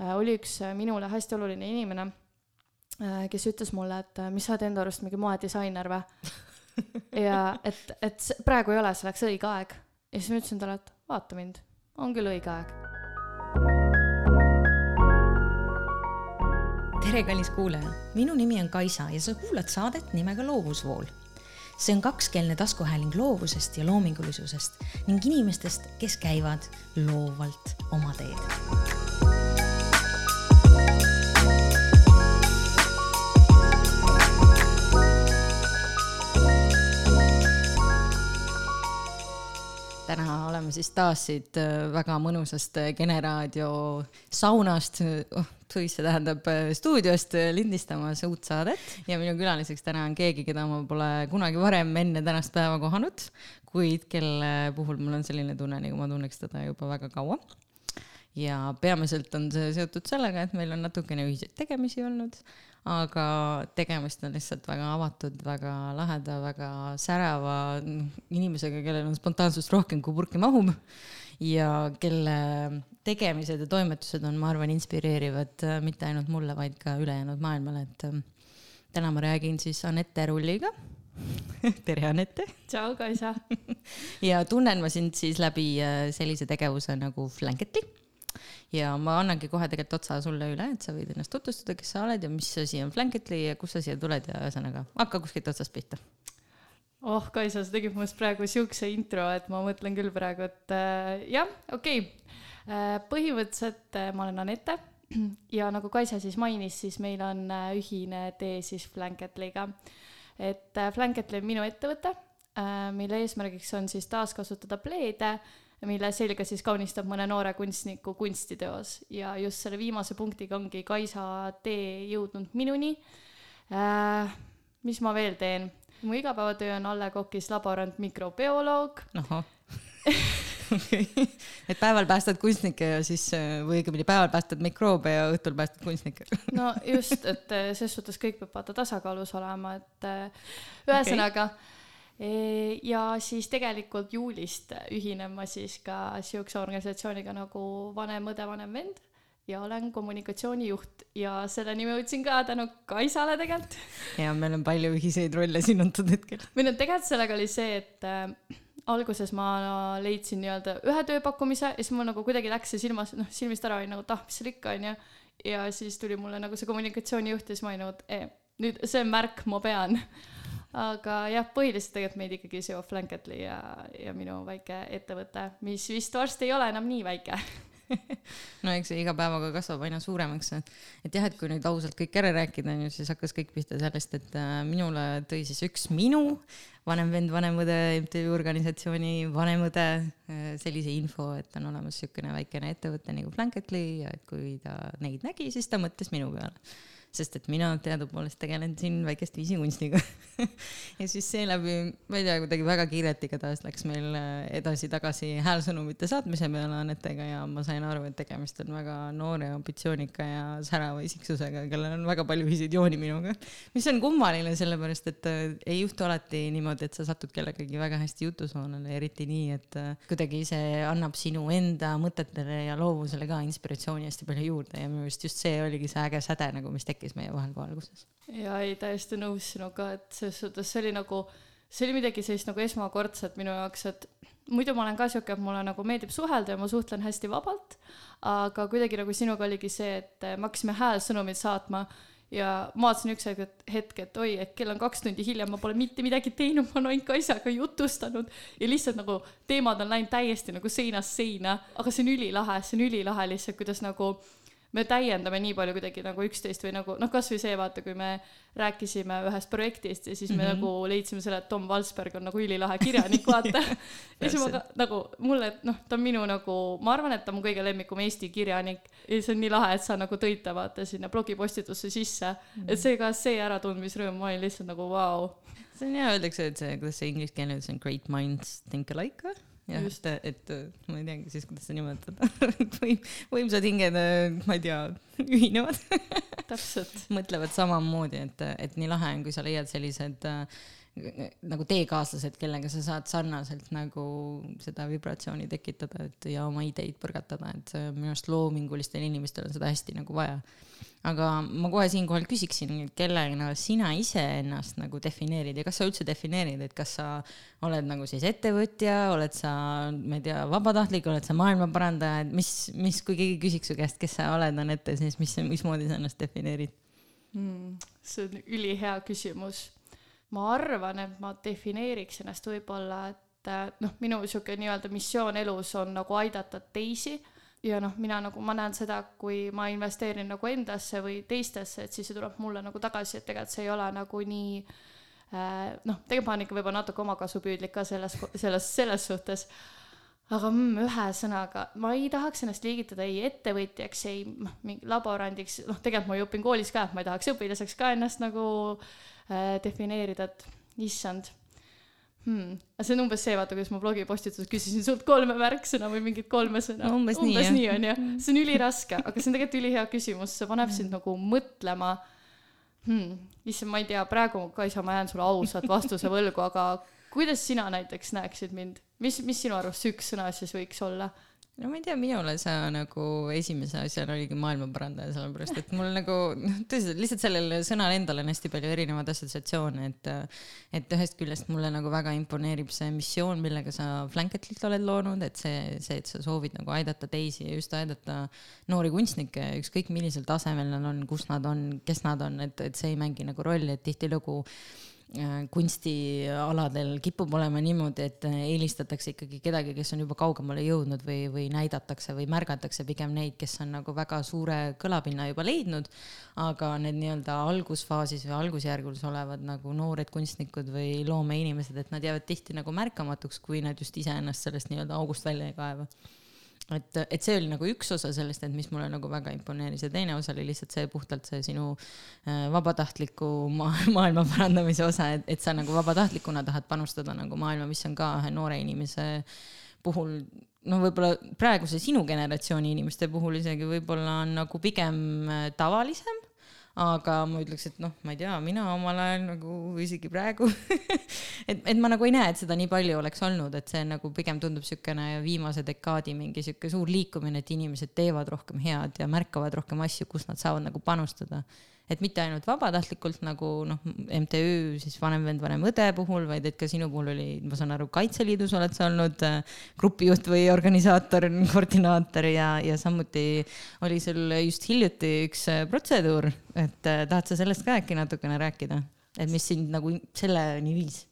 äh, oli üks äh, minule hästi oluline inimene, äh, kes ütles mulle, et mis sa oled enda arust mingi moedisainer või ja et, et praegu ei ole selleks õige aeg. ja siis ma ütlesin talle, et vaata mind, on küll õige aeg. tere, kallis kuulaja, minu nimi on Kaisa ja sa kuulad saadet nimega Loovusvool. see on kakskeelne taskuhääling loovusest ja loomingulisusest ning inimestest, kes käivad loovalt oma teed. Täna oleme siis taas siit äh, väga mõnusast äh, Kene raadio saunast, oh, tui, see tähendab äh, stuudiost äh, lindistamas uut saadet ja minu külaliseks täna on keegi, keda ma pole kunagi varem enne tänast päeva kohanud, kuid kelle puhul mul on selline tunne, nagu ma tunneks teda juba väga kaua. ja peamiselt on see seotud sellega, et meil on natukene ühiseid tegemisi olnud, aga tegemist on lihtsalt väga avatud, väga laheda, väga särava inimesega, kellel on spontaansust rohkem kui purki mahub ja kelle tegemised ja toimetused on, ma arvan, inspireerivad äh, mitte ainult mulle, vaid ka ülejäänud maailmale, et äh, täna ma räägin siis Anette Rulliga tere, Anette! tšau, Kaisa. ja tunnen ma sind siis läbi äh, sellise tegevuse nagu Flanketi ja ma annangi kohe tegelikult otsa sulle üle, et sa võid ennast tutvustada, kes sa oled ja mis asi on Flanketly ja kust sa siia tuled ja ühesõnaga hakka kuskilt otsast pihta. oh, Kaisa, sa tegid minust praegu siukse intro, et ma mõtlen küll praegu, et äh, jah, okei okay. äh,. põhimõtteliselt äh, ma olen Anette ja nagu Kaisa siis mainis, siis meil on äh, ühine tee siis Flanketliga. et äh, Flanketli on minu ettevõte äh,, mille eesmärgiks on siis taaskasutada pleede mille selga siis kaunistab mõne noore kunstniku kunstiteos ja just selle viimase punktiga ongi Kaisa tee jõudnud minuni äh,. mis ma veel teen? mu igapäevatöö on Alle Kokis laborant mikrobioloog. et päeval päästad kunstnikke ja siis või õigemini päeval päästad mikroobe ja õhtul päästad kunstnikke no just, et eh, ses suhtes kõik peab vaata tasakaalus olema, et eh, ühesõnaga okay. Ja siis tegelikult juulist ühinen ma siis ka siukse organisatsiooniga nagu Vanem õde, vanem vend ja olen kommunikatsioonijuht ja selleni ma jõudsin ka tänu Kaisale tegelikult. ja meil on palju ühiseid rolle siin antud hetkel või no tegelikult sellega oli see, et äh, alguses ma no, leidsin nii-öelda ühe tööpakkumise ja siis mul nagu kuidagi läks see silmas, noh silmist ära oli nagu, et ah, mis seal ikka onju. ja siis tuli mulle nagu see kommunikatsioonijuht ja siis ma olin nagu, et eh, nüüd see on märk, ma pean. Aga jah, põhiliselt tegelikult meid ikkagi seob Flanketly ja, ja minu väike ettevõte, mis vist varsti ei ole enam nii väike. No eks see iga päevaga kasvab aina suuremaks, et jah, et kui nüüd ausalt kõik ära rääkida, on ju, siis hakkas kõik pihta sellest, et äh, minule tõi siis üks minu vanem vend, vanem õde MTÜ organisatsiooni vanem õde äh, sellise info, et on olemas niisugune väikene ettevõte nagu Blanketly ja et kui ta neid nägi, siis ta mõtles minu peale sest et mina teadupoolest tegelen siin väikest viisi kunstiga ja siis seeläbi, ma ei tea, kuidagi väga kiirelt igatahes läks meil äh, edasi-tagasi häälsõnumite saatmise peale Anetega ja ma sain aru, et tegemist on väga noore, ambitsioonika ja särava isiksusega, kellel on väga palju ühiseid jooni minuga. mis on kummaline, sellepärast et äh, ei juhtu alati niimoodi, et sa satud kellegagi väga hästi jutusoonele, eriti nii, et äh, kuidagi see annab sinu enda mõtetele ja loovusele ka inspiratsiooni hästi palju juurde ja minu arust just see oligi see äge säde nagu, mis tekkis meie vahel kohe alguses. ja ei, täiesti nõus sinuga, et selles suhtes see oli nagu, see oli midagi sellist nagu esmakordset minu jaoks, et muidu ma olen ka sihuke, et mulle nagu meeldib suhelda ja ma suhtlen hästi vabalt, aga kuidagi nagu sinuga oligi see, et me hakkasime häälsõnumit saatma ja ma vaatasin üks hetk, et oi, et kell on kaks tundi hiljem, ma pole mitte midagi teinud, ma olen ainult Kaisaga jutustanud. Ja lihtsalt nagu teemad on läinud täiesti nagu seinast seina, aga see on ülilahe, see on ülilahe lihtsalt, kuidas nagu me täiendame nii palju kuidagi nagu üksteist või nagu noh, kasvõi see vaata, kui me rääkisime ühest projektist ja siis me mm -hmm. nagu leidsime selle, et Tom Valsberg on nagu ülilahe kirjanik, vaata. ja siis ma ka, nagu mulle, noh, ta on minu nagu, ma arvan, et ta on mu kõige lemmikum Eesti kirjanik ja see on nii lahe, et sa nagu tõid ta vaata sinna blogipostitusse sisse mm, -hmm. et see ka see äratundmisrõõm, ma olin lihtsalt nagu vau wow.. see on hea, öeldakse, et see, kuidas see inglise keeles on great minds think alike või? jah, et, et ma ei teagi siis, kuidas seda nimetada. Võim, võimsad hinged, ma ei tea, ühinevad, täpselt, mõtlevad samamoodi, et, et nii lahe on, kui sa leiad sellised äh, nagu teekaaslased, kellega sa saad sarnaselt nagu seda vibratsiooni tekitada, et ja oma ideid põrgatada, et minu arust loomingulistel inimestel on seda hästi nagu vaja. Aga ma kohe siinkohal küsiksin, kellega sina ise ennast nagu defineerid ja kas sa üldse defineerid, et kas sa oled nagu siis ettevõtja, oled sa, ma ei tea, vabatahtlik, oled sa maailmaparandaja, et mis, mis, kui keegi küsiks su käest, kes sa oled, on ette, siis mis, mismoodi sa ennast defineerid mm,? see on ülihea küsimus ma arvan, et ma defineeriks ennast võib-olla, et noh, minu sihuke nii-öelda missioon elus on nagu aidata teisi ja noh, mina nagu, ma näen seda, kui ma investeerin nagu endasse või teistesse, et siis see tuleb mulle nagu tagasi, et tegelikult see ei ole nagu nii äh, noh, tegelikult ma olen ikka võib-olla natuke omakasupüüdlik ka selles, selles, selles suhtes. Aga mm, ühesõnaga, ma ei tahaks ennast liigitada ei ettevõtjaks, ei noh, mingi laborandiks, noh, tegelikult ma ju õpin koolis ka, ma ei tahaks õpilaseks ka ennast nagu äh, defineerida, et issand hmm.. see on umbes see, vaata, kuidas ma blogipostituses küsisin sult kolme märksõna või mingit kolme sõna. No,. umbes, umbes nii, nii on ju, see on üliraske, aga see on tegelikult ülihea küsimus, see paneb sind nagu mõtlema. Hmm.. issand, ma ei tea, praegu, Kaisa, ma jään sulle ausalt vastuse võlgu, aga kuidas sina näiteks näeksid mind, mis, mis sinu arust see üks sõna siis võiks olla? No ma ei tea, minule sa nagu esimese asjana oligi maailmaparandaja, sellepärast et mul nagu noh, tõsiselt lihtsalt sellel sõnal endal on hästi palju erinevaid assotsiatsioone, et et ühest küljest mulle nagu väga imponeerib see missioon, millega sa Flanketlit oled loonud, et see, see, et sa soovid nagu aidata teisi ja just aidata noori kunstnikke, ükskõik millisel tasemel nad on, kus nad on, kes nad on, et, et see ei mängi nagu rolli, et tihtilugu Äh, kunstialadel kipub olema niimoodi, et eelistatakse ikkagi kedagi, kes on juba kaugemale jõudnud või, või näidatakse või märgatakse pigem neid, kes on nagu väga suure kõlapinna juba leidnud. aga need nii-öelda algusfaasis või algusjärgus olevad nagu noored kunstnikud või loomeinimesed, et nad jäävad tihti nagu märkamatuks, kui nad just iseennast sellest nii-öelda august välja ei kaeva et, et see oli nagu üks osa sellest, et mis mulle nagu väga imponeeris ja teine osa oli lihtsalt see puhtalt see sinu äh, vabatahtliku ma maailma parandamise osa, et, et sa nagu vabatahtlikuna tahad panustada nagu maailma, mis on ka ühe noore inimese puhul no võib-olla praeguse sinu generatsiooni inimeste puhul isegi võib-olla on nagu pigem äh, tavalisem aga ma ütleks, et noh, ma ei tea, mina omal ajal nagu isegi praegu et, et ma nagu ei näe, et seda nii palju oleks olnud, et see nagu pigem tundub niisugune viimase dekaadi mingi niisugune suur liikumine, et inimesed teevad rohkem head ja märkavad rohkem asju, kus nad saavad nagu panustada et mitte ainult vabatahtlikult nagu noh, MTÜ siis Vanem vend, vanem õde puhul, vaid et ka sinu puhul oli, ma saan aru, Kaitseliidus oled sa olnud äh, grupijuht või organisaator, koordinaator ja, ja samuti oli sul just hiljuti üks äh, protseduur, et äh, tahad sa sellest ka äkki natukene rääkida, et mis sind nagu selleni viis?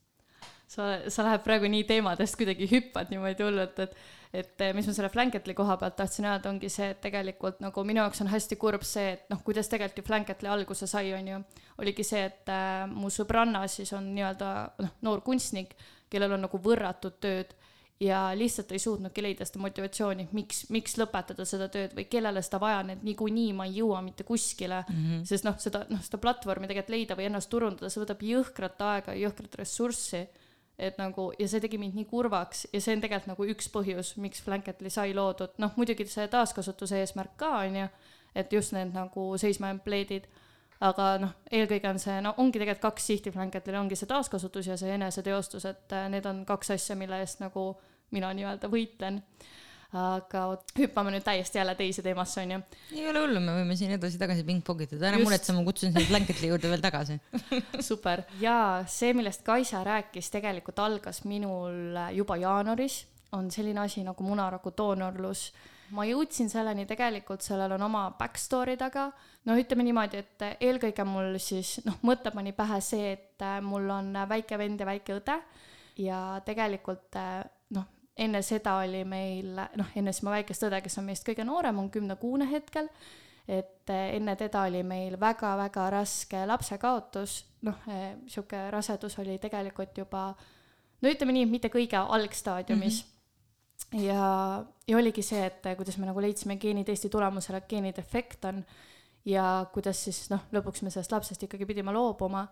sa, sa lähed praegu nii teemadest kuidagi hüppad niimoodi hullult, et et eh, mis ma selle Flanketli koha pealt tahtsin öelda, ongi see, et tegelikult nagu minu jaoks on hästi kurb see, et noh, kuidas tegelikult ju Flanketli alguse sai, on ju, oligi see, et äh, mu sõbranna siis on nii-öelda noh, noor kunstnik, kellel on nagu võrratud tööd ja lihtsalt ei suutnudki leida seda motivatsiooni, miks, miks lõpetada seda tööd või kellele seda vaja on, et niikuinii ma ei jõua mitte kuskile. Mm, -hmm. sest noh, seda, noh, seda platvormi tegelikult leida või ennast turundada, see võtab jõhkrat aega, jõhkrat ressurssi et nagu ja see tegi mind nii kurvaks ja see on tegelikult nagu üks põhjus, miks Blanketli sai loodud, noh muidugi see taaskasutuse eesmärk ka on ju, et just need nagu seisma jäänud pleedid, aga noh, eelkõige on see, no ongi tegelikult kaks sihti Blanketil, ongi see taaskasutus ja see eneseteostus, et äh, need on kaks asja, mille eest nagu mina nii-öelda võitlen aga hüppame nüüd täiesti jälle teise teemasse, onju. ei ole hullu, me võime siin edasi-tagasi pingpongitada, ära muretse, ma kutsun sind Blanketi juurde veel tagasi. Super. Ja see, millest Kaisa rääkis, tegelikult algas minul juba jaanuaris, on selline asi nagu munaraku doonorlus ma jõudsin selleni tegelikult, sellel on oma backstory taga. noh, ütleme niimoodi, et eelkõige mul siis noh, mõte pani pähe see, et mul on väike vend ja väike õde. Ja tegelikult enne seda oli meil, noh, enne siis mu väikest õde, kes on meist kõige noorem, on kümnekuune hetkel, et eh, enne teda oli meil väga-väga raske lapsekaotus, noh, niisugune eh, rasedus oli tegelikult juba no ütleme nii, mitte kõige algstaadiumis mm. -hmm. ja, ja oligi see, et eh, kuidas me nagu leidsime geenitesti tulemusel, et geenidefekt on ja kuidas siis noh, lõpuks me sellest lapsest ikkagi pidime loobuma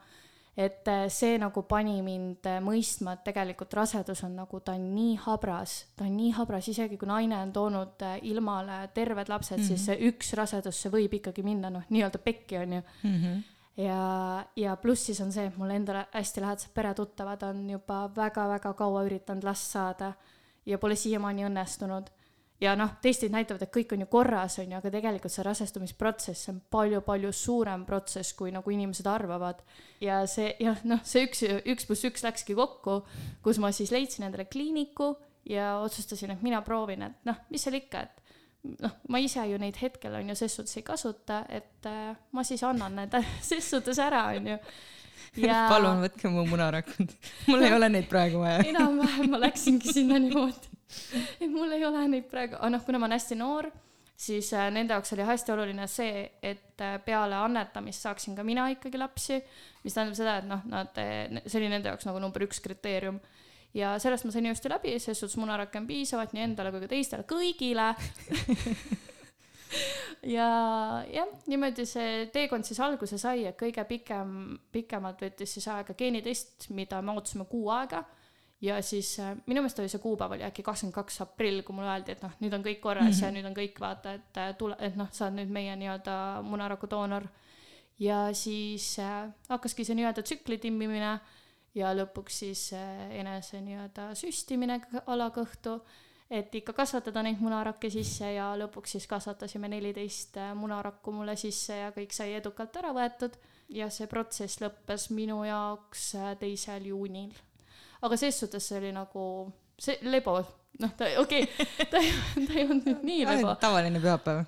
et äh, see nagu pani mind äh, mõistma, et tegelikult rasedus on nagu, ta on nii habras, ta on nii habras, isegi kui naine on toonud äh, ilmale terved lapsed mm, -hmm. siis see üks rasedus, see võib ikkagi minna noh, nii-öelda pekki, on ju mm. -hmm. ja, ja pluss siis on see, et mul endale hästi lähedased peretuttavad on juba väga-väga kaua üritanud last saada ja pole siiamaani õnnestunud ja noh, testid näitavad, et kõik on ju korras, on ju, aga tegelikult see rasestumisprotsess on palju-palju suurem protsess, kui nagu inimesed arvavad. ja see jah, noh, see üks, üks pluss üks läkski kokku, kus ma siis leidsin endale kliiniku ja otsustasin, et mina proovin, et noh, mis seal ikka, et noh, ma ise ju neid hetkel on ju ses suhtes ei kasuta, et äh, ma siis annan need ses suhtes ära, on ju ja.... palun võtke mu munarakud, mul ei ole neid praegu vaja. enam-vähem ma läksingi sinna niimoodi et mul ei ole neid praegu, aga noh, kuna ma olen hästi noor, siis äh, nende jaoks oli hästi oluline see, et äh, peale annetamist saaksin ka mina ikkagi lapsi, mis tähendab seda, et noh, nad, äh, see oli nende jaoks nagu number üks kriteerium. Ja sellest ma sain ilusti läbi, selles suhtes munarakke on piisavalt nii endale kui ka teistele, kõigile. Ja jah, niimoodi see teekond siis alguse sai, et kõige pikem, pikemalt võttis siis aega geenitest, mida me ootasime kuu aega ja siis äh, minu meelest oli see kuupäev oli äkki kakskümmend kaks aprill, kui mulle öeldi, et noh, nüüd on kõik korras mm -hmm. ja mhm. nüüd on kõik vaata, et äh, tule, et noh, sa oled nüüd meie nii-öelda munaraku doonor. ja siis äh, hakkaski see nii-öelda tsükli timmimine ja lõpuks siis äh, enese nii-öelda süstimine alakõhtu, et ikka kasvatada neid munarakke sisse ja lõpuks siis kasvatasime neliteist äh, munarakku mulle sisse ja kõik sai edukalt ära võetud ja see protsess lõppes minu jaoks teisel juunil aga ses suhtes see oli nagu see lebo, noh, ta okei okay,, ta ei, ta ei olnud nüüd nii lebo. tavaline pühapäev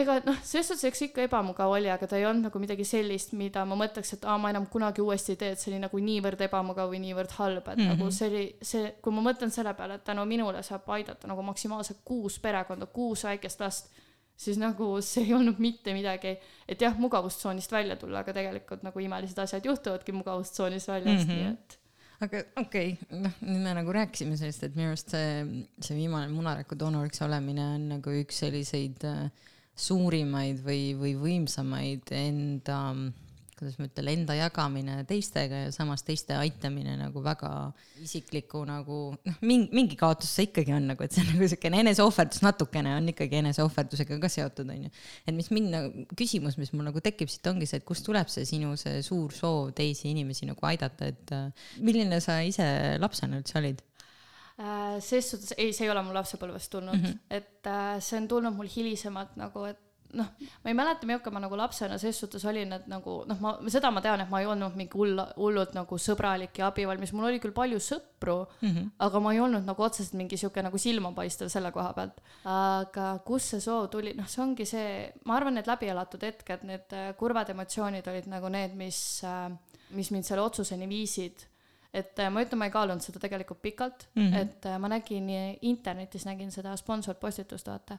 ega noh, ses suhtes eks ikka ebamugav oli, aga ta ei olnud nagu midagi sellist, mida ma mõtleks, et aa, ma enam kunagi uuesti ei tee, et see oli nagu niivõrd ebamugav või niivõrd halb, et mm -hmm. nagu mhm. see oli see, kui ma mõtlen selle peale, et tänu minule saab aidata nagu maksimaalselt kuus perekonda, kuus väikest last siis nagu see ei olnud mitte midagi, et jah, mugavustsoonist välja tulla, aga tegelikult nagu imelised asjad juhtuvadki mugavustsoonist väljast mm, -hmm. nii et aga okei okay., noh, nüüd me nagu rääkisime sellest, et minu arust see, see viimane munaraku doonoriks olemine on nagu üks selliseid äh, suurimaid või, või võimsamaid enda äh, kuidas ma ütlen, enda jagamine teistega ja samas teiste aitamine nagu väga isikliku nagu noh, mingi, mingi kaotus see ikkagi on nagu, et see on nagu siukene eneseohverdus natukene on ikkagi eneseohverdusega ka seotud, onju. et mis mind nagu, küsimus, mis mul nagu tekib siit ongi see, et kust tuleb see sinu see suur soov teisi inimesi nagu aidata, et äh, milline sa ise lapsena üldse olid? Äh, ses suhtes, ei, see ei ole mul lapsepõlvest tulnud mm, -hmm. et äh, see on tulnud mul hilisemalt nagu, et noh, ma ei mäleta, milline ma nagu lapsena ses suhtes olin, et nagu noh, ma seda ma tean, et ma ei olnud mingi hull, hullult nagu sõbralik ja abivalmis, mul oli küll palju sõpru mm, -hmm. aga ma ei olnud nagu otseselt mingi sihuke nagu silmapaistev selle koha pealt. aga kust see soov tuli, noh, see ongi see, ma arvan, need läbielatud hetked, need äh, kurvad emotsioonid olid nagu need, mis, äh, mis mind selle otsuseni viisid et äh, ma ütlen, ma ei kaalunud seda tegelikult pikalt mm, -hmm. et ma nägin internetis nägin seda sponsorpostitust, vaata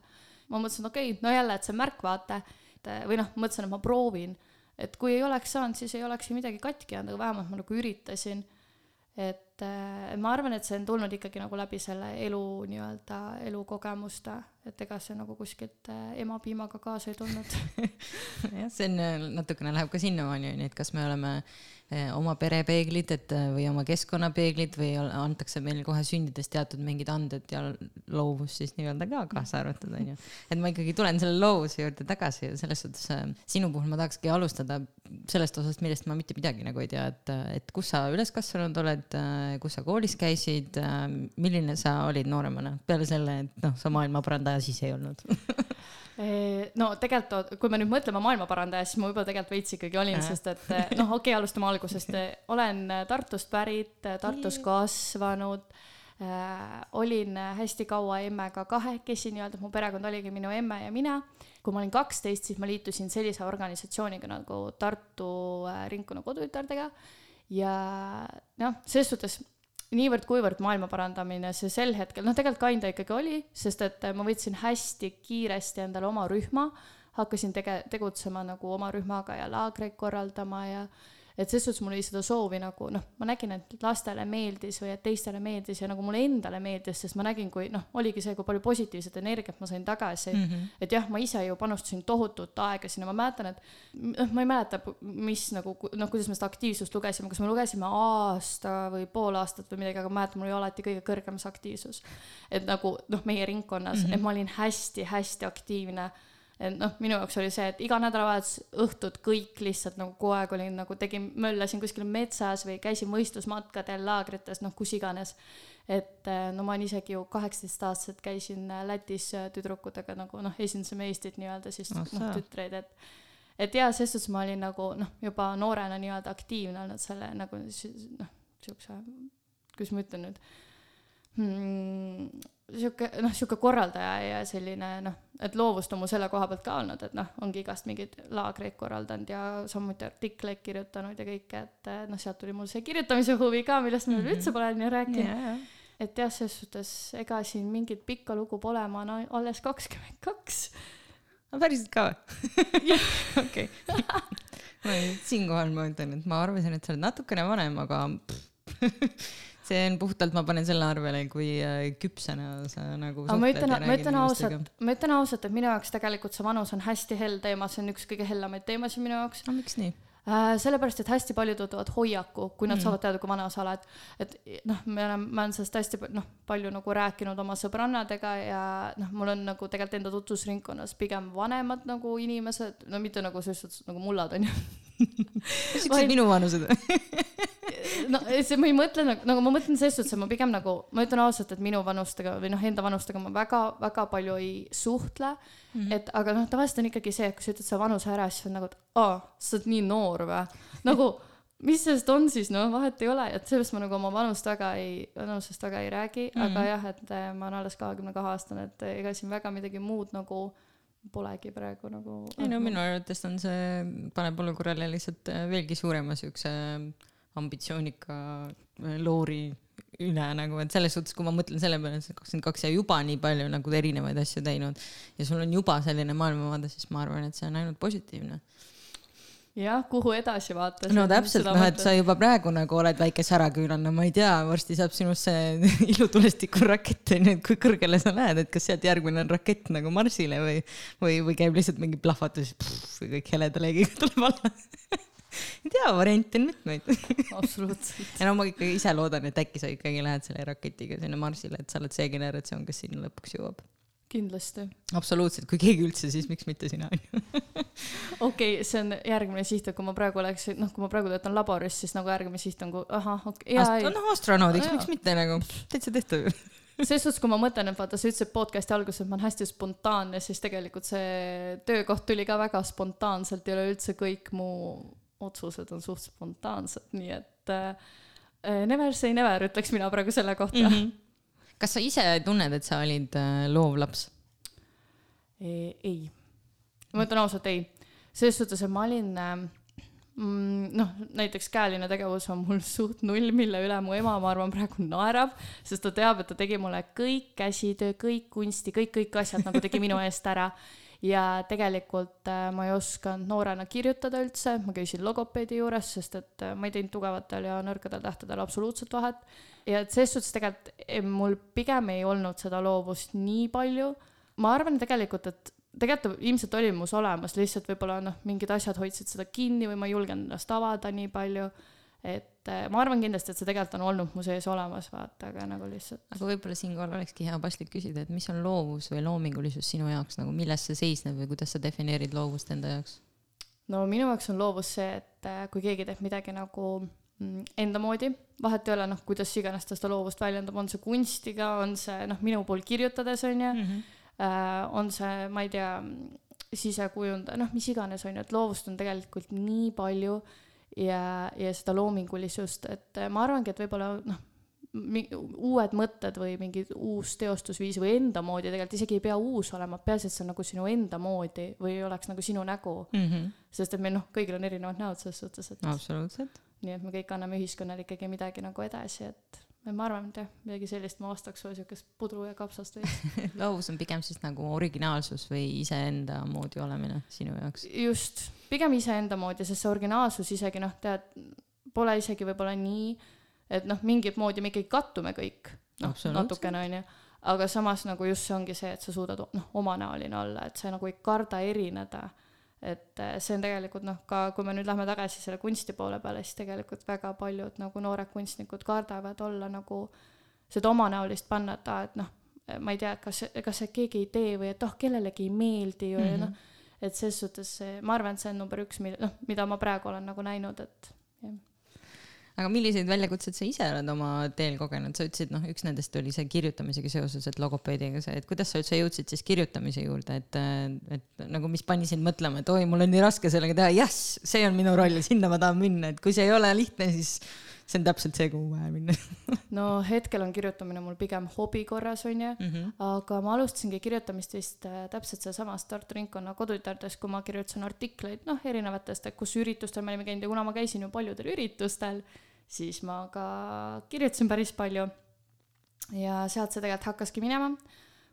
ma mõtlesin, okei okay,, no jälle, et see on märk, vaata, et või noh, mõtlesin, et ma proovin. et kui ei oleks saanud, siis ei oleks ju midagi katki jäänud, aga vähemalt ma nagu üritasin. et äh, ma arvan, et see on tulnud ikkagi nagu läbi selle elu nii-öelda elukogemuste, et ega see nagu kuskilt äh, emapiimaga kaasa ei tulnud jah, see on äh, natukene läheb ka sinnamaani, onju, et kas me oleme oma perepeeglid, et või oma keskkonnapeeglid või antakse meile kohe sündides teatud mingid anded ja loovus siis nii-öelda ka kaasa arvatud onju. et ma ikkagi tulen selle loovuse juurde tagasi ja selles suhtes sinu puhul ma tahakski alustada sellest osast, millest ma mitte midagi nagu ei tea, et, et kus sa üles kasvanud oled, kus sa koolis käisid, milline sa olid nooremana peale selle, et noh, sa maailmaparandaja siis ei olnud no tegelikult, kui me nüüd mõtleme maailmaparandaja, siis ma võib-olla tegelikult veits ikkagi olin, sest et noh, okei okay,, alustame algusest. olen Tartust pärit, Tartus kasvanud äh,. olin hästi kaua emmega kahekesi nii-öelda, mu perekond oligi minu emme ja mina. kui ma olin kaksteist, siis ma liitusin sellise organisatsiooniga nagu Tartu äh, Ringkonna Kodutütardega ja noh, selles suhtes niivõrd-kuivõrd maailma parandamine see sel hetkel, noh, tegelikult kinda ikkagi oli, sest et ma võtsin hästi kiiresti endale oma rühma, hakkasin tege-, tegutsema nagu oma rühmaga ja laagreid korraldama ja et ses suhtes mul oli seda soovi nagu noh, ma nägin, et lastele meeldis või et teistele meeldis ja nagu mulle endale meeldis, sest ma nägin, kui noh, oligi see, kui palju positiivset energiat ma sain tagasi mm. -hmm. et jah, ma ise ju panustasin tohutut aega sinna, ma mäletan, et noh, ma ei mäleta, mis nagu noh, kuidas me seda aktiivsust lugesime, kas me lugesime aasta või pool aastat või midagi, aga ma mäletan, mul oli alati kõige kõrgem see aktiivsus. et nagu noh, meie ringkonnas mm, -hmm. et ma olin hästi-hästi aktiivne et noh, minu jaoks oli see, et iga nädalavahetus õhtud kõik lihtsalt nagu kogu aeg olin nagu tegin, möllasin kuskil metsas või käisin võistlusmatkadel, laagrites, noh, kus iganes. et no ma olen isegi ju kaheksateistaastaselt käisin Lätis tüdrukutega nagu noh, esindasime Eestit nii-öelda siis noh, tütreid, et et jaa, ses suhtes ma olin nagu noh, juba noorena nii-öelda aktiivne olnud selle nagu noh, siukse, kuidas ma ütlen nüüd hmm, sihuke noh, sihuke korraldaja ja selline noh, et loovust on mul selle koha pealt ka olnud, et noh, ongi igast mingeid laagreid korraldanud ja samuti artikleid kirjutanud ja kõike, et noh, sealt tuli mul see kirjutamise huvi ka, millest ma mm -hmm. üldse pole nii rääkinud yeah.. et jah, selles suhtes ega siin mingit pikka lugu pole, ma olen alles kakskümmend kaks. no päriselt ka või? okei. siinkohal ma ütlen, et ma arvasin, et sa oled natukene vanem, aga see on puhtalt, ma panen selle arvele, kui äh, küpsena sa nagu. ma ütlen, ma ütlen ausalt, ma ütlen ausalt, et minu jaoks tegelikult see vanus on hästi hell teema, see on üks kõige hellamaid teemasid minu jaoks. no miks nii? Äh, sellepärast, et hästi paljud võtavad hoiaku, kui nad mm. saavad teada, kui vana sa oled. et noh, me oleme, ma olen sellest hästi noh, palju nagu rääkinud oma sõbrannadega ja noh, mul on nagu tegelikult enda tutvusringkonnas pigem vanemad nagu inimesed, no mitte nagu selles suhtes nagu mullad onju siuksed minuvanused no see, ma ei mõtle nagu, nagu ma mõtlen selles suhtes, et ma pigem nagu, ma ütlen ausalt, et minu vanustega või noh, enda vanustega ma väga-väga palju ei suhtle mm. -hmm. et aga noh, tavaliselt on ikkagi see, et kui sa ütled selle vanuse ära, siis on nagu, et aa, sa oled nii noor või. nagu, mis sellest on siis, noh, vahet ei ole, et sellest ma nagu oma vanust väga ei, vanusest väga ei räägi mm, -hmm. aga jah, et eh, ma olen alles kahekümne kahe aastane, et ega siin väga midagi muud nagu polegi praegu nagu. ei no minu arvates on see, paneb olukorrale lihtsalt eh, veelgi suurema siukse ambitsioonika äh, loori üle nagu, et selles suhtes, kui ma mõtlen selle peale, et sa kakskümmend kaks ja juba nii palju nagu erinevaid asju teinud ja sul on juba selline maailmavaade, siis ma arvan, et see on ainult positiivne. jah, kuhu edasi vaata. no täpselt, noh, et sa juba praegu nagu oled väike säraküünlane, ma ei tea, varsti saab sinust see ilutulestikurakett onju, et kui kõrgele sa lähed, et kas sealt järgmine on rakett nagu Marsile või, või, või käib lihtsalt mingi plahvatus, kõik heleda leegiga tuleb alla ei tea, variante on mitmeid absoluutselt. ja no ma ikkagi ise loodan, et äkki sa ikkagi lähed selle raketiga sinna Marsile, et sa oled see generatsioon, kes sinna lõpuks jõuab. kindlasti. absoluutselt, kui keegi üldse, siis miks mitte sina onju. okei, see on järgmine siht, et kui ma praegu oleks, noh, kui ma praegu töötan laboris, siis nagu järgmine siht on, ahah, okei okay,. noh, astronaudiks, miks mitte nagu, täitsa tehtav ju selles suhtes, kui ma mõtlen, et vaata, sa ütlesid podcast'i alguses, et ma olen hästi spontaanne, siis tegelikult see töökoht tuli ka väga spontaanselt ja üleüldse kõik mu otsused on suht spontaansed, nii et äh, never say never, ütleks mina praegu selle kohta mm. -hmm. kas sa ise tunned, et sa olid äh, loov laps e? ei, ma ütlen ausalt ei, selles suhtes, et ma olin äh, mm, noh, näiteks käeline tegevus on mul suht null, mille üle mu ema, ma arvan, praegu naerab, sest ta teab, et ta tegi mulle kõik käsitöö, kõik kunsti, kõik, kõik asjad nagu tegi minu eest ära ja tegelikult äh, ma ei osanud noorena kirjutada üldse, ma käisin logopeedi juures, sest et äh, ma ei teinud tugevatel ja nõrkadel tähtedel absoluutselt vahet. ja et selles suhtes tegelikult eh, mul pigem ei olnud seda loovust nii palju. ma arvan tegelikult, et tegelikult ilmselt oli mus olemas, lihtsalt võib-olla noh, mingid asjad hoidsid seda kinni või ma ei julgenud ennast avada nii palju et äh, ma arvan kindlasti, et see tegelikult on olnud mu sees olemas, vaata, aga nagu lihtsalt. aga võib-olla siinkohal olekski hea paslik küsida, et mis on loovus või loomingulisus sinu jaoks nagu, milles see seisneb või kuidas sa defineerid loovust enda jaoks? no minu jaoks on loovus see, et äh, kui keegi teeb midagi nagu mm, enda moodi, vahet ei ole, noh, kuidas iganes ta seda loovust väljendab, on see kunstiga, on see noh, minu puhul kirjutades on ju mm, -hmm. on see, ma ei tea, sisekujundaja, noh, mis iganes on ju, et loovust on tegelikult nii palju ja, ja seda loomingulisust, et äh, ma arvangi, et võib-olla noh, uued mõtted või mingi uus teostusviis või enda moodi tegelikult isegi ei pea uus olema, peaasi, et see on nagu sinu enda moodi või oleks nagu sinu nägu mm. -hmm. sest et meil noh, kõigil on erinevad näod selles suhtes, et. absoluutselt. nii et me kõik anname ühiskonnale ikkagi midagi nagu edasi, et ma arvan, et jah, midagi sellist. Ma vastaks sulle, siukest pudru ja kapsast või loovus on pigem siis nagu originaalsus või iseenda moodi olemine sinu jaoks? just, pigem iseenda moodi, sest see originaalsus isegi noh, tead, pole isegi võib-olla nii, et noh, mingit moodi me ikkagi kattume kõik, noh, natukene onju, aga samas nagu just see ongi see, et sa suudad noh, omanäoline olla, et sa nagu ei karda erineda et äh, see on tegelikult noh, ka kui me nüüd lähme tagasi selle kunsti poole peale, siis tegelikult väga paljud nagu noored kunstnikud kardavad olla nagu seda omanäolist panna, et aa, et noh, ma ei tea, kas, kas see keegi ei tee või et oh, kellelegi ei meeldi või mm -hmm. noh, et selles suhtes see, ma arvan, et see on number üks, mida, noh, mida ma praegu olen nagu näinud, et jah aga milliseid väljakutseid sa ise oled oma teel kogenud, sa ütlesid, noh, üks nendest oli see kirjutamisega seoses, et logopeediga see, et kuidas sa üldse jõudsid siis kirjutamise juurde, et, et nagu, mis pani sind mõtlema, et oi, mul on nii raske sellega teha, jess, see on minu roll sinna ma tahan minna, et kui see ei ole lihtne, siis see on täpselt see, kuhu vaja minna no hetkel on kirjutamine mul pigem hobi korras, onju mm, -hmm. aga ma alustasingi kirjutamist vist äh, täpselt sealsamas Tartu Ringkonna kodutütardes, kui ma kirjutasin artikleid, noh, erinevatest, kus üritustel me olime käinud ja kuna ma käisin ju paljudel üritustel, siis ma ka kirjutasin päris palju. ja sealt see tegelikult hakkaski minema.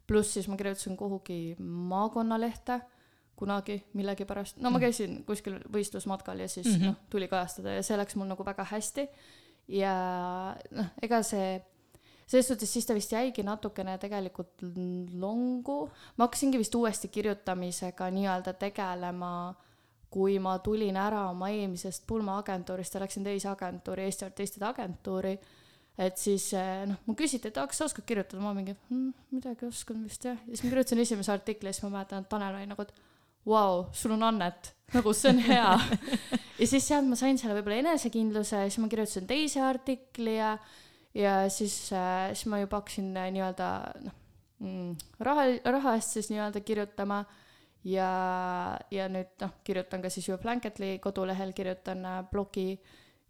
pluss siis ma kirjutasin kuhugi maakonnalehte kunagi millegipärast, no ma mhm. käisin kuskil võistlusmatkal ja siis mm -hmm. noh, tuli kajastada ja see läks mul nagu väga hästi ja noh, ega see, selles suhtes siis ta vist jäigi natukene tegelikult longu. ma hakkasingi vist uuesti kirjutamisega nii-öelda tegelema, kui ma tulin ära oma eelmisest pulmaagentuurist ja läksin teise agentuuri, Eesti Artistide Agentuuri et siis eh, noh, mul küsiti, et kas sa oskad kirjutada, ma mingi hm, midagi oskan vist jah, ja siis ma kirjutasin esimese artikli ja siis ma mäletan, et Tanel oli nagu, et vau sul on annet, nagu see on hea. Ja siis sealt ma sain selle võib-olla enesekindluse ja siis ma kirjutasin teise artikli ja, ja siis äh,, siis ma juba hakkasin äh, nii-öelda noh mm,, raha, raha eest siis nii-öelda kirjutama. Ja, ja nüüd noh, kirjutan ka siis ju Blanketly kodulehel, kirjutan äh, blogi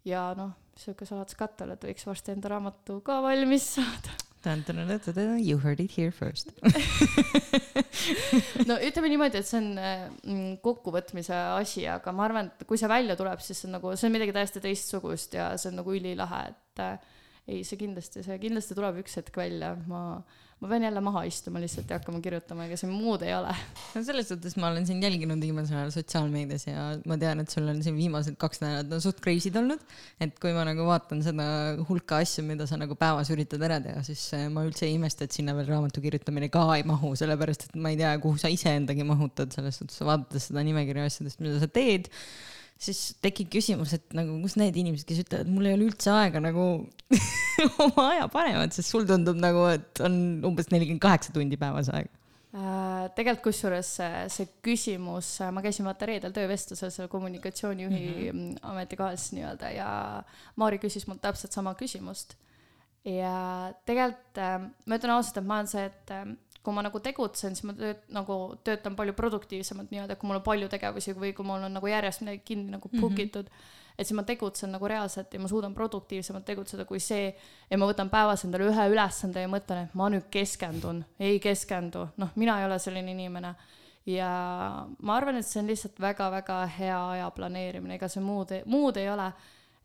ja noh, sihuke saladuskatte all, et võiks varsti enda raamatu ka valmis saada You heard it here first. No ütleme niimoodi, et see on mm, kokkuvõtmise asi, aga ma arvan, et kui see välja tuleb, siis see on nagu, see on midagi täiesti teistsugust ja see on nagu ülilahe, et äh, ei, see kindlasti, see kindlasti tuleb üks hetk välja, ma ma pean jälle maha istuma lihtsalt ja hakkama kirjutama, ega siin muud ei ole. no selles suhtes ma olen sind jälginud viimasel ajal sotsiaalmeedias ja ma tean, et sul on siin viimased kaks nädalat on suht crazy'd olnud. et kui ma nagu vaatan seda hulka asju, mida sa nagu päevas üritad ära teha, siis eh, ma üldse ei imesta, et sinna veel raamatu kirjutamine ka ei mahu, sellepärast et ma ei tea, kuhu sa iseendagi mahutad, selles suhtes vaadates seda nimekirja asjadest, mida sa teed siis tekib küsimus, et nagu kus need inimesed, kes ütlevad, mul ei ole üldse aega nagu oma aja panevad, sest sul tundub nagu, et on umbes nelikümmend kaheksa tundi päevas aega äh,. tegelikult kusjuures see, küsimus, ma käisin vaata reedel töövestlusel seal kommunikatsioonijuhi mm -hmm. ametikohas nii-öelda ja Maari küsis mult täpselt sama küsimust. ja tegelikult äh, ma ütlen ausalt, et ma olen see, et äh, kui ma nagu tegutsen, siis ma tööt, nagu töötan palju produktiivsemalt nii-öelda, kui mul on palju tegevusi või kui mul on nagu järjest midagi kinni nagu book itud mm. -hmm. et siis ma tegutsen nagu reaalselt ja ma suudan produktiivsemalt tegutseda kui see, et ma võtan päevas endale ühe ülesande ja mõtlen, et ma nüüd keskendun, ei keskendu, noh, mina ei ole selline inimene ja ma arvan, et see on lihtsalt väga-väga hea aja planeerimine, ega see muud, muud ei ole.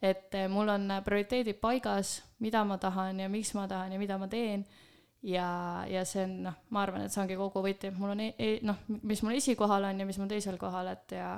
et mul on prioriteedid paigas, mida ma tahan ja miks ma tahan ja mida ma teen ja, ja see on noh, ma arvan, et see ongi kogu võti, mul on e, e, noh, mis mul esikohal on ja mis mul teisel kohal, et ja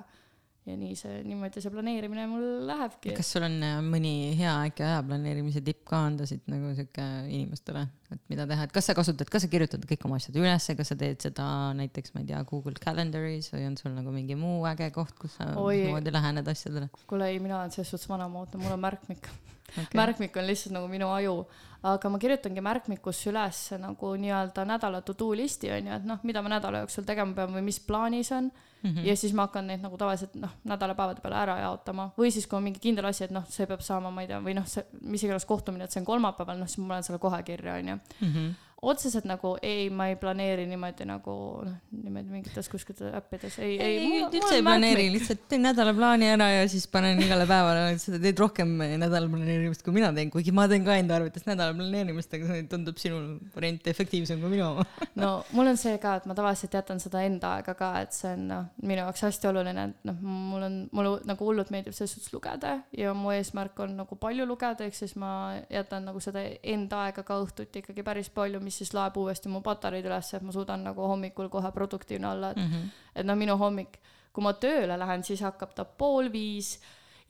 ja nii see, niimoodi see planeerimine mul lähebki. kas sul on äh, mõni hea äkki aja planeerimise tipp ka anda siit nagu sihuke inimestele, et mida teha, et kas sa kasutad, kas sa kirjutad kõik oma asjad ülesse, kas sa teed seda näiteks, ma ei tea, Google Calendaris või on sul nagu mingi muu äge koht, kus sa niimoodi lähened asjadele? kuule ei, mina olen selles suhtes vanamoodne, mul on märkmik okay.. märkmik on lihtsalt nagu minu aju aga ma kirjutangi märkmikusse üles nagu nii-öelda nädala to do listi on ju, et noh, mida ma nädala jooksul tegema pean või mis plaanis on mm. -hmm. ja siis ma hakkan neid nagu tavaliselt noh, nädalapäevade peale ära jaotama või siis, kui on mingi kindel asi, et noh, see peab saama, ma ei tea, või noh, see mis iganes kohtumine, et see on kolmapäeval, noh siis ma panen selle kohe kirja on ju mm. -hmm otseselt nagu ei, ma ei planeeri niimoodi nagu noh, niimoodi mingites kuskil äppides, ei, ei, ei. üldse ei planeeri, lihtsalt teen nädalaplaani ära ja siis panen igale päevale, sa teed rohkem nädala planeerimist kui mina teen, kuigi ma teen ka enda arvates nädala planeerimist, aga see tundub sinu variant efektiivsem kui minu oma no mul on see ka, et ma tavaliselt jätan seda enda aega ka, et see on noh, minu jaoks hästi oluline, et noh, mul on, mulle nagu hullult meeldib selles suhtes lugeda ja mu eesmärk on nagu palju lugeda, ehk siis ma jätan nagu seda enda aega ka õhtuti ikkagi päris palju mis siis laeb uuesti mu patareid üles, et ma suudan nagu hommikul kohe produktiivne olla, et mm, -hmm. et noh, minu hommik, kui ma tööle lähen, siis hakkab ta pool viis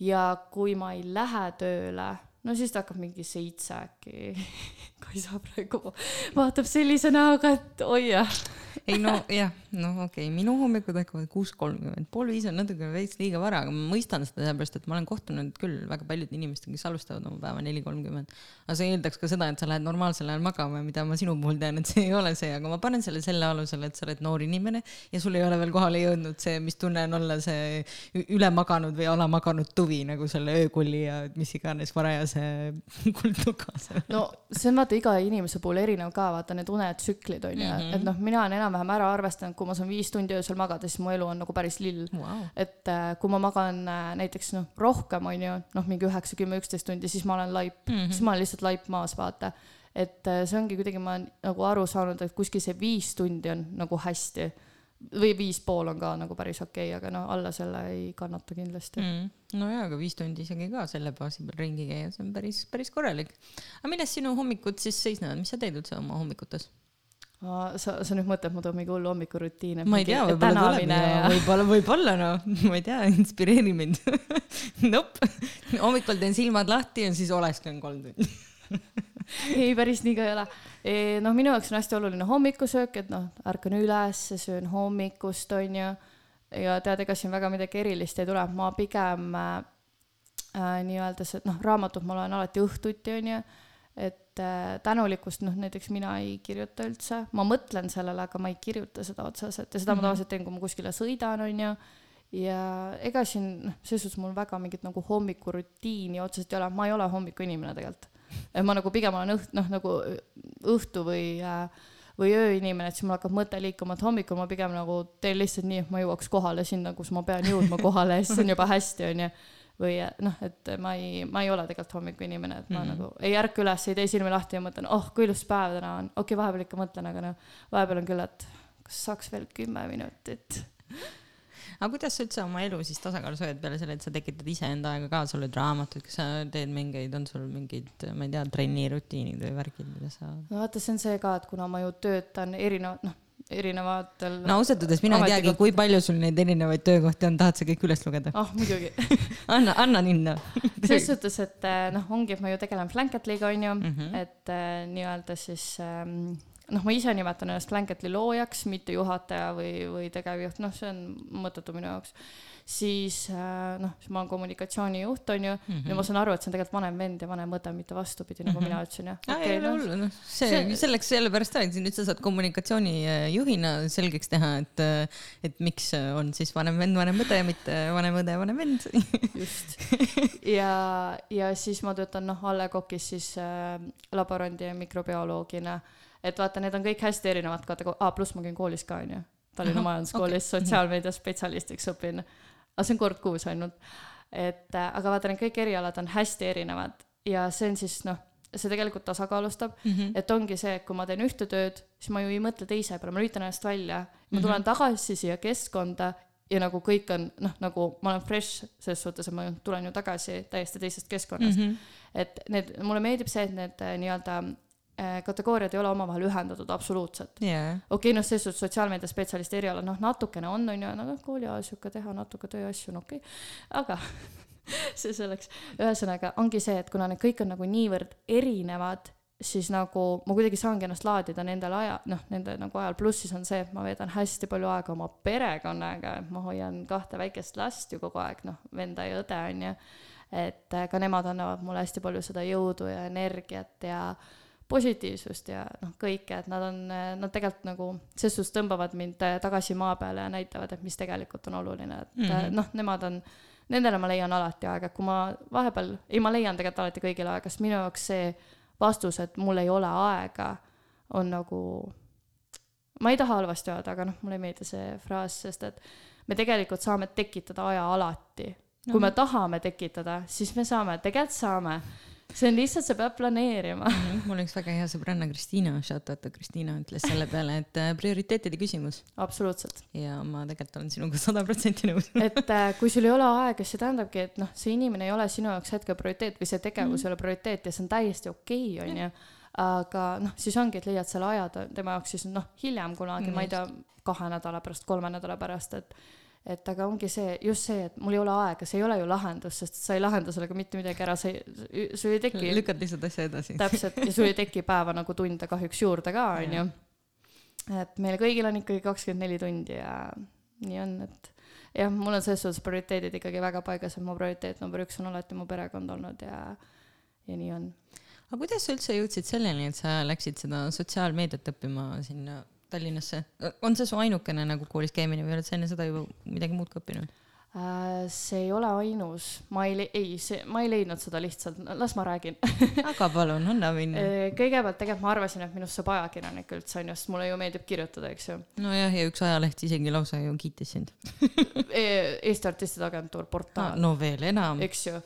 ja kui ma ei lähe tööle, no siis ta hakkab mingi seitse äkki Kaisa praegu vaatab sellise näoga, et oi jah. ei no jah, noh, okei okay., minu hommikud hakkavad kuus kolmkümmend, pool viis on natuke veits liiga vara, aga ma mõistan seda sellepärast, et ma olen kohtunud küll väga paljude inimestega, kes alustavad oma päeva neli kolmkümmend. aga see eeldaks ka seda, et sa lähed normaalsel ajal magama, mida ma sinu puhul tean, et see ei ole see, aga ma panen selle selle alusele, et sa oled noor inimene ja sul ei ole veel kohale jõudnud see, mis tunne on olla see ülemaganud või alamaganud tuvi nagu selle öökulli ja mis iganes varajase kuldnuka asemel. no see on vaata iga inimese puhul erinev ka, vaata need unetsüklid on ju mm, -hmm. et noh, mina olen enam-vähem ära arvestanud, kui ma saan viis tundi öösel magada, siis mu elu on nagu päris lill. Wow.. et äh, kui ma magan äh, näiteks noh, rohkem on ju, noh, mingi üheksa, kümme, üksteist tundi, siis ma olen laip. Mm, -hmm. siis ma olen lihtsalt laip maas, vaata. Et äh, see ongi kuidagi, ma olen nagu aru saanud, et kuskil see viis tundi on nagu hästi või viis pool on ka nagu päris okei okay,, aga no alla selle ei kannata kindlasti. Mm.. no jaa, aga viis tundi isegi ka selle baasi peal ringi käia, see on päris, päris korralik. aga milles sinu hommikud siis seisnevad, mis sa teed üldse oma hommikutes? sa, sa nüüd mõtled, ma toon mingi hullu hommikurutiine. ma ei tea, võib-olla tuleb ja võib-olla, võib-olla noh, ma ei tea, inspireeri mind. Nopp, hommikul teen silmad lahti ja siis olesken kolm tundi ei, päris nii ka ei ole. noh, minu jaoks on hästi oluline hommikusöök, et noh, ärkan üles, söön hommikust, onju. ja tead, ega siin väga midagi erilist ei tule, ma pigem äh, äh nii-öelda see, noh, raamatut ma loen alati õhtuti, onju et äh, tänulikkust, noh näiteks mina ei kirjuta üldse, ma mõtlen sellele, aga ma ei kirjuta seda otseselt ja seda mm -hmm. ma mhm. tavaliselt teen, kui ma kuskile sõidan, onju. ja ega siin, noh, selles suhtes mul väga mingit nagu hommikurutiini otseselt ei ole, ma ei ole hommikuinimene tegelikult ma nagu pigem olen õht-, noh, nagu õhtu või äh, või ööinimene, et siis mul hakkab mõte liikuma, et hommikul ma pigem nagu teen lihtsalt nii, et ma jõuaks kohale sinna, kus ma pean jõudma kohale ja siis on juba hästi, onju. või noh, et ma ei, ma ei ole tegelikult hommikuinimene, et ma mm -hmm. nagu ei ärka üles, ei tee silmi lahti ja mõtlen, oh kui ilus päev täna on. okei okay,, vahepeal ikka mõtlen, aga noh, vahepeal on küll, et kas saaks veel kümme minutit aga kuidas sa üldse oma elu siis tasakaalus hoiad peale selle, et sa tekitad iseenda aega ka, sa loed raamatuid, kas sa teed mingeid, on sul mingid, ma ei tea, trennirutiinid või värgid, mida sa? no vaata, see on see ka, et kuna ma ju töötan erinevat, noh, erinevatel. no ausalt öeldes mina ei teagi, kui palju sul neid erinevaid töökohti on, tahad sa kõik üles lugeda? ah oh,, muidugi anna, anna minna selles suhtes, et eh, noh, ongi, et ma ju tegelen Blanketliga onju mm, -hmm. et äh, nii-öelda siis ähm, noh, ma ise nimetan ennast Blanketli loojaks, mitte juhataja või, või tegevjuht, noh, see on mõttetu minu jaoks. siis äh, noh, siis ma olen kommunikatsioonijuht, on ju mm, -hmm. ja ma saan aru, et see on tegelikult vanem vend ja vanem õde, mitte vastupidi, nagu mm -hmm. mina ütlesin, jah. Okay, ei ole hullu, noh, see, see, selleks, sellepärast rääkisin, nüüd sa saad kommunikatsioonijuhina selgeks teha, et, et miks on siis vanem vend, vanem õde, mitte vanem õde, vanem vend just. ja, ja siis ma töötan, noh, A Le Coq'is siis äh, laborandi ja mikrobioloogina et vaata, need on kõik hästi erinevad kategoo-, aa, pluss ma käin koolis ka, onju. Tallinna Majanduskoolis okay. sotsiaalmeedia spetsialistiks õpin. aga see on kord kuus ainult. et äh, aga vaata, need kõik erialad on hästi erinevad ja see on siis noh, see tegelikult tasakaalustab mm, -hmm. et ongi see, et kui ma teen ühte tööd, siis ma ju ei mõtle teise peale, ma lülitan ennast välja, ma tulen mm -hmm. tagasi siia keskkonda ja nagu kõik on noh, nagu ma olen fresh selles suhtes, et ma tulen ju tagasi täiesti teisest keskkonnast mm. -hmm. et need, mulle meeldib see, et need äh, nii-öelda kategooriad ei ole omavahel ühendatud absoluutselt yeah.. okei okay,, noh, selles suhtes sotsiaalmeedia spetsialisti erialal, noh, natukene on, on ju, no kooli ajal sihuke teha natuke tööasju, no okei okay., aga see selleks. ühesõnaga ongi see, et kuna need kõik on nagu niivõrd erinevad, siis nagu ma kuidagi saangi ennast laadida nendel aja, noh, nende nagu ajal, pluss siis on see, et ma veedan hästi palju aega oma perekonnaga, et ma hoian kahte väikest last ju kogu aeg, noh, venda ja õde on ju. et äh, ka nemad annavad mulle hästi palju seda jõudu ja energiat ja positiivsust ja noh, kõike, et nad on, nad tegelikult nagu ses suhtes tõmbavad mind tagasi maa peale ja näitavad, et mis tegelikult on oluline, et mm -hmm. noh, nemad on, nendele ma leian alati aega, kui ma vahepeal, ei, ma leian tegelikult alati kõigile aega, sest minu jaoks see vastus, et mul ei ole aega, on nagu, ma ei taha halvasti öelda, aga noh, mulle ei meeldi see fraas, sest et me tegelikult saame tekitada aja alati. kui no. me tahame tekitada, siis me saame, tegelikult saame see on lihtsalt, sa pead planeerima mul üks väga hea sõbranna Kristiina, shout out to Kristiina, ütles selle peale, et äh, prioriteetide küsimus. absoluutselt. ja ma tegelikult olen sinuga sada protsenti nõus et äh, kui sul ei ole aega, siis see tähendabki, et noh, see inimene ei ole sinu jaoks hetkel prioriteet või see tegevus -hmm. ei ole prioriteet ja see on täiesti okei okay,, onju. aga noh, siis ongi, et leiad selle aja tema jaoks siis noh, hiljem kunagi ma ei tea, kahe nädala pärast, kolme nädala pärast, et et aga ongi see, just see, et mul ei ole aega, see ei ole ju lahendus, sest sa ei lahenda sellega mitte midagi ära, sa ei, sul ei teki. lükkad lihtsalt asja edasi. täpselt ja sul ei teki päeva nagu tunde kahjuks juurde ka, onju. et meil kõigil on ikkagi kakskümmend neli tundi ja nii on, et jah, mul on selles suhtes prioriteedid ikkagi väga paigas, et mu prioriteet number üks on alati mu perekond olnud ja, ja nii on. aga kuidas sa üldse jõudsid selleni, et sa läksid seda sotsiaalmeediat õppima sinna Tallinnasse, on see su ainukene nagu koolis käimine või oled sa enne seda juba midagi muud ka õppinud? Äh, see ei ole ainus, ma ei, ei, see, ma ei leidnud seda lihtsalt, las ma räägin aga palun, anna minna. Äh, kõigepealt tegelikult ma arvasin, et minust saab ajakirjanik üldse onju, sest mulle ju meeldib kirjutada, eks ju. nojah, ja üks ajaleht isegi lausa ju kiitis sind e, Eesti Artistide Agentuur, portaal. no veel enam. eks ju,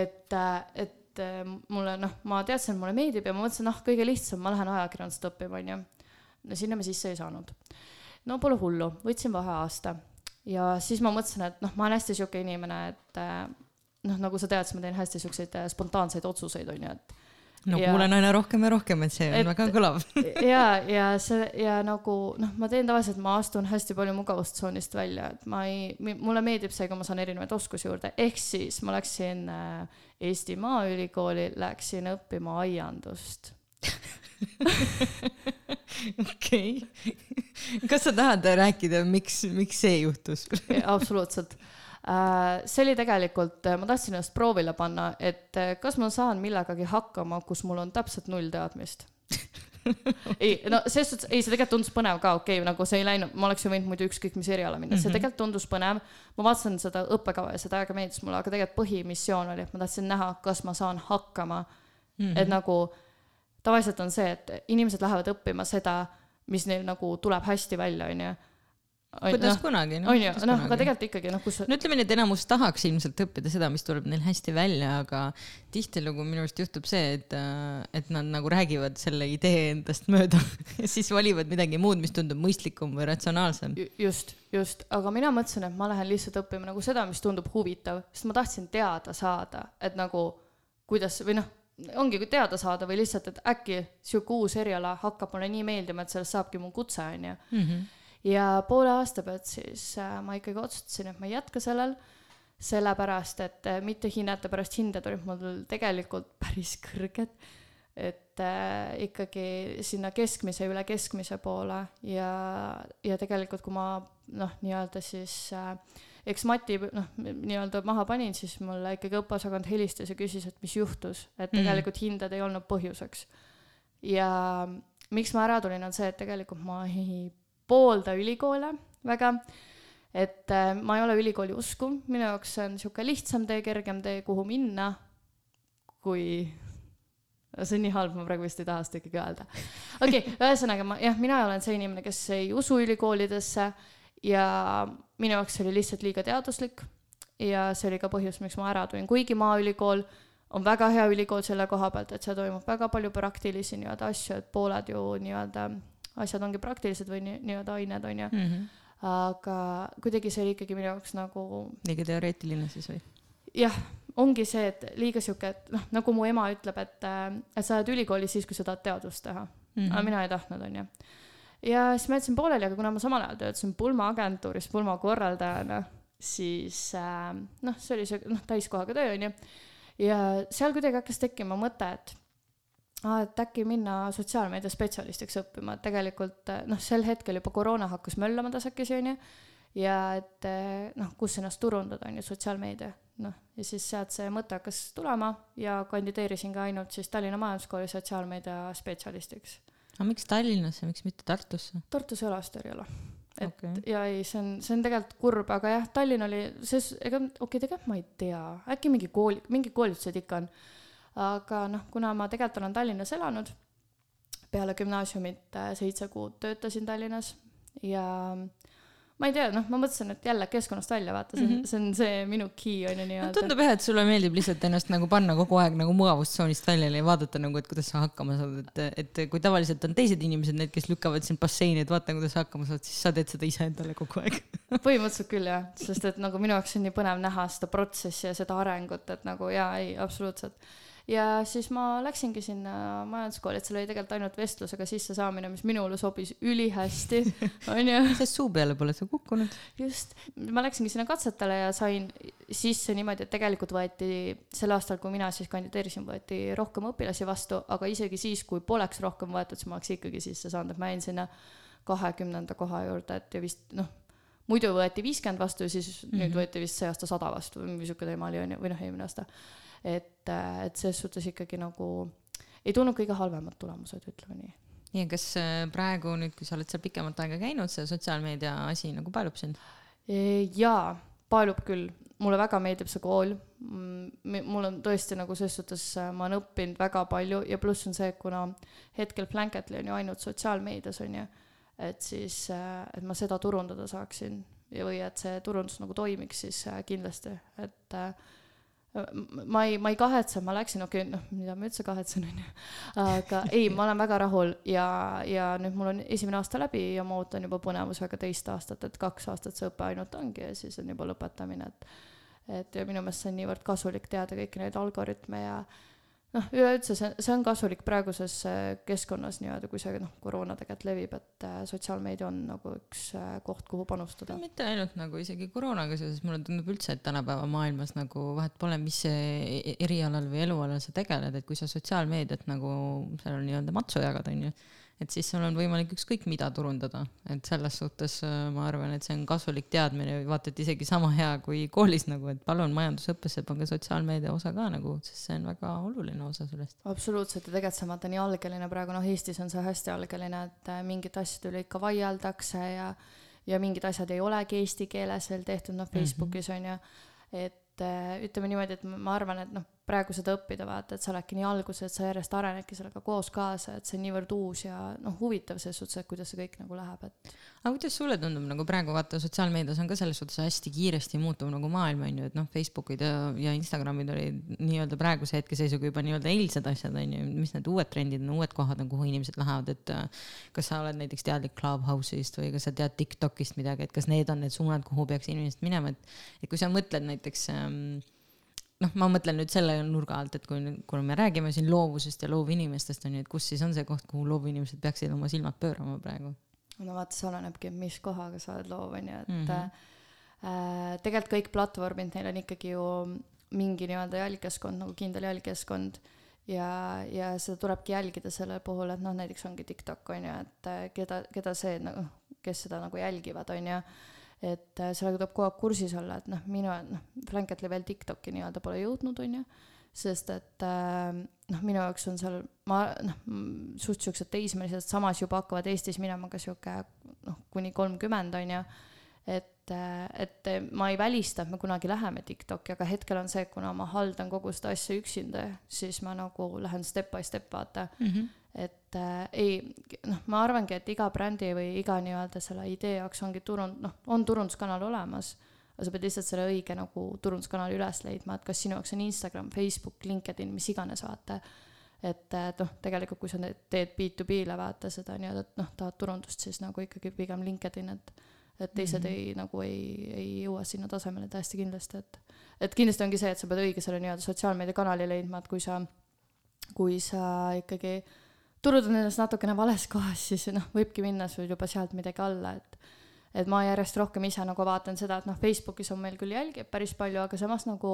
et, äh, et mulle noh, ma teadsin, et mulle meeldib ja ma mõtlesin, noh, kõige lihtsam, ma lähen ajakirjandust õppima, onju no sinna me sisse ei saanud. no pole hullu, võtsin vaheaasta. Ja siis ma mõtlesin, et noh, ma olen hästi sihuke inimene, et eh, noh, nagu sa tead, siis ma teen hästi siukseid eh, spontaanseid otsuseid, on ju, et no ja, kuulen aina rohkem ja rohkem, et see on et, väga kõlav. Ja, ja see ja nagu noh, ma teen tavaliselt, ma astun hästi palju mugavustsoonist välja, et ma ei, mulle meeldib see, kui ma saan erinevaid oskusi juurde, ehk siis ma läksin äh, Eesti Maaülikooli, läksin õppima aiandust okei. kas sa tahad rääkida, miks, miks see juhtus absoluutselt äh, see oli tegelikult, ma tahtsin ennast proovile panna, et äh, kas ma saan millegagi hakkama, kus mul on täpselt null teadmist ei, no selles suhtes, ei, see tegelikult tundus põnev ka, okei okay,, nagu see ei läinud, ma oleks ju võinud muidu ükskõik mis eriala minna mm, -hmm. see mhm. tegelikult tundus põnev. ma vaatasin seda õppekava ja seda väga meeldis mulle, aga tegelikult põhimissioon oli, et ma tahtsin näha, kas ma saan hakkama mm. -hmm. et nagu tavaliselt on see, et inimesed lähevad õppima seda, mis neil nagu tuleb hästi välja, onju kuidas no, kunagi, noh. on ju, noh, aga tegelikult ikkagi noh, kus no ütleme nii, et enamus tahaks ilmselt õppida seda, mis tuleb neil hästi välja, aga tihtilugu minu arust juhtub see, et, et nad nagu räägivad selle idee endast mööda ja siis valivad midagi muud, mis tundub mõistlikum või ratsionaalsem. just, just, aga mina mõtlesin, et ma lähen lihtsalt õppima nagu seda, mis tundub huvitav, sest ma tahtsin teada saada, et nagu kuidas või noh ongi teada saada või lihtsalt, et äkki sihuke uus eriala hakkab mulle nii meeldima, et sellest saabki mu kutse, onju. Mhm. ja poole aasta pealt siis äh, ma ikkagi otsustasin, et ma ei jätka sellel, sellepärast et äh, mitte hinnata pärast hinded olid mul tegelikult päris kõrged, et äh, ikkagi sinna keskmise, üle keskmise poole ja, ja tegelikult, kui ma noh, nii-öelda siis äh, eks Mati noh, nii-öelda maha panin, siis mulle ikkagi õppeosakond helistas ja küsis, et mis juhtus, et mhm. tegelikult hinded ei olnud põhjuseks. ja miks ma ära tulin, on see, et tegelikult ma ei poolda ülikoole väga, et äh, ma ei ole ülikooli usku, minu jaoks see on niisugune lihtsam tee, kergem tee, kuhu minna, kui see on nii halb, ma praegu vist ei taha seda ikkagi öelda. okei okay,, ühesõnaga ma jah, mina olen see inimene, kes ei usu ülikoolidesse ja minu jaoks see oli lihtsalt liiga teaduslik ja see oli ka põhjus, miks ma ära tulin, kuigi Maaülikool on väga hea ülikool selle koha pealt, et seal toimub väga palju praktilisi nii-öelda asju, et pooled ju nii-öelda asjad ongi praktilised või nii-öelda ained, on ju mm. -hmm. aga kuidagi see oli ikkagi minu jaoks nagu. liiga teoreetiline siis või? jah, ongi see, et liiga sihuke, et noh, nagu mu ema ütleb, et, et sa oled ülikoolis siis, kui sa tahad teadust teha mm. -hmm. aga mina ei tahtnud, on ju ja siis ma jätsin pooleli, aga kuna ma samal ajal töötasin Pulma agentuuris Pulma korraldajana, siis äh, noh, see oli see noh, täiskohaga töö onju. ja seal kuidagi hakkas tekkima mõte, et aa, et äkki minna sotsiaalmeedia spetsialistiks õppima, et tegelikult äh, noh, sel hetkel juba koroona hakkas möllama tasakesi onju. ja et äh, noh, kus ennast turundada onju, sotsiaalmeedia, noh ja siis sealt see mõte hakkas tulema ja kandideerisin ka ainult siis Tallinna Majanduskooli sotsiaalmeedia spetsialistiks aga miks Tallinnasse, miks mitte Tartusse? Tartus ei ole seda eriala. et okay. ja ei, see on, see on tegelikult kurb, aga jah, Tallinn oli, ses-, ega okei okay,, tegelikult ma ei tea, äkki mingi kooli, mingid koolitused ikka on. aga noh, kuna ma tegelikult olen Tallinnas elanud, peale gümnaasiumit äh, seitse kuud töötasin Tallinnas ja äh, ma ei tea, noh, ma mõtlesin, et jälle keskkonnast välja vaata, see on mm, -hmm. see on see minu key on ju nii-öelda no,. tundub jah, et sulle meeldib lihtsalt ennast nagu panna kogu aeg nagu mugavustsoonist välja ja vaadata nagu, et kuidas sa hakkama saad, et, et kui tavaliselt on teised inimesed need, kes lükkavad sind basseini, et vaata, kuidas sa hakkama saad, siis sa teed seda iseendale kogu aeg põhimõtteliselt küll jah, sest et nagu minu jaoks on nii põnev näha seda protsessi ja seda arengut, et nagu jaa, ei, absoluutselt ja siis ma läksingi sinna majanduskooli, et seal oli tegelikult ainult vestlusega sissesaamine, mis minule sobis ülihästi, onju. sest suu peale pole sa kukkunud. just, ma läksingi sinna katsetele ja sain sisse niimoodi, et tegelikult võeti sel aastal, kui mina siis kandideerisin, võeti rohkem õpilasi vastu, aga isegi siis, kui poleks rohkem võetud, siis ma oleks ikkagi sisse saanud, et ma jäin sinna kahekümnenda koha juurde, et ja vist noh, muidu võeti viiskümmend vastu, siis mm -hmm. nüüd mhm. võeti vist see aasta sada vastu või mingi sihuke teema oli, onju, või noh, eelmine aasta et, äh, et selles suhtes ikkagi nagu ei tulnud kõige halvemad tulemused, ütleme nii. ja kas äh, praegu nüüd, kui sa oled seal pikemat aega käinud, see sotsiaalmeedia asi nagu paelub sind? E, jaa, paelub küll, mulle väga meeldib see kool. Mul on tõesti nagu selles suhtes, äh, ma olen õppinud väga palju ja pluss on see, kuna hetkel Blanketli on ju ainult sotsiaalmeedias on ju, et siis, et ma seda turundada saaksin ja, või et see turundus nagu toimiks, siis kindlasti, et äh, ma ei, ma ei kahetse, ma läksin, okei okay,, noh, mida ma üldse kahetsen, onju. aga ei, ma olen väga rahul ja, ja nüüd mul on esimene aasta läbi ja ma ootan juba põnevusega teist aastat, et kaks aastat see õpe ainult ongi ja siis on juba lõpetamine, et et ja minu meelest see on niivõrd kasulik teada kõiki neid algoritme ja noh, üleüldse see, see on kasulik praeguses äh, keskkonnas nii-öelda, kui see noh, koroona tegelikult levib, et äh, sotsiaalmeedia on nagu üks äh, koht, kuhu panustada. mitte ainult nagu isegi koroonaga seoses, mulle tundub üldse, et tänapäeva maailmas nagu vahet pole, mis e-, e-, erialal või elualal sa tegeled, et kui sa sotsiaalmeediat nagu seal nii-öelda matsu jagad, onju et siis sul on võimalik ükskõik mida turundada, et selles suhtes äh, ma arvan, et see on kasulik teadmine, vaata, et isegi sama hea kui koolis nagu, et palun majandusõppesse pange sotsiaalmeedia osa ka nagu, sest see on väga oluline osa sellest. absoluutselt. Ja tegelikult see on vaata nii algeline. Praegu, noh, Eestis on see hästi algeline, et äh, mingite asjade üle ikka vaieldakse ja ja mingid asjad ei olegi eesti keeles veel tehtud, noh, Facebookis mm -hmm. on ju, et äh, ütleme niimoodi, et ma arvan, et noh, praegu seda õppida, vaata, et sa oledki nii alguses, et sa järjest arenedki sellega koos kaasa, et see on niivõrd uus ja noh, huvitav selles suhtes, et kuidas see kõik nagu läheb, et. aga kuidas sulle tundub nagu praegu vaata, sotsiaalmeedias on ka selles suhtes hästi kiiresti muutuv nagu maailm on ju, et noh, Facebookid ja, ja Instagramid olid nii-öelda praeguse hetkeseisuga juba nii-öelda eilsed asjad on ju, mis need uued trendid on, uued kohad on, kuhu inimesed lähevad, et äh, kas sa oled näiteks teadlik Clubhouse'ist või kas sa tead Tiktokist midagi, et kas need on need suunad, kuhu peaks inimesed minema, et, et kui sa mõtled näiteks ähm, noh, ma mõtlen nüüd selle nurga alt, et kui, kui me räägime siin loovusest ja loovinimestest on ju, et kus siis on see koht, kuhu loovinimesed peaksid oma silmad pöörama praegu? no vaata, see olenebki, mis kohaga sa oled loov, on ju, et mm -hmm. äh, tegelikult kõik platvormid, neil on ikkagi ju mingi nii-öelda jälgkeskkond nagu kindel jälgkeskkond ja, ja seda tulebki jälgida selle puhul, et noh, näiteks ongi TikTok on ju, et äh, keda, keda see nagu, kes seda nagu jälgivad, on ju et äh, sellega tuleb kogu aeg kursis olla, et noh, minu, noh, Blanketli veel TikToki nii-öelda pole jõudnud, on ju, sest et äh, noh, minu jaoks on seal, ma noh, suht siuksed teismelised samas juba hakkavad Eestis minema ka sihuke noh, kuni kolmkümmend, on ju, et, äh, et ma ei välista, et me kunagi läheme TikTok'i, aga hetkel on see, kuna ma haldan kogu seda asja üksinda, siis ma nagu lähen step by step, vaata mm. -hmm et äh, ei, noh, ma arvangi, et iga brändi või iga nii-öelda selle idee jaoks ongi turund-, noh, on turunduskanal olemas, aga sa pead lihtsalt selle õige nagu turunduskanali üles leidma, et kas sinu jaoks on Instagram, Facebook, LinkedIn, mis iganes, vaata. et, et noh, tegelikult kui sa teed B2B-le vaata seda nii-öelda, et noh, tahad turundust, siis nagu ikkagi pigem LinkedIn, et et teised mm -hmm. ei, nagu ei, ei jõua sinna tasemele täiesti kindlasti, et et kindlasti ongi see, et sa pead õige selle nii-öelda sotsiaalmeediakanali leidma, et kui sa, kui sa ikkagi äh, turud on ennast natukene vales kohas, siis noh, võibki minna sul juba sealt midagi alla, et et ma järjest rohkem ise nagu vaatan seda, et noh, Facebookis on meil küll jälgijaid päris palju, aga samas nagu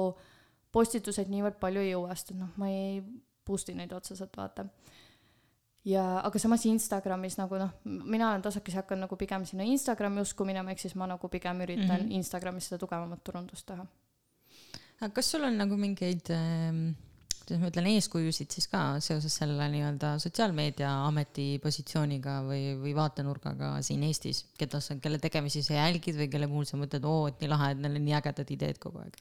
postitused niivõrd palju ei jõua, sest et noh, ma ei boost'i neid otseselt, vaata. ja aga samas Instagramis nagu noh, mina olen tasakesi hakanud nagu pigem sinna Instagrami usku minema, ehk siis ma nagu pigem üritan mm -hmm. Instagramis seda tugevamat turundust teha. aga kas sul on nagu mingeid äh kuidas ma ütlen, eeskujusid siis ka seoses selle nii-öelda sotsiaalmeedia ametipositsiooniga või, või vaatenurgaga siin Eestis, keda sa, kelle tegemisi sa jälgid või kelle puhul sa mõtled, oo, et nii lahe, et neil on nii ägedad ideed kogu aeg?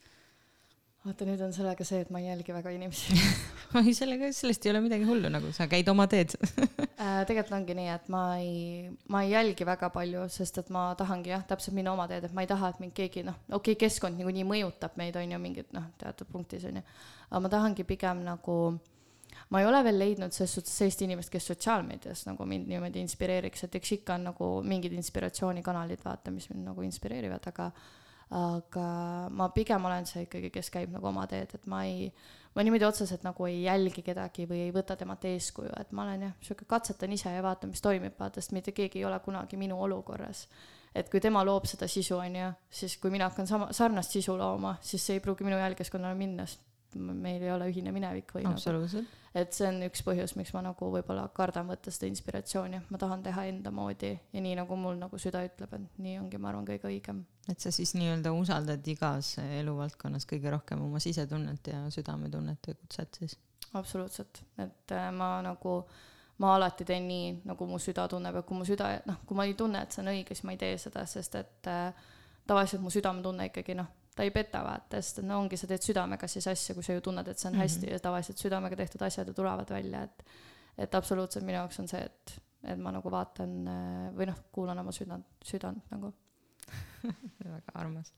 Vaata, nüüd on sellega see, et ma ei jälgi väga inimesi. Ei, sellega, sellest ei ole midagi hullu, nagu sa käid oma teed. Äh, tegelikult ongi nii, et ma ei, ma ei jälgi väga palju, sest et ma tahangi jah, täpselt minna oma teed, et ma ei taha, et mind keegi noh, okei okay,, keskkond niikuinii mõjutab meid, on ju, mingid noh, teatud punktis on ju, aga ma tahangi pigem nagu ma ei ole veel leidnud selles suhtes sellist inimest, kes sotsiaalmeedias nagu mind niimoodi inspireeriks, et eks ikka on nagu mingid inspiratsioonikanalid, vaata, mis mind nagu inspireerivad, aga aga ma pigem olen see ikkagi, kes käib nagu oma teed, et ma ei, ma niimoodi otseselt nagu ei jälgi kedagi või ei võta temalt eeskuju, et ma olen jah, sihuke katsetan ise ja vaatan, mis toimib, vaata, sest mitte keegi ei ole kunagi minu olukorras. et kui tema loob seda sisu, on ju, siis kui mina hakkan sama, sarnast sisu looma, siis see ei pruugi minu jälgiskonnale minna, sest meil ei ole ühine minevik või absoluutselt nagu et see on üks põhjus, miks ma nagu võib-olla kardan võtta seda inspiratsiooni, ma tahan teha enda moodi ja nii nagu mul nagu süda ütleb, et nii ongi, ma arvan, kõige õigem. et sa siis nii-öelda usaldad igas eluvaldkonnas kõige rohkem oma sisetunnet ja südametunnet ja kutset siis? absoluutselt, et äh, ma nagu, ma alati teen nii, nagu mu süda tunneb ja kui mu süda, noh, kui ma ei tunne, et see on õige, siis ma ei tee seda, sest et äh, tavaliselt mu südametunne ikkagi noh ta ei peta, vaata, sest no ongi, sa teed südamega siis asju, kui sa ju tunned, et see on mm -hmm. hästi ja tavaliselt südamega tehtud asjad ju tulevad välja, et et absoluutselt minu jaoks on see, et, et ma nagu vaatan või noh, kuulan oma südant, südant nagu väga armas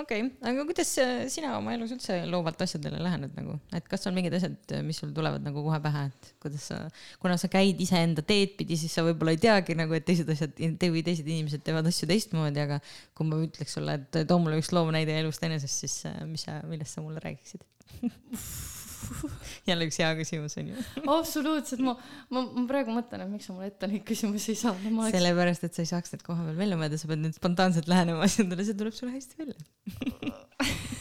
okei okay., aga kuidas sina oma elus üldse loovalt asjadele lähened nagu, et kas on mingid asjad, mis sul tulevad nagu kohe pähe, et kuidas sa, kuna sa käid iseenda teed pidi, siis sa võib-olla ei teagi nagu, et teised asjad või teised inimesed teevad asju teistmoodi, aga kui ma ütleks sulle, et too mulle üks loov näide elust enesest, siis mis sa, millest sa mulle räägiksid jälle üks hea küsimus on ju. absoluutselt, ma, ma, ma praegu mõtlen, et miks sa mulle ette neid küsimusi ei saa. No,. Oleks... sellepärast, et sa ei saaks neid koha peal välja mõelda, sa pead nüüd spontaanselt lähenema asjadele, see tuleb sulle hästi välja.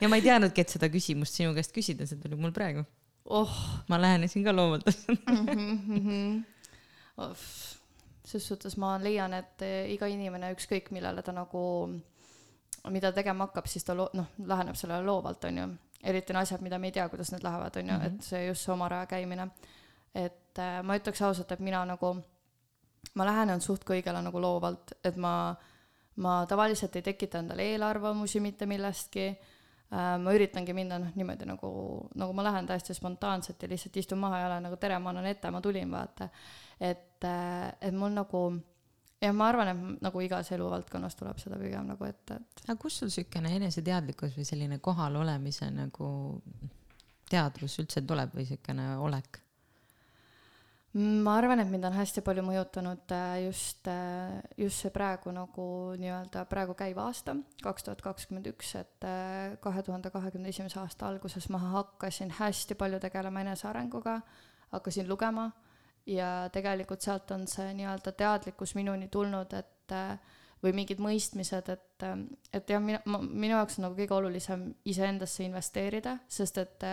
Ja ma ei teadnudki, et seda küsimust sinu käest küsida, see tuli mul praegu. Oh.. ma lähenesin ka loomalt mm. -hmm. Oh, ses suhtes ma leian, et iga inimene, ükskõik millele ta nagu, mida tegema hakkab, siis ta lo-, noh, läheneb sellele loovalt, on ju eriti on asjad, mida me ei tea, kuidas need lähevad, on ju, et see just see oma raja käimine. et äh, ma ütleks ausalt, et mina nagu, ma lähenen suht kõigele nagu loovalt, et ma, ma tavaliselt ei tekita endale eelarvamusi mitte millestki äh,, ma üritangi minna noh, niimoodi nagu, nagu ma lähen täiesti spontaanselt ja lihtsalt istun maha ja olen nagu tere, ma annan ette, ma tulin, vaata. et äh,, et mul nagu jah, ma arvan, et nagu igas eluvaldkonnas tuleb seda pigem nagu ette, et. aga kust sul siukene eneseteadlikkus või selline kohalolemise nagu teadvus üldse tuleb või siukene olek? ma arvan, et mind on hästi palju mõjutanud äh, just, äh, just see praegu nagu nii-öelda praegu käiv aasta, kaks tuhat kakskümmend üks, et äh, kahe tuhande kahekümne esimese aasta alguses ma hakkasin hästi palju tegelema enesearenguga, hakkasin lugema ja tegelikult sealt on see nii-öelda teadlikkus minuni tulnud, et või mingid mõistmised, et, et jah, mina, minu jaoks on nagu kõige olulisem iseendasse investeerida, sest et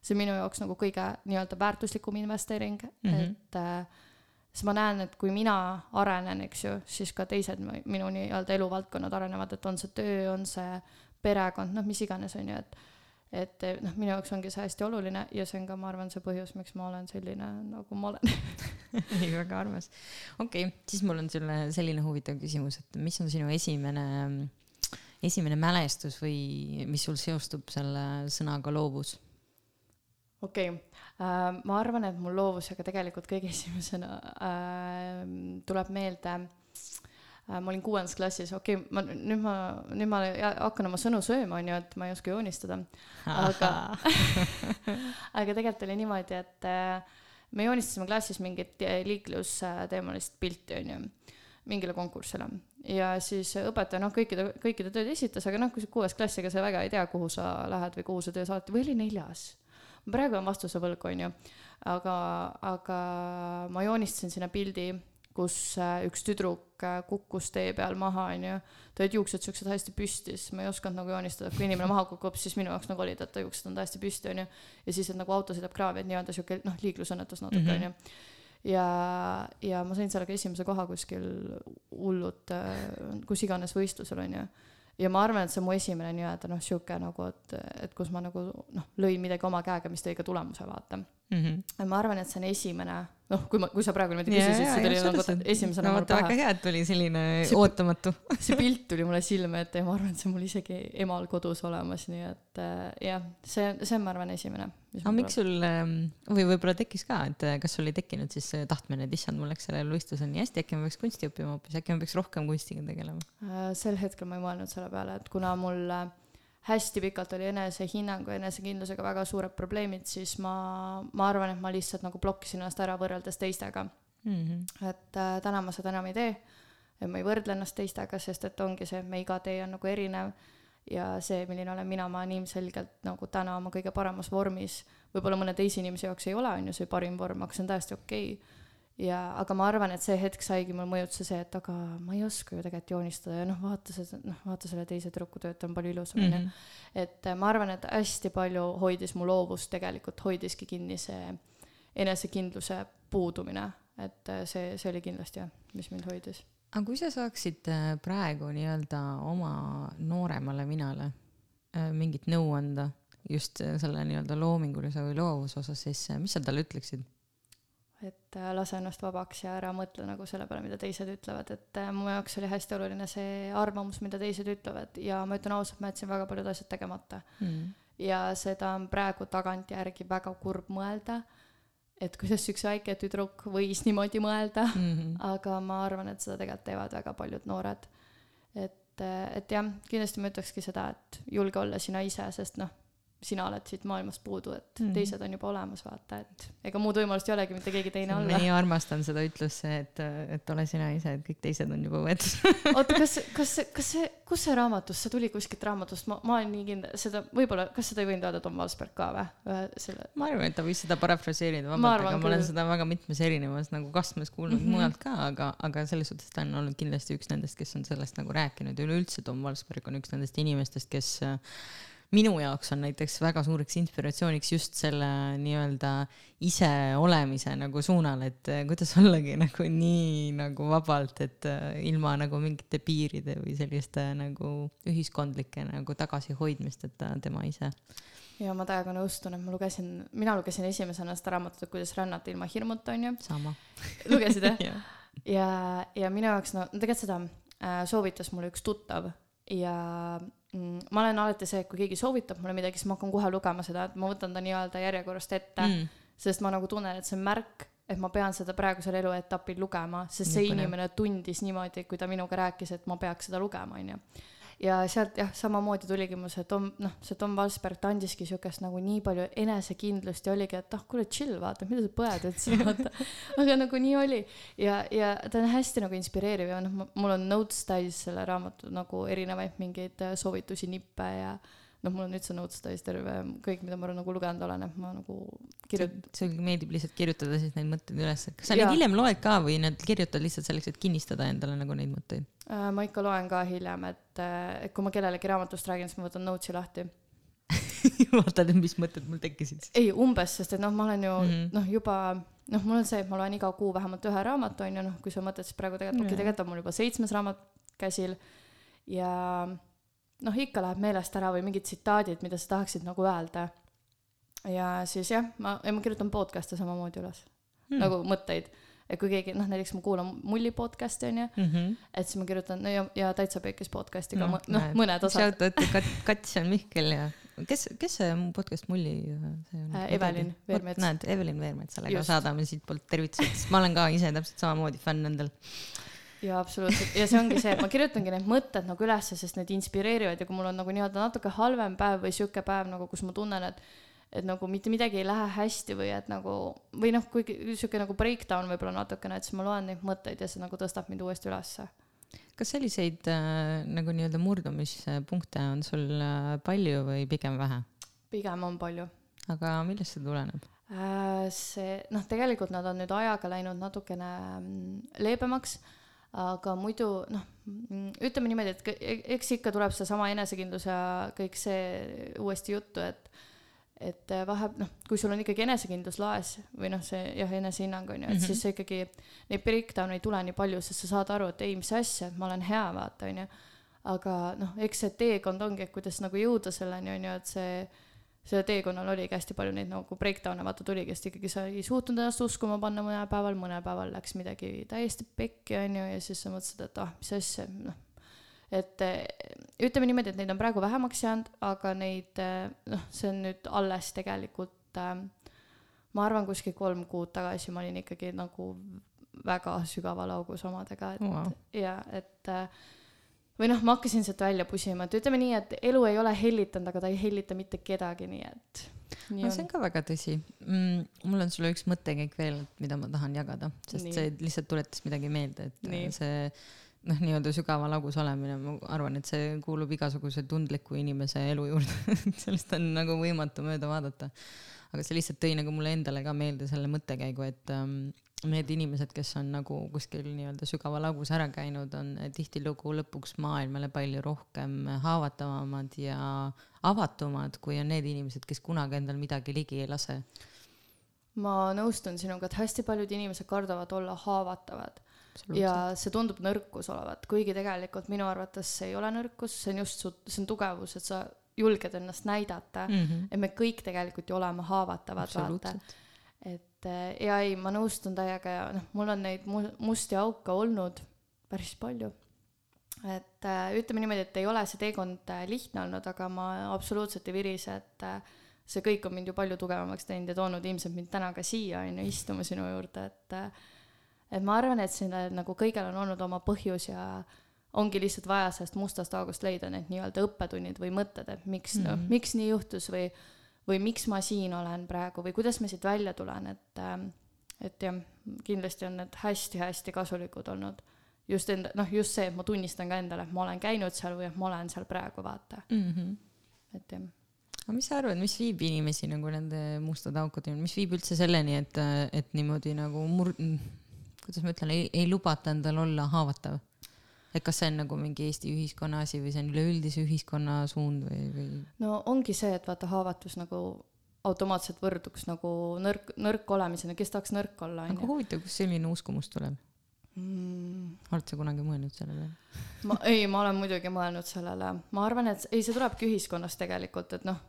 see on minu jaoks nagu kõige nii-öelda väärtuslikum investeering mm, -hmm. et siis ma näen, et kui mina arenen, eks ju, siis ka teised minu nii-öelda eluvaldkonnad arenevad, et on see töö, on see perekond, noh, mis iganes, on ju, et et noh, minu jaoks ongi see hästi oluline ja see on ka, ma arvan, see põhjus, miks ma olen selline, nagu ma olen ei, väga armas. okei okay,, siis mul on sulle selline huvitav küsimus, et mis on sinu esimene, esimene mälestus või mis sul seostub selle sõnaga loovus? okei okay. äh,, ma arvan, et mul loovusega tegelikult kõige esimesena äh, tuleb meelde äh, Äh, ma olin kuuendas klassis, okei okay,, ma nüüd ma, nüüd ma hakkan oma sõnu sööma, onju, et ma ei oska joonistada. aga aga tegelikult oli niimoodi, et äh, me joonistasime klassis mingit liiklusteemalist pilti, onju, mingile konkursile. ja siis õpetaja, noh, kõikide, kõikide tööd esitas, aga noh, kui sa kuues klass, ega sa väga ei tea, kuhu sa lähed või kuhu sa töö saad või oli neljas. praegu on vastuse võlgu, onju. aga, aga ma joonistasin sinna pildi kus äh, üks tüdruk äh, kukkus tee peal maha, onju. ta olid juuksed siuksed hästi püsti, siis ma ei osanud nagu joonistada, kui inimene maha kukub, siis minu jaoks nagu olid, et ta juuksed on täiesti püsti, onju. ja siis, et nagu auto sõidab kraavi, et nii-öelda siuke noh, liiklusõnnetus natuke, mhm. onju. ja, ja ma sain sellega esimese koha kuskil hullult, äh, kus iganes võistlusel, onju ja ma arvan, et see on mu esimene nii-öelda noh, sihuke nagu, et, et kus ma nagu noh, lõin midagi oma käega, mis tõi ka tulemuse, vaata mm. -hmm. ma arvan, et see on esimene noh, kui ma, kui sa praegu niimoodi küsisid, see tuli nagu esimesena no, mul pähe. väga hea, et tuli selline see, ootamatu see pilt tuli mulle silme ette ja ma arvan, et see on mul isegi emal kodus olemas, nii et äh, jah, see, see on, ma arvan, esimene. aga miks sul ähm, või võib-olla tekkis ka, et äh, kas sul ei tekkinud siis tahtmine, et issand, mul läks sellel võistlusel nii hästi, äkki ma peaks kunsti õppima hoopis, äkki ma peaks rohkem kunstiga tegelema äh,? sel hetkel ma ei mõelnud selle peale, et kuna mul äh, hästi pikalt oli enesehinnangu ja enesekindlusega väga suured probleemid, siis ma, ma arvan, et ma lihtsalt nagu blokkisin ennast ära võrreldes teistega mm. -hmm. et äh, täna ma seda enam ei tee. et ma ei võrdle ennast teistega, sest et ongi see, me iga tee on nagu erinev ja see, milline olen mina, ma olen ilmselgelt nagu täna oma kõige paremas vormis. võib-olla mõne teise inimese jaoks ei ole, on ju, see parim vorm, aga see on täiesti okei okay. Ja, aga ma arvan, et see hetk saigi mul mõjutada see, et aga ma ei oska ju tegelikult joonistada ja noh, vaata seda, noh, vaata selle teise tüdruku tööd, ta on palju ilusam, on ju. Mhm. et äh, ma arvan, et hästi palju hoidis mu loovust tegelikult, hoidiski kinni see enesekindluse puudumine, et äh, see, see oli kindlasti jah, mis mind hoidis aga kui sa saaksid äh, praegu nii-öelda oma nooremale minale mingit nõu anda just selle nii-öelda loomingulise või loovuse osas, siis mis sa talle ütleksid? Et äh, lase ennast vabaks ja ära mõtle nagu selle peale, mida teised ütlevad, et äh, mu jaoks oli hästi oluline see arvamus, mida teised ütlevad ja ma ütlen ausalt, ma jätsin väga paljud asjad tegemata mm. ja seda on praegu tagantjärgi väga kurb mõelda, et kuidas üks väike tüdruk võis niimoodi mõelda Mm -hmm. aga ma arvan, et seda tegelikult teevad väga paljud noored. et, et jah, kindlasti ma ütlekski seda, et julge olla sina ise, sest noh, sina oled siit maailmast puudu, et mm. teised on juba olemas, vaata, et ega muud võimalust ei olegi mitte keegi teine ma olla. nii armastan seda ütlust, see, et, et ole sina ise, et kõik teised on juba võetud oota, kas, kas, kas see, kus see raamatus, see tuli kuskilt raamatust, ma, ma olen nii kindel, seda võib-olla, kas seda ei võinud öelda Tom Valsberg ka või, ühe selle ma arvan, et ta võis seda parafraseerida Ma vabalt, aga ma olen seda väga mitmes erinevas nagu kastmes kuulnud mm. -hmm. mujalt ka, aga, aga selles suhtes ta on olnud kindlasti üks nendest, kes on sellest nagu rääkinud ja üleüldse Tom Valsberg on üks nendest inimestest, kes äh, minu jaoks on näiteks väga suureks inspiratsiooniks just selle nii-öelda ise olemise nagu suunal, et äh, kuidas ollagi nagu nii nagu vabalt, et äh, ilma nagu mingite piiride või selliste nagu ühiskondlike nagu tagasihoidmisteta tema ise. ja ma täiega nõustun, et ma lugesin, mina lugesin esimesena seda raamatut, kuidas rännata ilma hirmuta, onju. sama. lugesid jah? jah. ja, ja minu jaoks no tegelikult seda äh, soovitas mulle üks tuttav ja ma olen alati see, et kui keegi soovitab mulle midagi, siis ma hakkan kohe lugema seda, et ma võtan ta nii-öelda järjekorrast ette mm., sest ma nagu tunnen, et see on märk, et ma pean seda praegusel eluetapil lugema, sest see põnev. inimene tundis niimoodi, kui ta minuga rääkis, et ma peaks seda lugema, onju ja sealt jah, samamoodi tuligi mul see Tom, noh, see Tom Valsberg, ta andiski siukest nagu nii palju enesekindlust ja oligi, et ah, kuule chill, vaata, mida sa põed üldse, vaata. aga nagu nii oli ja, ja ta on hästi nagu inspireeriv ja noh, mul on notes täis selle raamatu nagu erinevaid mingeid äh, soovitusi, nippe ja noh, mul on üldse notes täis terve kõik, mida ma nagu lugenud olen, et ma nagu kirjutan. sulle meeldib lihtsalt kirjutada siis neid mõtteid üles, kas sa Jaa. neid hiljem loed ka või need kirjutad lihtsalt selleks, et kinnistada endale nagu neid mõtteid? Äh, ma ikka loen ka hiljem, et, et kui ma kellelegi raamatust räägin, siis ma võtan notes'i lahti vaatad, mis mõtted mul tekkisid. ei, umbes, sest et noh, ma olen ju mm. -hmm. noh, juba noh, mul on see, et ma loen iga kuu vähemalt ühe raamatu onju, noh, kui sa mõtled, siis praegu tegelikult, okei, Jaa. tegelikult on mul juba seitsmes raamat käsil ja noh, ikka läheb meelest ära või mingid tsitaadid, mida sa tahaksid nagu öelda. ja siis jah, ma, ja ma kirjutan podcast'e samamoodi üles mm., nagu mõtteid, et kui keegi noh, näiteks ma kuulan mulli podcast'i onju, -hmm. et siis ma kirjutan no ja, ja täitsa pekis podcast'i ka No, no,, noh, mõned osad. Shout out Kat-, Kats on Mihkel ja kes, kes see podcast Mulli see on Äh, Evelin Veermets. näed, Evelin Veermets, sellega Just. saadame siitpoolt tervitused, sest ma olen ka ise täpselt samamoodi fänn nendel. jaa, absoluutselt ja see ongi see, et ma kirjutangi need mõtted nagu ülesse, sest need inspireerivad ja kui mul on nagu nii-öelda natuke halvem päev või sihuke päev nagu, kus ma tunnen, et et nagu mitte midagi ei lähe hästi või et nagu või noh, kuigi sihuke nagu breakdown võib-olla natukene, et siis ma loen neid mõtteid ja see nagu tõstab mind uuesti ülesse. kas selliseid äh, nagu nii-öelda murdumispunkte on sul äh, palju või pigem vähe? pigem on palju aga millest see tuleneb? Äh, see noh, tegelikult nad on nüüd ajaga läinud natukene mm, leebemaks, aga muidu noh, ütleme niimoodi, et e- eks ikka tuleb seesama enesekindlus ja kõik see uuesti juttu, et et vahe, noh, kui sul on ikkagi enesekindlus laes või noh, see jah, enesehinnang on ju, et Mhm. siis sa ikkagi neid breakdown'e ei tule nii palju, sest sa saad aru, et ei, mis asja, et ma olen hea, vaata onju. aga noh, eks see teekond ongi, et kuidas nagu jõuda selleni onju, et see sellel teekonnal oligi hästi palju neid nagu breakdown'e vaata tuligi, sest ikkagi sa ei suutnud ennast uskuma panna mõnel päeval, mõnel päeval läks midagi täiesti pekki onju ja siis sa mõtlesid, et ah, mis asja, noh. et eh, ütleme niimoodi, et neid on praegu vähemaks jäänud, aga neid eh, noh, see on nüüd alles tegelikult äh, ma arvan, kuskil kolm kuud tagasi ma olin ikkagi nagu väga sügaval augus omadega, et Wow. ja et äh, või noh, ma hakkasin sealt välja pusima, et ütleme nii, et elu ei ole hellitanud, aga ta ei hellita mitte kedagi, nii et no see on ka väga tõsi mm,. mul on sulle üks mõttekäik veel, mida ma tahan jagada, sest Nii. see lihtsalt tuletas midagi meelde, et Nii. nii. see noh, nii-öelda sügava lagus olemine, ma arvan, et see kuulub igasuguse tundliku inimese elu juurde sellest on nagu võimatu mööda vaadata. aga see lihtsalt tõi nagu mulle endale ka meelde selle mõttekäigu, et ähm, need inimesed, kes on nagu kuskil nii-öelda sügava lagus ära käinud, on tihtilugu lõpuks maailmale palju rohkem haavatavamad ja avatumad, kui on need inimesed, kes kunagi endal midagi ligi ei lase. ma nõustun sinuga, et hästi paljud inimesed kardavad olla haavatavad ja see tundub nõrkus olevat, kuigi tegelikult minu arvates see ei ole nõrkus, see on just su, see on tugevus, et sa julged ennast näidata mm, -hmm. et me kõik tegelikult ju oleme haavatavad, vaata. Et eh, ja ei, ma nõustun täiega ja noh, mul on neid mu-, musti auke olnud päris palju. et äh, ütleme niimoodi, et ei ole see teekond äh, lihtne olnud, aga ma absoluutselt ei virise, et see kõik on mind ju palju tugevamaks teinud ja toonud ilmselt mind täna ka siia, on ju, istuma sinu juurde, et et ma arvan, et sellel nagu kõigel on olnud oma põhjus ja ongi lihtsalt vaja sellest mustast august leida need nii-öelda õppetunnid või mõtted, et miks mm, -hmm. noh, mhm. miks nii juhtus või, või miks ma siin olen praegu või kuidas ma siit välja tulen, et, ähm, et jah, kindlasti on need hästi-hästi kasulikud olnud. just enda, noh, just see, et ma tunnistan ka endale, et ma olen käinud seal või et ma olen seal praegu, vaata mm. -hmm. et jah aga mis sa arvad, mis viib inimesi nagu nende mustade aukude, mis viib üldse selleni, et, et niimoodi nagu mur-, kuidas ma ütlen, ei lubata endal olla haavatav. Et kas see on nagu mingi Eesti ühiskonna asi või see on üleüldise ühiskonna suund või, või? no ongi see, et vaata haavatus nagu automaatselt võrduks nagu nõrk, nõrk olemisena, kes tahaks nõrk olla, onju. aga huvitav, kust selline uskumus tuleb mm.? oled sa kunagi mõelnud sellele? ma, ei, ma olen muidugi mõelnud sellele, ma arvan, et ei, see tulebki ühiskonnast tegelikult, et noh,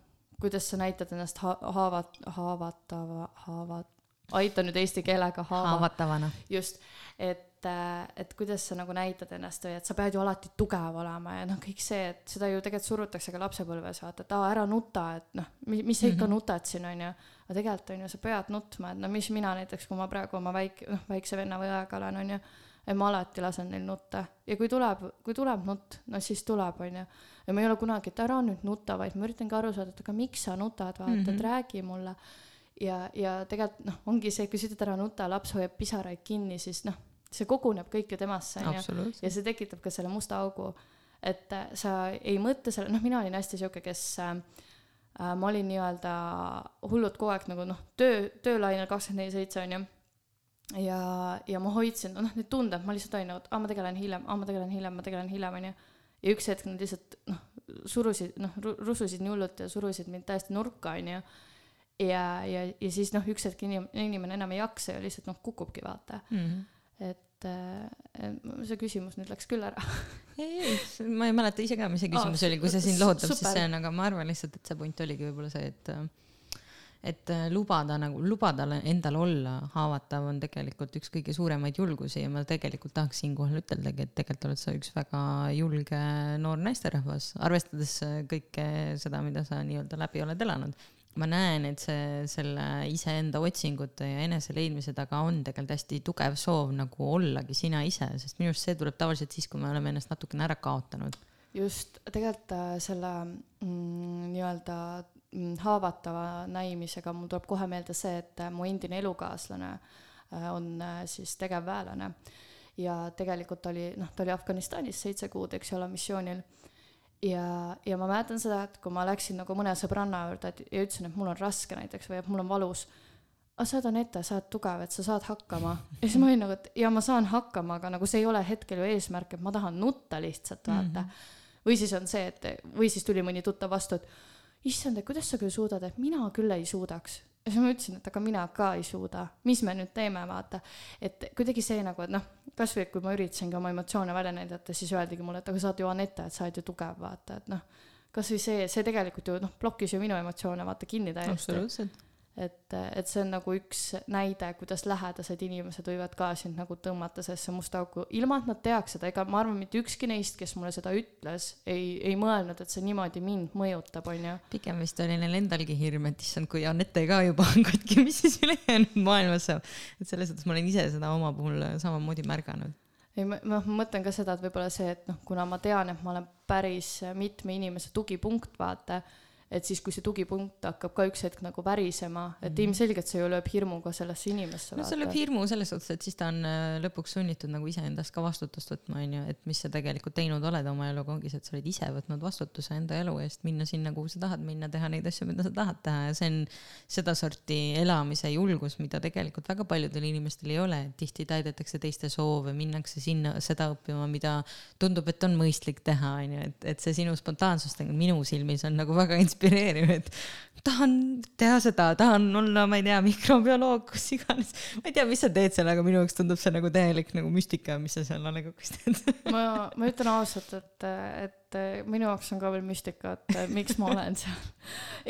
kuidas sa näitad ennast ha haavat-, haavatava, haavat-, aita nüüd eesti keelega haava. haavatavana. just, et, äh, et kuidas sa nagu näitad ennast või et sa pead ju alati tugev olema ja noh, kõik see, et seda ju tegelikult surutakse ka lapsepõlves, vaata, et aa, ära nuta, et noh, mis, mis sa ikka mm -hmm. nutad siin, onju. aga tegelikult onju, sa pead nutma, et no mis mina näiteks, kui ma praegu oma väike, noh, väikse venna või õega olen, onju et ma alati lasen neil nutta ja kui tuleb, kui tuleb nutt, no siis tuleb, onju. ja ma ei ole kunagi, et ära nüüd nuta, vaid ma üritangi aru saada, et aga miks sa nutad, vaata mm, -hmm. et räägi mulle ja, ja tegelikult noh, ongi see, kui sa ütled ära nuta, laps hoiab pisaraid kinni, siis noh, see koguneb kõik ju temasse, onju. ja see tekitab ka selle musta augu. et äh, sa ei mõtle selle, noh, mina olin hästi sihuke, kes äh, äh, ma olin nii-öelda hullult kogu aeg nagu noh, töö, töölainel kakskümmend neli seitse onju. ja, ja ma hoidsin, noh, need tunded, ma lihtsalt olin nagu, et aa, ma tegelen hiljem, aa, ma tegelen hiljem, ma tegelen hiljem, onju. ja üks hetk nad lihtsalt noh, surusid, noh, rususid nii hullult ja surusid mind täiesti nurka, onju ja, ja, ja siis noh, üks hetk inim-, inimene enam ei jaksa ja lihtsalt noh, kukubki vaata mm. -hmm. Et äh, see küsimus nüüd läks küll ära ei, ei, ma ei mäleta ise ka, mis see küsimus oh, oli, kui see sind lohutab, siis see on, aga ma arvan lihtsalt, et see point oligi võib-olla see, et et äh, lubada nagu, lubada endal olla haavatav on tegelikult üks kõige suuremaid julgusi ja ma tegelikult tahaks siinkohal üteldagi, et tegelikult oled sa üks väga julge noor naisterahvas, arvestades kõike seda, mida sa nii-öelda läbi oled elanud ma näen, et see, selle iseenda otsingute ja enese leidmise taga on tegelikult hästi tugev soov nagu ollagi sina ise, sest minu arust see tuleb tavaliselt siis, kui me oleme ennast natukene ära kaotanud. just, tegelikult äh, selle mm, nii-öelda mm, haavatava näimisega mul tuleb kohe meelde see, et äh, mu endine elukaaslane äh, on siis tegevväelane ja tegelikult oli, noh, ta oli Afganistanis seitse kuud, eks ole, missioonil ja, ja ma mäletan seda, et kui ma läksin nagu mõne sõbranna juurde ja ütlesin, et mul on raske näiteks või et mul on valus. aga sa oled Anette, sa oled tugev, et sa saad hakkama. ja siis ma olin nagu, et ja ma saan hakkama, aga nagu see ei ole hetkel ju eesmärk, et ma tahan nutta lihtsalt, vaata mm. -hmm. või siis on see, et, või siis tuli mõni tuttav vastu, et issand, et kuidas sa küll suudad, et mina küll ei suudaks ja siis ma ütlesin, et aga mina ka ei suuda, mis me nüüd teeme, vaata. et kuidagi see nagu, et noh, kasvõi kui ma üritasingi oma emotsioone välja näidata, siis öeldigi mulle, et aga sa oled ju Anette, et sa oled ju tugev, vaata, et noh. kasvõi see, see tegelikult ju noh, blokkis ju minu emotsioone vaata kinni täiesti. absoluutselt et, et see on nagu üks näide, kuidas lähedased inimesed võivad ka sind nagu tõmmata sellesse musta auku, ilma et nad teaks seda, ega ma arvan, mitte ükski neist, kes mulle seda ütles, ei, ei mõelnud, et see niimoodi mind mõjutab, onju. pigem vist oli neil endalgi hirm, et issand, kui Anette ka juba on katki, mis siis ülejäänud maailmas saab. et selles suhtes ma olen ise seda oma puhul samamoodi märganud ei, ma, ma mõtlen ka seda, et võib-olla see, et noh, kuna ma tean, et ma olen päris mitme inimese tugipunkt, vaata et siis, kui see tugipunkt hakkab ka üks hetk nagu värisema, et Mhm. ilmselgelt see ju lööb hirmuga sellesse inimesse. no see lööb hirmu selles suhtes, et siis ta on äh, lõpuks sunnitud nagu iseendast ka vastutust võtma, onju, et mis sa tegelikult teinud oled oma eluga, ongi see, et sa oled ise võtnud vastutuse enda elu eest, minna sinna, kuhu sa tahad minna, teha neid asju, mida sa tahad teha ja see on sedasorti elamise julgus, mida tegelikult väga paljudel inimestel ei ole, tihti täidetakse teiste soove, minnakse sinna seda õppima, mida tundub, et on mõistlik teha, onju, et, et see sinu spontaansus minu silmis on nagu väga inspireeriv, et tahan teha seda, tahan olla, ma ei tea, mikrobioloog, kus iganes. ma ei tea, mis sa teed seal, aga minu jaoks tundub see nagu täielik nagu müstika, mis sa seal A Le Coq'is teed. ma, ma ütlen ausalt, et, et minu jaoks on ka veel müstika, et miks ma olen seal.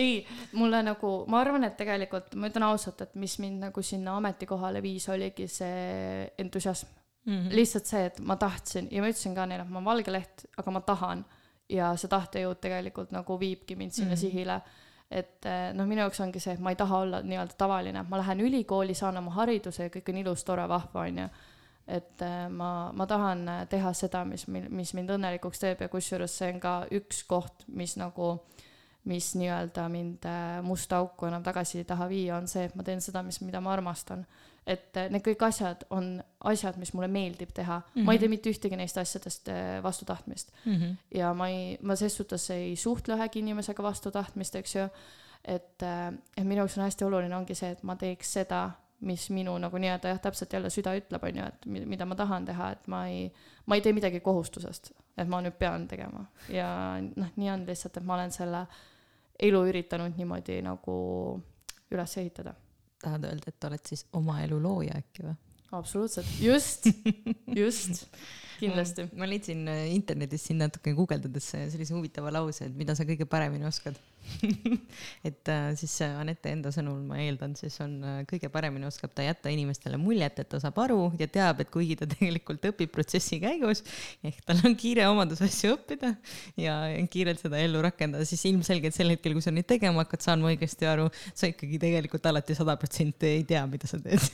ei, mulle nagu, ma arvan, et tegelikult ma ütlen ausalt, et mis mind nagu sinna ametikohale viis, oligi see entusiasm. Mhm. lihtsalt see, et ma tahtsin ja ma ütlesin ka neile, et ma olen valge leht, aga ma tahan. Ja see tahtejõud tegelikult nagu viibki mind sinna mm -hmm. sihile. et eh, noh, minu jaoks ongi see, et ma ei taha olla nii-öelda tavaline, ma lähen ülikooli, saan oma hariduse ja kõik on ilus, tore, vahva, onju et eh, ma, ma tahan eh, teha seda, mis, mis mind õnnelikuks teeb ja kusjuures see on ka üks koht, mis nagu, mis nii-öelda mind musta auku enam tagasi ei taha viia, on see, et ma teen seda, mis, mida ma armastan. Et eh, need kõik asjad on asjad, mis mulle meeldib teha mm, -hmm. ma ei tee mitte ühtegi neist asjadest eh, vastu tahtmist Mhm. ja ma ei, ma ses suhtes ei suhtle ühegi inimesega vastu tahtmist, eks ju. et, et minu jaoks on hästi oluline ongi see, et ma teeks seda, mis minu nagu nii-öelda jah, täpselt jälle süda ütleb, on ju, et mi- mida ma tahan teha, et ma ei, ma ei tee midagi kohustusest, et ma nüüd pean tegema ja noh, nii on lihtsalt, et ma olen selle elu üritanud niimoodi nagu üles ehitada. Tahad öelda, et oled siis oma elu looja äkki või? absoluutselt, just, just, kindlasti. ma leidsin äh, internetis siin natuke guugeldades sellise huvitava lause, et mida sa kõige paremini oskad. et äh, siis Anette enda sõnul, ma eeldan, siis on äh, kõige paremini oskab ta jätta inimestele muljet, et ta saab aru ja teab, et kuigi ta tegelikult õpib protsessi käigus, ehk tal on kiire omadus asju õppida ja kiirelt seda ellu rakendada, siis ilmselgelt sel hetkel, kui sa neid tegema hakkad, saan ma õigesti aru, sa ikkagi tegelikult alati sada protsenti ei tea, mida sa teed.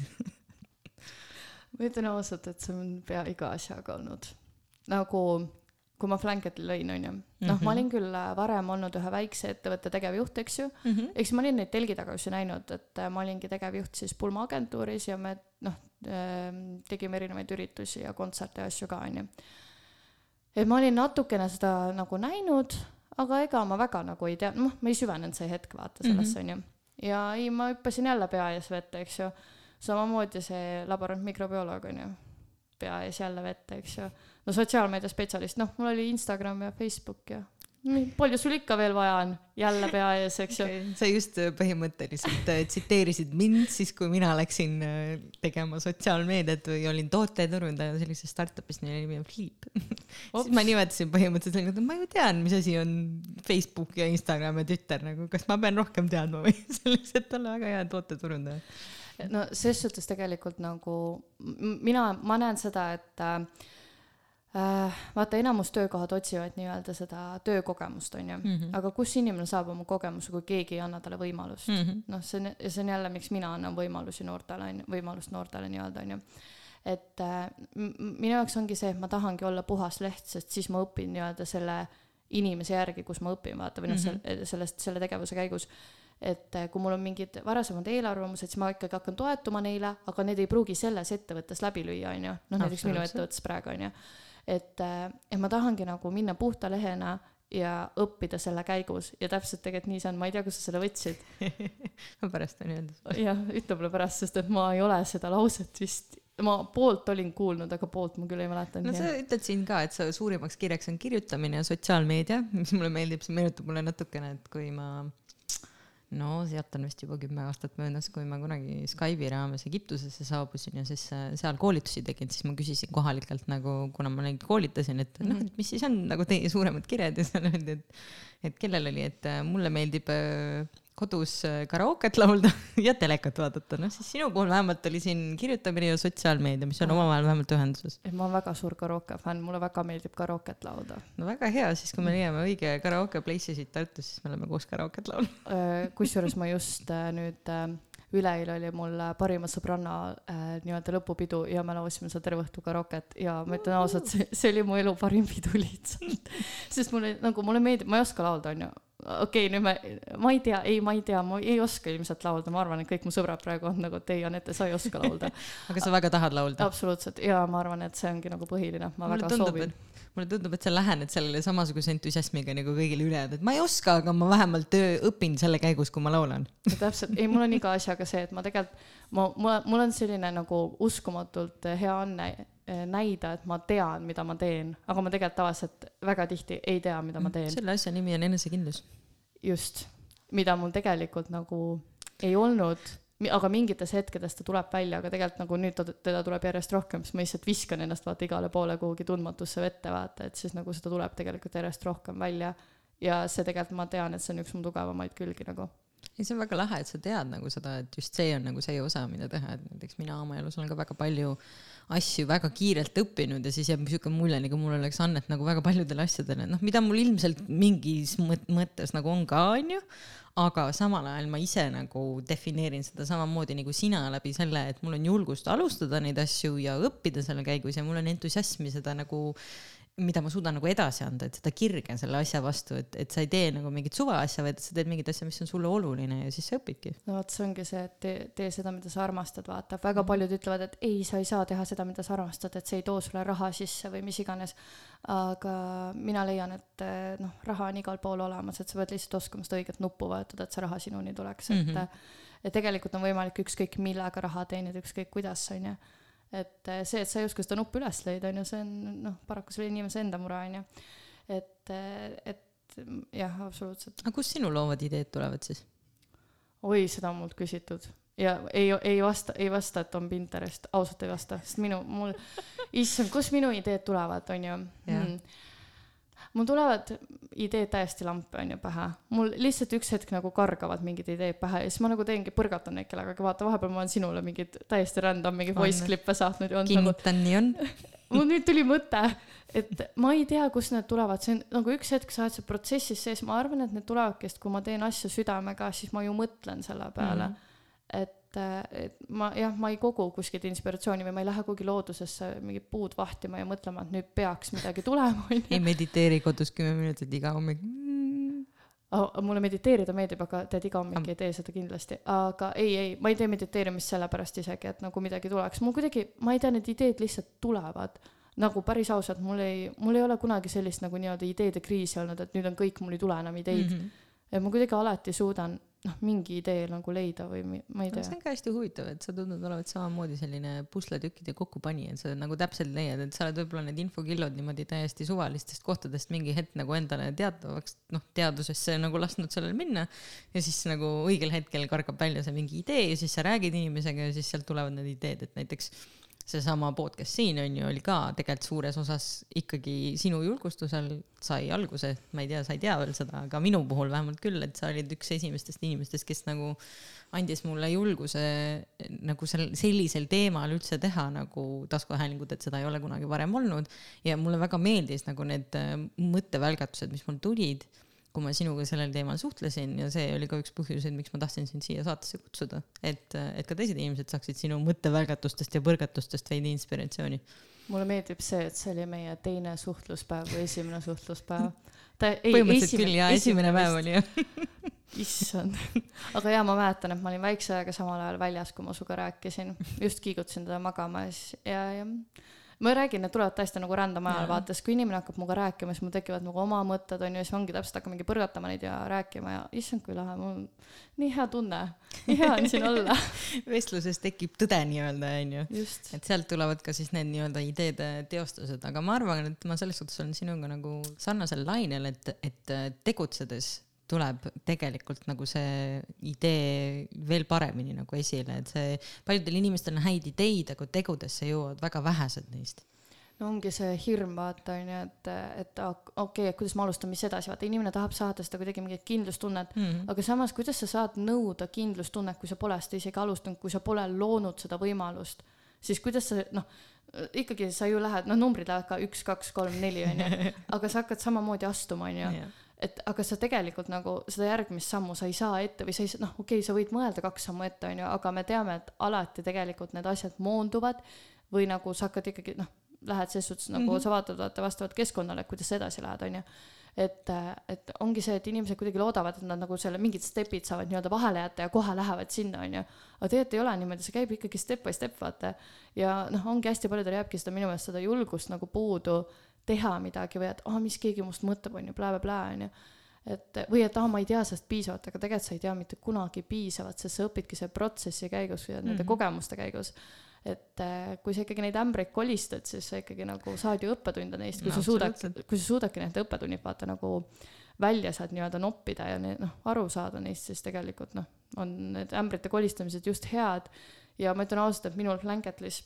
ma ütlen ausalt, et see on pea iga asjaga olnud. nagu, kui ma Flanketi lõin, onju. noh, ma olin küll äh, varem olnud ühe väikse ettevõtte tegevjuht, eks ju. eks ma olin neid telgitagusi näinud, et äh, ma olingi tegevjuht siis pulmaagentuuris ja me noh, tegime erinevaid üritusi ja kontserte ja asju ka, onju. et ma olin natukene seda nagu näinud, aga ega ma väga nagu ei tea, noh, ma ei süvenenud see hetk vaata sellesse, onju. ja ei, ma hüppasin jälle pea ees vette, eks ju samamoodi see laborant mikrobioloog on ju, pea ees jälle vette, eks ju. No sotsiaalmeedia spetsialist, noh, mul oli Instagram ja Facebook ja palju sul ikka veel vaja on, jälle pea ees, eks ju. sa just äh, põhimõtteliselt äh, tsiteerisid mind siis, kui mina läksin äh, tegema sotsiaalmeediat või olin tooteturundaja sellises startup'is, mille nimi on Flip. siis ma nimetasin põhimõtteliselt et ma ju tean, mis asi on Facebook ja Instagram ja Twitter nagu, kas ma pean rohkem teadma või selleks, et olla väga hea tooteturundaja. no ses suhtes tegelikult nagu mina, ma näen seda, et vaata, enamus töökohad otsivad nii-öelda seda töökogemust, on ju, Mhm. aga kus inimene saab oma kogemuse, kui keegi ei anna talle võimalust mm.? Mhm. noh, see on, ja see on jälle, miks mina annan võimalusi noortele, on ju, võimalust noortele nii-öelda, on ju. et äh, minu jaoks ongi see, et ma tahangi olla puhas leht, sest siis ma õpin nii-öelda selle inimese järgi, kus ma õpin, vaata, või noh mm -hmm., sellest, selle tegevuse käigus et äh, kui mul on mingid varasemad eelarvamused, siis ma ikkagi hakkan toetuma neile, aga need ei pruugi selles ettevõttes läbi lüüa, on ju. noh, näiteks minu ettevõttes praegu, on ju. et, et ma tahangi nagu minna puhta lehena ja õppida selle käigus ja täpselt tegelikult nii see on, ma ei tea, kust sa selle võtsid. ma pärast võin öelda. jah, ütle mulle pärast, sest et ma ei ole seda lauset vist, ma poolt olin kuulnud, aga poolt ma küll ei mäleta. no sa ütled siin ka, et sa suurimaks kirjaks on kirjutamine ja sotsiaalmeedia, mis mulle meeldib, see meenutab mulle natukene, et kui ma no sealt on vist juba kümme aastat möödas, kui ma kunagi Skype'i raames Egiptusesse saabusin ja siis äh, seal koolitusi tegin, siis ma küsisin kohalikelt nagu, kuna ma neid koolitasin, et noh, et mis siis on nagu teie suuremad kired ja seal öeldi, et et kellel oli, et äh, mulle meeldib äh, kodus äh, karaoket laulda ja telekat vaadata, noh siis sinu puhul vähemalt oli siin kirjutamine ja sotsiaalmeedia, mis on omavahel vähemalt ühenduses. ma olen väga suur karaoke fänn, mulle väga meeldib karaoket laulda. no väga hea, siis kui me leiame õige karaoke place'i siit Tartust, siis me oleme koos karaoket laulma. Äh, kusjuures ma just äh, nüüd üleeile oli mul parima sõbranna äh, nii-öelda lõpupidu ja me laulsime seal terve õhtu karaoket ja ma ütlen ausalt, see, see oli mu elu parim pidu lihtsalt. sest mulle nagu mulle meeldib, ma ei oska laulda, onju, okei okay,, nüüd ma, ma ei tea, ei, ma ei tea, ma ei oska ilmselt laulda, ma arvan, et kõik mu sõbrad praegu on nagu, et ei, Anette, sa ei oska laulda aga sa väga tahad laulda? absoluutselt ja ma arvan, et see ongi nagu põhiline, ma mulle väga tundub, soovin. mulle tundub, et sa lähened sellele samasuguse entusiasmiga nagu kõigile ülejäänud, et ma ei oska, aga ma vähemalt õpin selle käigus, kui ma laulan. täpselt, ei, mul on iga asjaga see, et ma tegelikult, ma, mul, mul on selline nagu uskumatult hea anne Eh, näida, et ma tean, mida ma teen, aga ma tegelikult tavaliselt väga tihti ei tea, mida ma mm, teen. selle asja nimi on enesekindlus. Just, mida mul tegelikult nagu ei olnud, aga mingites hetkedes ta tuleb välja, aga tegelikult nagu nüüd teda tuleb järjest rohkem, siis ma lihtsalt viskan ennast vaata igale poole kuhugi tundmatusse vette vaata, et siis nagu seda tuleb tegelikult järjest rohkem välja. ja see tegelikult ma tean, et see on üks mu tugevamaid külgi nagu ei, see on väga lahe, et sa tead nagu seda, et just see on nagu see osa, mida teha, et näiteks mina oma elus olen ka väga palju asju väga kiirelt õppinud ja siis jääb niisugune mulje, nagu mul oleks annet nagu väga paljudele asjadele, noh, mida mul ilmselt mingis mõttes nagu on ka, onju, aga samal ajal ma ise nagu defineerin seda samamoodi nagu sina läbi selle, et mul on julgust alustada neid asju ja õppida selle käigus ja mul on entusiasmi seda nagu mida ma suudan nagu edasi anda, et seda kirge selle asja vastu, et, et sa ei tee nagu mingit suvaasja, vaid sa teed mingit asja, mis on sulle oluline ja siis sa õpidki. no vot, see ongi see, et tee, tee seda, mida sa armastad, vaata, väga mhm. paljud ütlevad, et ei, sa ei saa teha seda, mida sa armastad, et see ei too sulle raha sisse või mis iganes. aga mina leian, et noh, raha on igal pool olemas, et sa pead lihtsalt oskama seda õiget nuppu vajutada, et see raha sinuni tuleks, mm, -hmm. et tegelikult on võimalik ükskõik millega raha teenida, ükskõik kuidas, on ju et eh, see, et sa ei oska seda nuppu üles leida, on ju, see on noh, paraku selle inimese enda mure, on ju. et, eh, et jah, absoluutselt. aga kust sinu loovad ideed tulevad siis? oi, seda on mult küsitud ja ei, ei vasta, ei vasta, et on Pinterest, ausalt ei vasta, sest minu, mul, issand, kust minu ideed tulevad, on ju mm mul tulevad ideed täiesti lampi onju pähe, mul lihtsalt üks hetk nagu kargavad mingid ideed pähe ja siis ma nagu teengi, põrgatan neid kellegagi, vaata vahepeal ma olen sinule mingeid täiesti random mingeid voice klippe saatnud ja on kinnitan nagu,, nii on. Mul nüüd tuli mõte, et ma ei tea, kust need tulevad, see on nagu üks hetk sa oled seal protsessis sees, ma arvan, et need tulevadki, sest kui ma teen asju südamega, siis ma ju mõtlen selle peale. Mm. -hmm. et et ma jah, ma ei kogu kuskilt inspiratsiooni või ma ei lähe kuhugi loodusesse mingit puud vahtima ja mõtlema, et nüüd peaks midagi tulema, ei mediteeri kodus kümme minutit iga hommik. Mm.. Oh, mulle mediteerida meeldib, aga tead, iga hommik ei tee seda kindlasti, aga ei, ei, ma ei tee mediteerimist sellepärast isegi, et nagu midagi tuleks, mul kuidagi, ma ei tea, need ideed lihtsalt tulevad. Nagu päris ausalt, mul ei, mul ei ole kunagi sellist nagu nii-öelda ideede kriisi olnud, et nüüd on kõik, mul ei tule enam ideid. Mm. -hmm. et ma kuidagi alati suudan noh, mingi idee nagu leida või ma ei tea. see on ka hästi huvitav, et sa tundud olevat samamoodi selline pusletükkide kokkupanija, et sa nagu täpselt leiad, et sa oled võib-olla need infokillod niimoodi täiesti suvalistest kohtadest mingi hetk nagu endale teatavaks, noh, teadusesse nagu lasknud sellel minna. ja siis nagu õigel hetkel kargab välja see mingi idee ja siis sa räägid inimesega ja siis sealt tulevad need ideed, et näiteks seesama podcast siin on ju, oli ka tegelikult suures osas ikkagi sinu julgustusel sai alguse, ma ei tea, sa ei tea veel seda, aga minu puhul vähemalt küll, et sa olid üks esimestest inimestest, kes nagu andis mulle julguse nagu sel, sellisel teemal üldse teha nagu taskuhäälingut, et seda ei ole kunagi varem olnud. ja mulle väga meeldis nagu need mõttevälgatused, mis mul tulid kui ma sinuga sellel teemal suhtlesin ja see oli ka üks põhjuseid, miks ma tahtsin sind siia saatesse kutsuda, et, et ka teised inimesed saaksid sinu mõttevälgatustest ja põrgatustest veidi inspiratsiooni. mulle meeldib see, et see oli meie teine suhtluspäev või esimene suhtluspäev. ta ei, põhimõtteliselt küll jaa, esimene päev oli jah. Issand, aga jaa, ma mäletan, et ma olin väikse ajaga samal ajal väljas, kui ma sinuga rääkisin, just kiigutasin teda magama ja siis ja, ja ma räägin, need tulevad täiesti nagu random ajal, vaata, siis kui inimene hakkab minuga rääkima, siis mul tekivad nagu oma mõtted, on ju, siis ongi täpselt, hakkame mingi põrgatama neid ja rääkima ja issand, kui lahe, mul nii hea tunne, nii hea on siin olla. Vestluses tekib tõde nii-öelda, on ju. et sealt tulevad ka siis need nii-öelda ideede teostused, aga ma arvan, et ma selles suhtes olen sinuga nagu sarnasel lainel, et, et tegutsedes tuleb tegelikult nagu see idee veel paremini nagu esile, et see, paljudel inimestel on häid ideid, aga tegudesse jõuavad väga vähesed neist. No ongi see hirm, vaata onju, et, et okei okay,, et kuidas ma alustan, mis edasi, vaata inimene tahab saada seda kuidagi mingit kindlustunnet mm, -hmm. aga samas, kuidas sa saad nõuda kindlustunnet, kui sa pole seda isegi alustanud, kui sa pole loonud seda võimalust, siis kuidas sa noh, ikkagi sa ju lähed, noh, numbrid lähevad ka üks, kaks, kolm, neli onju, aga sa hakkad samamoodi astuma onju et aga sa tegelikult nagu seda järgmist sammu sa ei saa ette või sa ei saa, noh, okei okay,, sa võid mõelda kaks sammu ette, on ju, aga me teame, et alati tegelikult need asjad moonduvad või nagu sa hakkad ikkagi noh, lähed selles suhtes nagu mm -hmm. sa vaatad vaata vastavalt keskkonnale, kuidas sa edasi lähed, on ju. et, et ongi see, et inimesed kuidagi loodavad, et nad nagu selle mingid stepid saavad nii-öelda vahele jätta ja kohe lähevad sinna, onju. aga tegelikult ei ole niimoodi, see käib ikkagi step by step, vaata. ja noh, ongi hästi paljudel jääbki seda minu meelest seda julgust nagu puudu teha midagi või et ah oh,, mis keegi must mõtleb, onju, blä-blä-blä, onju et või et aa ah,, ma ei tea sellest piisavalt, aga tegelikult sa ei tea mitte kunagi piisavalt, sest sa õpidki selle protsessi käigus ja nende mm -hmm. kogemuste käigus et äh, kui sa ikkagi neid ämbreid kolistad, siis sa ikkagi nagu saad ju õppetunde neist, kui no, sa suudad, kui sa suudadki need õppetunnid vaata nagu välja sealt nii-öelda noppida ja noh, aru saada neist, siis tegelikult noh, on need ämbrite kolistamised just head. ja ma ütlen ausalt, et minul Blanketlis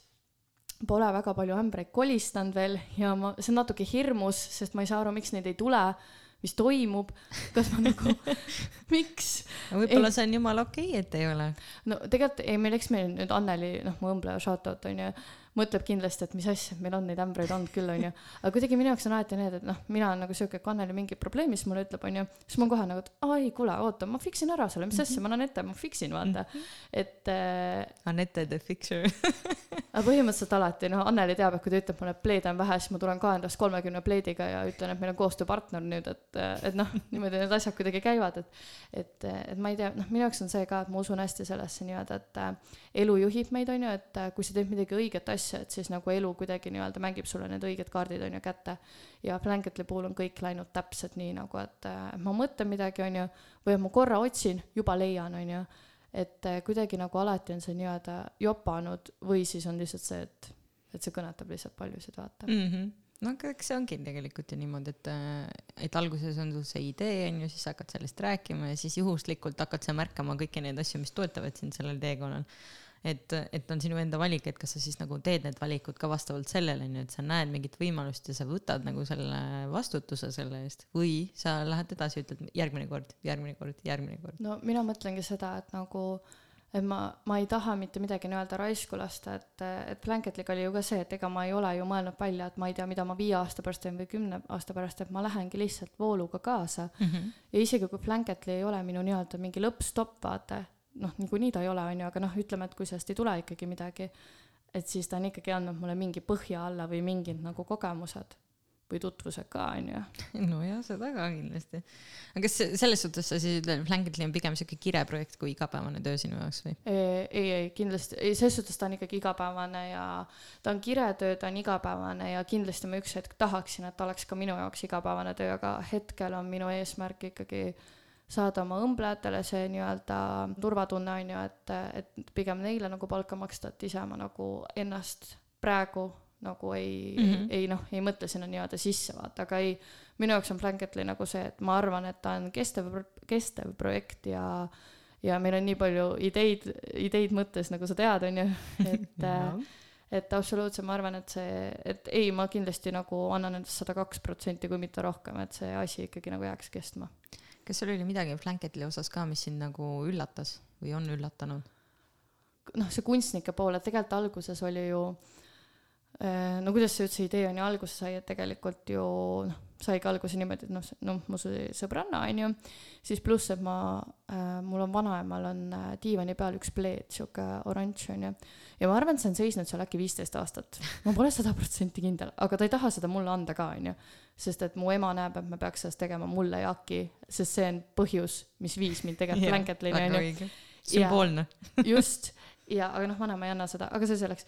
pole väga palju ämbreid kolistanud veel ja ma, see on natuke hirmus, sest ma ei saa aru, miks neid ei tule mis toimub, kas ma nagu miks? võib-olla see on jumala okei okay,, et ei ole. no tegelikult ei, meil, eks meil nüüd Anneli, noh, mu õmbleja shout out on ju mõtleb kindlasti, et mis asja, meil on neid ämbreid olnud küll, onju. aga kuidagi minu jaoks on alati need, et noh, mina olen nagu siuke, kui Anneli mingi probleemi siis mulle ütleb, onju, siis ma kohe nagu, et aa ei, kuule, oota, ma fix in ära selle, mis asja, ma annan ette, ma fix in, vaata. et äh,. Anette the fixer aga põhimõtteliselt alati, noh, Anneli teab, et kui ta ütleb mulle, et pleede on vähe, siis ma tulen ka endast kolmekümne pleediga ja ütlen, et meil on koostööpartner nüüd, et, et noh, niimoodi need asjad kuidagi käivad, et, et, et ma ei tea, noh, minu jaoks on see ka, et ma usun hästi sellesse nii-öelda, et äh, elu juhib meid, onju, et äh, kui sa teed midagi õiget asja, et siis nagu elu kuidagi nii-öelda mängib sulle need õiged kaardid, onju, kätte. ja Blanketli puhul on kõik läinud täpselt nii nagu, et äh, ma mõtlen midagi, onju, või et ma korra otsin, juba leian, onju. et äh, kuidagi nagu alati on see nii-öelda jopanud või siis on lihtsalt see, et, et see kõnetab lihtsalt paljusid, vaata mm. -hmm no aga eks see ongi tegelikult ju niimoodi, et, et alguses on sul see idee, on ju, siis hakkad sellest rääkima ja siis juhuslikult hakkad sa märkama kõiki neid asju, mis toetavad sind sellel teekonnal et, et on sinu enda valik, et kas sa siis nagu teed need valikud ka vastavalt sellele, on ju, et sa näed mingit võimalust ja sa võtad nagu selle vastutuse selle eest või sa lähed edasi, ütled järgmine kord, järgmine kord, järgmine kord. no mina mõtlengi seda, et nagu et ma, ma ei taha mitte midagi nii-öelda raisku lasta, et, et Blanketliga oli ju ka see, et ega ma ei ole ju mõelnud välja, et ma ei tea, mida ma viie aasta pärast teen või kümne aasta pärast, et ma lähengi lihtsalt vooluga kaasa mm. -hmm. ja isegi kui Blanketli ei ole minu nii-öelda mingi lõpp-stopp, vaata, noh, niikuinii ta ei ole, on ju, aga noh, ütleme, et kui sellest ei tule ikkagi midagi, et siis ta on ikkagi andnud mulle mingi põhja alla või mingid nagu kogemused või tutvused ka, on ju. nojah, seda ka kindlasti. aga kas selles suhtes sa siis ütled, Blanketly on pigem sihuke kireprojekt kui igapäevane töö sinu jaoks või? ei, ei, kindlasti, ei, selles suhtes ta on ikkagi igapäevane ja ta on kiretöö, ta on igapäevane ja kindlasti ma üks hetk tahaksin, et ta oleks ka minu jaoks igapäevane töö, aga hetkel on minu eesmärk ikkagi saada oma õmblejatele see nii-öelda turvatunne, on ju, et, et pigem neile nagu palka maksta, et ise ma nagu ennast praegu nagu ei mm, -hmm. ei noh, ei mõtle sinna nii-öelda sisse vaata, aga ei, minu jaoks on Blanketly nagu see, et ma arvan, et ta on kestev, kestev projekt ja ja meil on nii palju ideid, ideid mõttes, nagu sa tead, on ju, et et absoluutselt ma arvan, et see, et ei, ma kindlasti nagu annan endast sada kaks protsenti, kui mitte rohkem, et see asi ikkagi nagu jääks kestma kas sul oli midagi Blanketli osas ka, mis sind nagu üllatas või on üllatanud? noh, see kunstnike pool, et tegelikult alguses oli ju äh, no kuidas see üldse idee on ju alguse sai, et tegelikult ju noh, saigi alguse niimoodi, et noh, noh, mu sõbranna on ju, siis pluss, et ma äh,, mul on vanaemal on äh, diivani peal üks pleed, sihuke oranž on ju. ja ma arvan, et see on seisnud seal äkki viisteist aastat. ma pole sada protsenti kindel, aga ta ei taha seda mulle anda ka, on ju sest et mu ema näeb, et me peaks sellest tegema mulle ja Aki, sest see on põhjus, mis viis mind tegelikult Blanketline onju. sümboolne. just, ja aga noh, vanem ei anna seda, aga see selleks.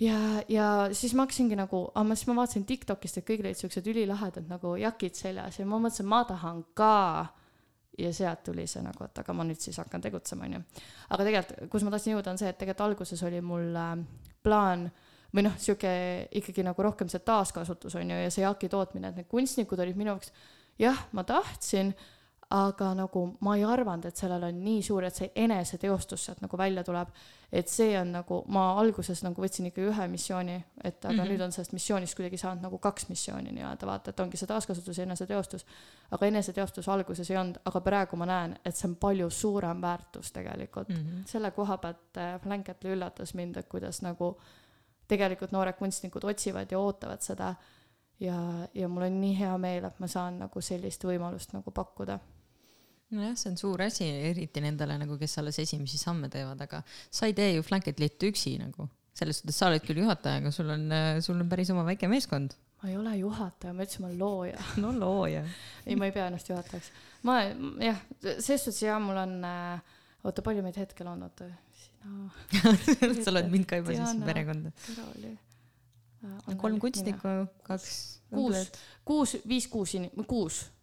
Ja, ja siis ma hakkasingi nagu, aga siis ma vaatasin Tiktokist, et kõik olid siuksed ülilahedad nagu jakid seljas ja ma mõtlesin, ma tahan ka ja sealt tuli see nagu, et aga ma nüüd siis hakkan tegutsema, onju. aga tegelikult, kus ma tahtsin jõuda, on see, et tegelikult alguses oli mul äh, plaan või noh, sihuke ikkagi nagu rohkem see taaskasutus on ju ja see jaki tootmine, et need kunstnikud olid minu jaoks, jah, ma tahtsin, aga nagu ma ei arvanud, et sellel on nii suur, et see eneseteostus sealt nagu välja tuleb. et see on nagu, ma alguses nagu võtsin ikka ühe missiooni, et aga mm -hmm. nüüd on sellest missioonist kuidagi saanud nagu kaks missiooni nii-öelda, vaata, et ongi see taaskasutus ja eneseteostus. aga eneseteostus alguses ei olnud, aga praegu ma näen, et see on palju suurem väärtus tegelikult mm. -hmm. selle koha pealt äh, Blanketli üllatas mind, et kuidas nagu tegelikult noored kunstnikud otsivad ja ootavad seda. ja, ja mul on nii hea meel, et ma saan nagu sellist võimalust nagu pakkuda nojah, see on suur asi, eriti nendele nagu, kes alles esimesi samme teevad, aga sa ei tee ju Flanketlit üksi nagu. selles suhtes sa oled küll juhataja, aga sul on, sul on päris oma väike meeskond. ma ei ole juhataja, ma ütlesin, ma olen looja. no looja. ei, ma ei pea ennast juhatajaks. ma jah, selles suhtes jah, mul on äh,, oota, palju meid hetkel on, oota, sina, sa oled mind ka juba siis perekonda. Keroli. kolm kunstnikku, kaks kuus, kuus, viis, kuus kuus äh,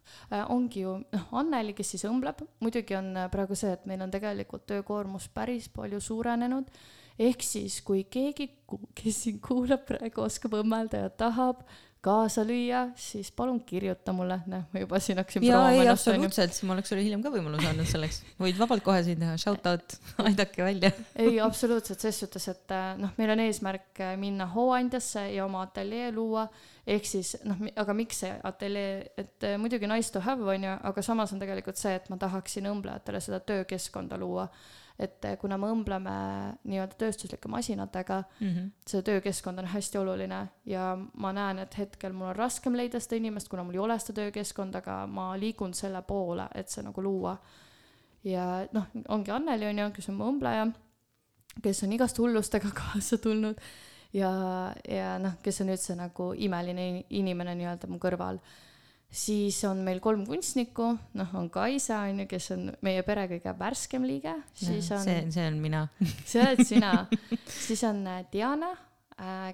ongi ju noh, Anneli, kes siis õmbleb, muidugi on äh, praegu see, et meil on tegelikult töökoormus päris palju suurenenud. ehk siis, kui keegi, kes siin kuulab praegu, oskab õmmelda ja tahab kaasa lüüa, siis palun kirjuta mulle, näe, ma juba siin hakkasin jaa, ei onju. absoluutselt, siis ma oleks sulle hiljem ka võimaluse andnud selleks. võid vabalt kohe siin teha, shout out, aidake välja. ei, absoluutselt ses suhtes, et äh, noh, meil on eesmärk äh, minna hooandjasse ja oma ateljee luua, ehk siis noh, aga miks see ateljee, et äh, muidugi nice to have on ju, aga samas on tegelikult see, et ma tahaksin õmblejatele seda töökeskkonda luua. et äh, kuna me õmbleme nii-öelda tööstuslike masinatega, see töökeskkond on hästi oluline ja ma näen, et hetkel mul on raskem leida seda inimest, kuna mul ei ole seda töökeskkonda, aga ma liigun selle poole, et see nagu luua. ja noh, ongi Anneli on ju, kes on mu õmbleja, kes on igast hullustega kaasa tulnud ja, ja noh, kes on üldse nagu imeline in- inimene nii-öelda mu kõrval siis on meil kolm kunstnikku, noh, on Kaisa on ju, kes on meie pere kõige värskem liige, siis on see, see on mina. see oled sina, siis on äh, Diana,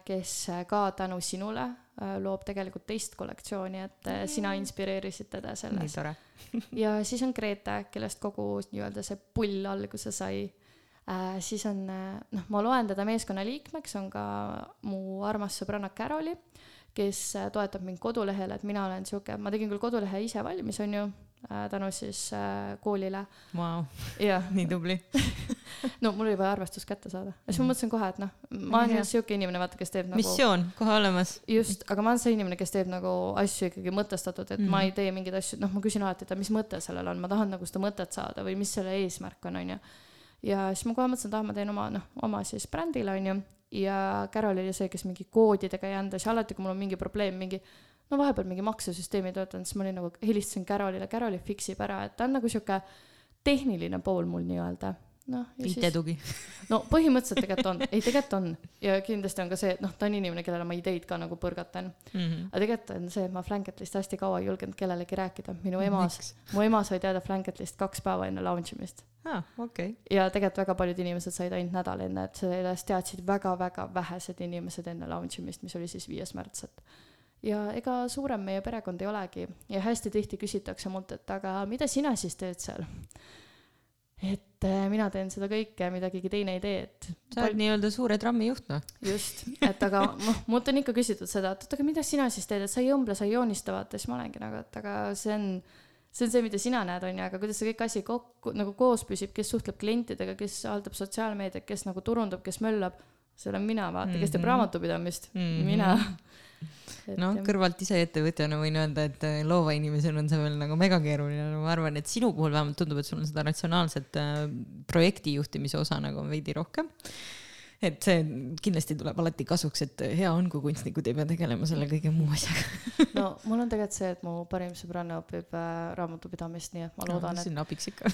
kes äh, ka tänu sinule äh, loob tegelikult teist kollektsiooni, et äh, sina inspireerisid teda selles. ja siis on Grete, kellest kogu nii-öelda see pull alguse sai äh,. Siis on äh, noh, ma loen teda meeskonnaliikmeks, on ka mu armas sõbranna Caroli, kes äh, toetab mind kodulehel, et mina olen sihuke, ma tegin küll kodulehe ise valmis, on ju äh,, tänu siis äh, koolile jah, nii tubli. no mul oli vaja arvestus kätte saada ja siis ma mõtlesin kohe, et noh, ma olen just sihuke inimene, vaata, kes teeb nagu missioon kohe olemas. just, aga ma olen see inimene, kes teeb nagu asju ikkagi mõtestatud, et mm. ma Mhm. ei tee mingeid asju, noh, ma küsin alati, et mis mõte sellel on, ma tahan nagu seda mõtet saada või mis selle eesmärk on, onju. Ja siis ma kohe mõtlesin, et ah, ma teen oma, noh, oma siis brändile, onju. ja Carol oli see, kes mingi koodidega jändas ja alati, kui mul on mingi probleem, mingi no vahepeal mingi maksesüsteem ei töötanud, siis ma olin nagu, helistasin Carolile, Carol fix ib ära, et ta on nagu sihuke tehniline pool mul nii-öelda. noh, IT-tugi. no põhimõtteliselt tegelikult on, ei tegelikult on ja kindlasti on ka see, et noh, ta on inimene, kellele ma ideid ka nagu põrgatan. aga tegelikult on see, et ma Flanketlist hästi kaua ei julgenud kellelegi rääkida, minu ema, mu ema sai teada Flanketlist kaks päeva enne launch imist. aa, okei. ja tegelikult väga paljud inimesed said ainult nädal enne, et sellest teadsid väga-väga vähesed inimesed enne launch imist, mis oli siis viies märts, et ja ega suurem meie perekond ei olegi ja hästi tihti küsitakse mult, et aga mida sina siis teed seal? et äh, mina teen seda kõike, mida keegi teine ei tee, et sa oled nii-öelda suure trammi juht, noh. just, et aga mult on ikka küsitud seda, et oot, aga mida sina siis teed, et sa ei õmble, sa ei joonista, vaata, siis ma olengi nagu, et aga see on, see on see, mida sina näed, on ju, aga kuidas see kõik asi kokku nagu koos püsib, kes suhtleb klientidega, kes haldab sotsiaalmeediat, kes nagu turundab, kes möllab, see olen mina, vaata, kes teeb Mhm. raamatupidamist mm. -hmm. mina. noh, kõrvalt ise ettevõtjana võin öelda, et äh, loova inimesena on see veel nagu megakeeruline, ma arvan, et sinu puhul vähemalt tundub, et sul on seda ratsionaalset äh, projektijuhtimise osa nagu veidi rohkem. Et see kindlasti tuleb alati kasuks, et hea on, kui kunstnikud ei pea tegelema selle kõige muu asjaga. no mul on tegelikult see, et mu parim sõbranna õpib äh, raamatupidamist, nii et ma loodan, et sinna abiks ikka.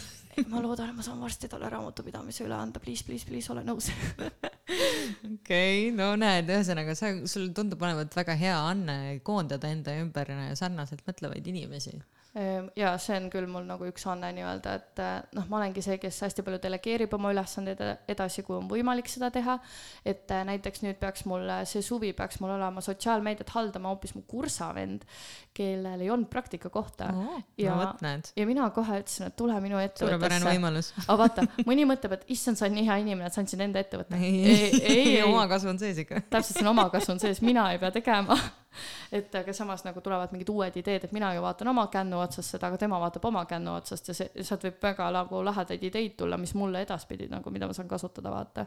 ma loodan, et ma saan varsti talle raamatupidamise üle anda, please, please, please ole nõus. okei okay,, no näed, ühesõnaga sa, sul tundub olevat väga hea anne koondada enda ümber sarnaselt mõtlevaid inimesi. Ehm, ja see on küll mul nagu üks anne nii-öelda, et eh, noh, ma olengi see, kes hästi palju delegeerib oma ülesandeid ed- edasi, kui on võimalik seda teha. et eh, näiteks nüüd peaks mul eh, see suvi peaks mul olema sotsiaalmeediat haldama hoopis mu kursavend, kellel ei olnud praktikakohta no Ja- näed, ja mina kohe ütlesin, et tule minu suurepärane ettevõttesse. võimalus. aga vaata, mõni mõtleb, et issand, sa oled nii hea inimene, et sa andsid enda ettevõtte. ei, ei, ei, ei, omakasu on sees ikka. täpselt see on omakasv on sees, mina ei pea tegema. et aga samas nagu tulevad mingid uued ideed, et mina ju vaatan oma kännu otsast seda, aga tema vaatab oma kännu otsast ja see, sealt võib väga nagu lahedaid ideid tulla, mis mulle edaspidi nagu, mida ma saan kasutada, vaata.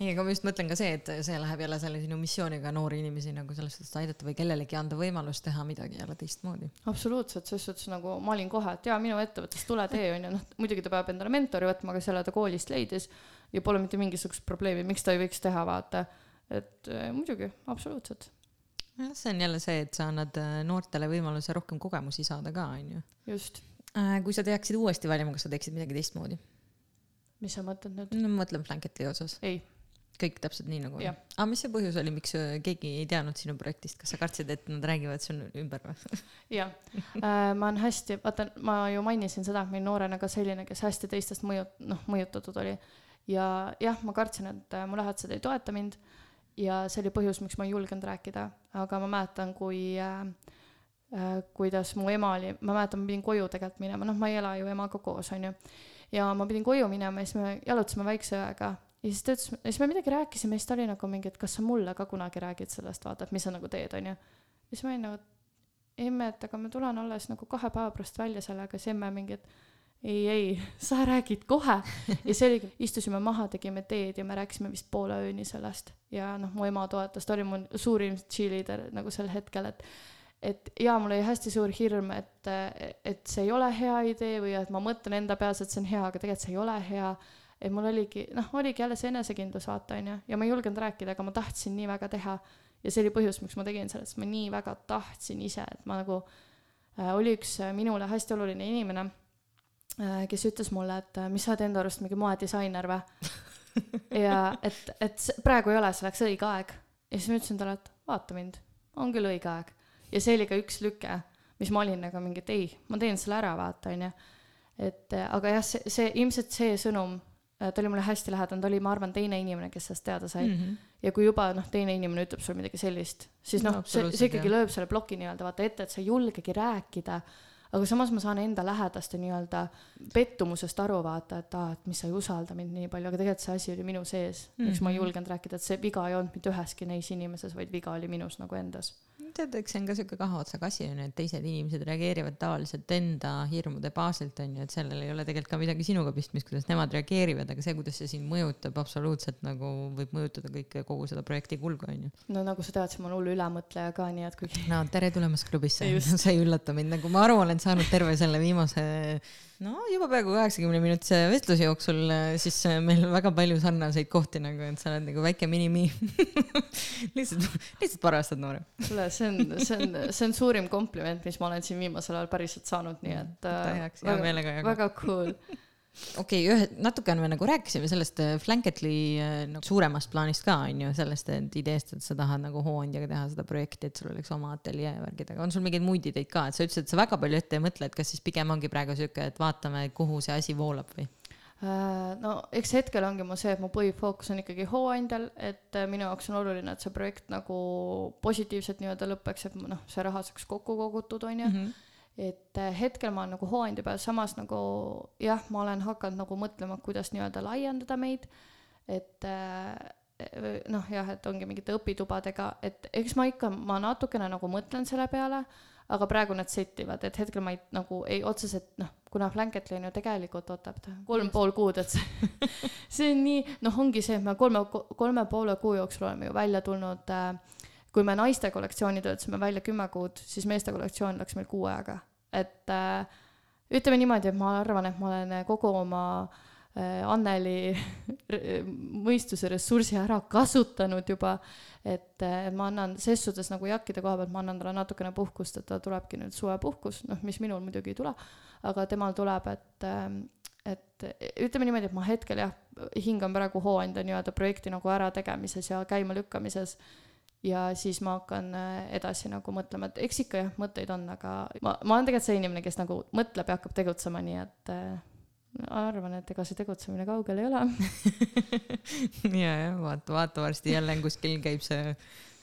ei, aga ma just mõtlen ka see, et see läheb jälle selle sinu missiooniga noori inimesi nagu selles suhtes aidata või kellelegi anda võimalus teha midagi jälle teistmoodi. absoluutselt, selles suhtes nagu ma olin kohe, et jaa, minu ettevõttes tule tee, on ju, noh, muidugi ta peab endale mentori võtma, aga selle ta koolist leidis ja pole mitte mingisugust probleemi, miks ta ei võiks teha, vaata. et muidugi, absoluutselt, jah, see on jälle see, et sa annad äh, noortele võimaluse rohkem kogemusi saada ka, onju. just. kui sa teaksid uuesti valima, kas sa teeksid midagi teistmoodi? mis sa mõtled nüüd? no ma mõtlen Blanketi osas. ei, kõik täpselt nii nagu aga mis see põhjus oli miks äh, keegi ei teadnud sinu projektist kas sa kartsid et nad räägivad sul ümber või jah äh,, ma olen hästi, vaata, ma ju mainisin seda, et ma olin noorena ka selline, kes hästi teistest mõju, noh, mõjutatud oli. ja jah, ma kartsin, et äh, mu lähedased ei toeta mind ja see oli põhjus, miks ma ei julgenud rääkida, aga ma mäletan, kui äh, äh, kuidas mu ema oli, ma mäletan, ma pidin koju tegelikult minema, noh, ma ei ela ju emaga koos, onju. ja ma pidin koju minema ja siis me jalutasime väikse õega ja siis ta ütles, siis me midagi rääkisime. Ja siis ta oli nagu mingi, et kas sa mulle ka kunagi räägid sellest, vaata, et mis sa nagu teed, onju. ja siis ma olin nagu, emme, et aga ma tulen alles nagu kahe päeva pärast välja sellega, siis emme mingi, et ei, ei, sa räägid kohe. ja see oligi, istusime maha, tegime teed ja me rääkisime vist poole ööni sellest ja noh, mu ema toetas, ta oli mu suurim cheerleader nagu sel hetkel, et et jaa, mul oli hästi suur hirm, et, et see ei ole hea idee või et ma mõtlen enda peas, et see on hea, aga tegelikult see ei ole hea. et mul oligi, noh, oligi jälle see enesekindlus, vaata, onju, ja ma ei julgenud rääkida, aga ma tahtsin nii väga teha. ja see oli põhjus, miks ma tegin selle, sest ma nii väga tahtsin ise, et ma nagu äh,, oli üks minule hästi oluline inimene kes ütles mulle, et äh, mis sa oled enda arust mingi moedisainer või? ja et, et see- praegu ei ole selleks õige aeg. ja siis ma ütlesin talle, et vaata mind, on küll õige aeg. ja see oli ka üks lüke, mis ma olin nagu mingi, et ei, ma teen selle ära, vaata, onju. et äh, aga jah, see, see ilmselt see sõnum, ta oli mulle hästi lähedane, ta oli, ma arvan, teine inimene, kes sellest teada sai mm. -hmm. ja kui juba noh, teine inimene ütleb sulle midagi sellist, siis No noh, see, absoluutselt, see ikkagi jah. lööb selle ploki nii-öelda vaata ette, et sa ei julgegi rääkida aga samas ma saan enda lähedaste nii-öelda pettumusest aru vaata, et aa, et mis sa ei usalda mind nii palju, aga tegelikult see asi oli minu sees mm. -hmm. miks ma ei Mhm. julgenud rääkida, et see viga ei olnud mitte üheski neis inimeses, vaid viga oli minus nagu endas. tead, eks see on ka siuke kahe otsaga asi onju, et teised inimesed reageerivad tavaliselt enda hirmude baasilt onju, et sellel ei ole tegelikult ka midagi sinuga pistmist, kuidas nemad reageerivad, aga see, kuidas see sind mõjutab, absoluutselt nagu võib mõjutada kõike, kogu seda projekti kulgu onju. no nagu sa tead, siis ma olen hull ülemõtleja ka, nii et kui no tere tulemast klubisse sa ei üllata mind, nagu ma aru olen saanud terve selle viimase no juba peaaegu kaheksakümne minutise vestluse jooksul, siis äh, meil on väga palju sarnaseid kohti nagu, et sa oled nagu väike mini-mi. lihtsalt, lihtsalt paar aastat noorem. kuule, see on, see on, see on suurim kompliment, mis ma olen siin viimasel ajal päriselt saanud, nii et äh, hea meelega jagan. väga cool. Okei okay,, ühe, natukene me nagu rääkisime sellest äh, Flanketli äh, nagu suuremast plaanist ka onju, sellest et ideest, et sa tahad nagu hooandjaga teha seda projekti, et sul oleks oma ateljee värgid, aga on sul mingeid muid ideid ka, et sa ütlesid, et sa väga palju ette ei mõtle, et kas siis pigem ongi praegu sihuke, et vaatame, kuhu see asi voolab või? Äh, no eks hetkel ongi mul see, et mu põhifookus on ikkagi hooandjal, et minu jaoks on oluline, et see projekt nagu positiivselt nii-öelda lõpeks, et noh, see raha saaks kokku kogutud, onju. Et äh, hetkel ma olen nagu hooandja peal, samas nagu jah, ma olen hakanud nagu mõtlema, kuidas nii-öelda laiendada meid, et äh, noh, jah, et ongi mingite õpitubadega, et eks ma ikka, ma natukene nagu mõtlen selle peale, aga praegu need settivad, et hetkel ma ei nagu ei otseselt noh, kuna Blanketli on ju tegelikult võtab ta kolm pool kuud, et see see on nii, noh, ongi see, et me kolme, kolme poole kuu jooksul oleme ju välja tulnud äh, kui me naiste kollektsiooni töötasime välja kümme kuud, siis meeste kollektsioon läks meil kuu ajaga, et äh, ütleme niimoodi, et ma arvan, et ma olen kogu oma äh, Anneli mõistuse ressursi ära kasutanud juba, et äh, ma annan ses suhtes nagu jakkide koha pealt, ma annan talle natukene puhkust, et tal tulebki nüüd suvepuhkus, noh, mis minul muidugi ei tule, aga temal tuleb, et ähm, et ütleme niimoodi, et ma hetkel jah, hingan praegu hooandja nii-öelda projekti nagu ärategemises ja käimalükkamises ja siis ma hakkan äh, edasi nagu mõtlema, et eks ikka jah, mõtteid on, aga ma, ma olen tegelikult see inimene, kes nagu mõtleb ja hakkab tegutsema, nii et äh, ma arvan, et ega see tegutsemine kaugel ei ole. ja, ja vaata, vaata varsti jälle kuskil käib see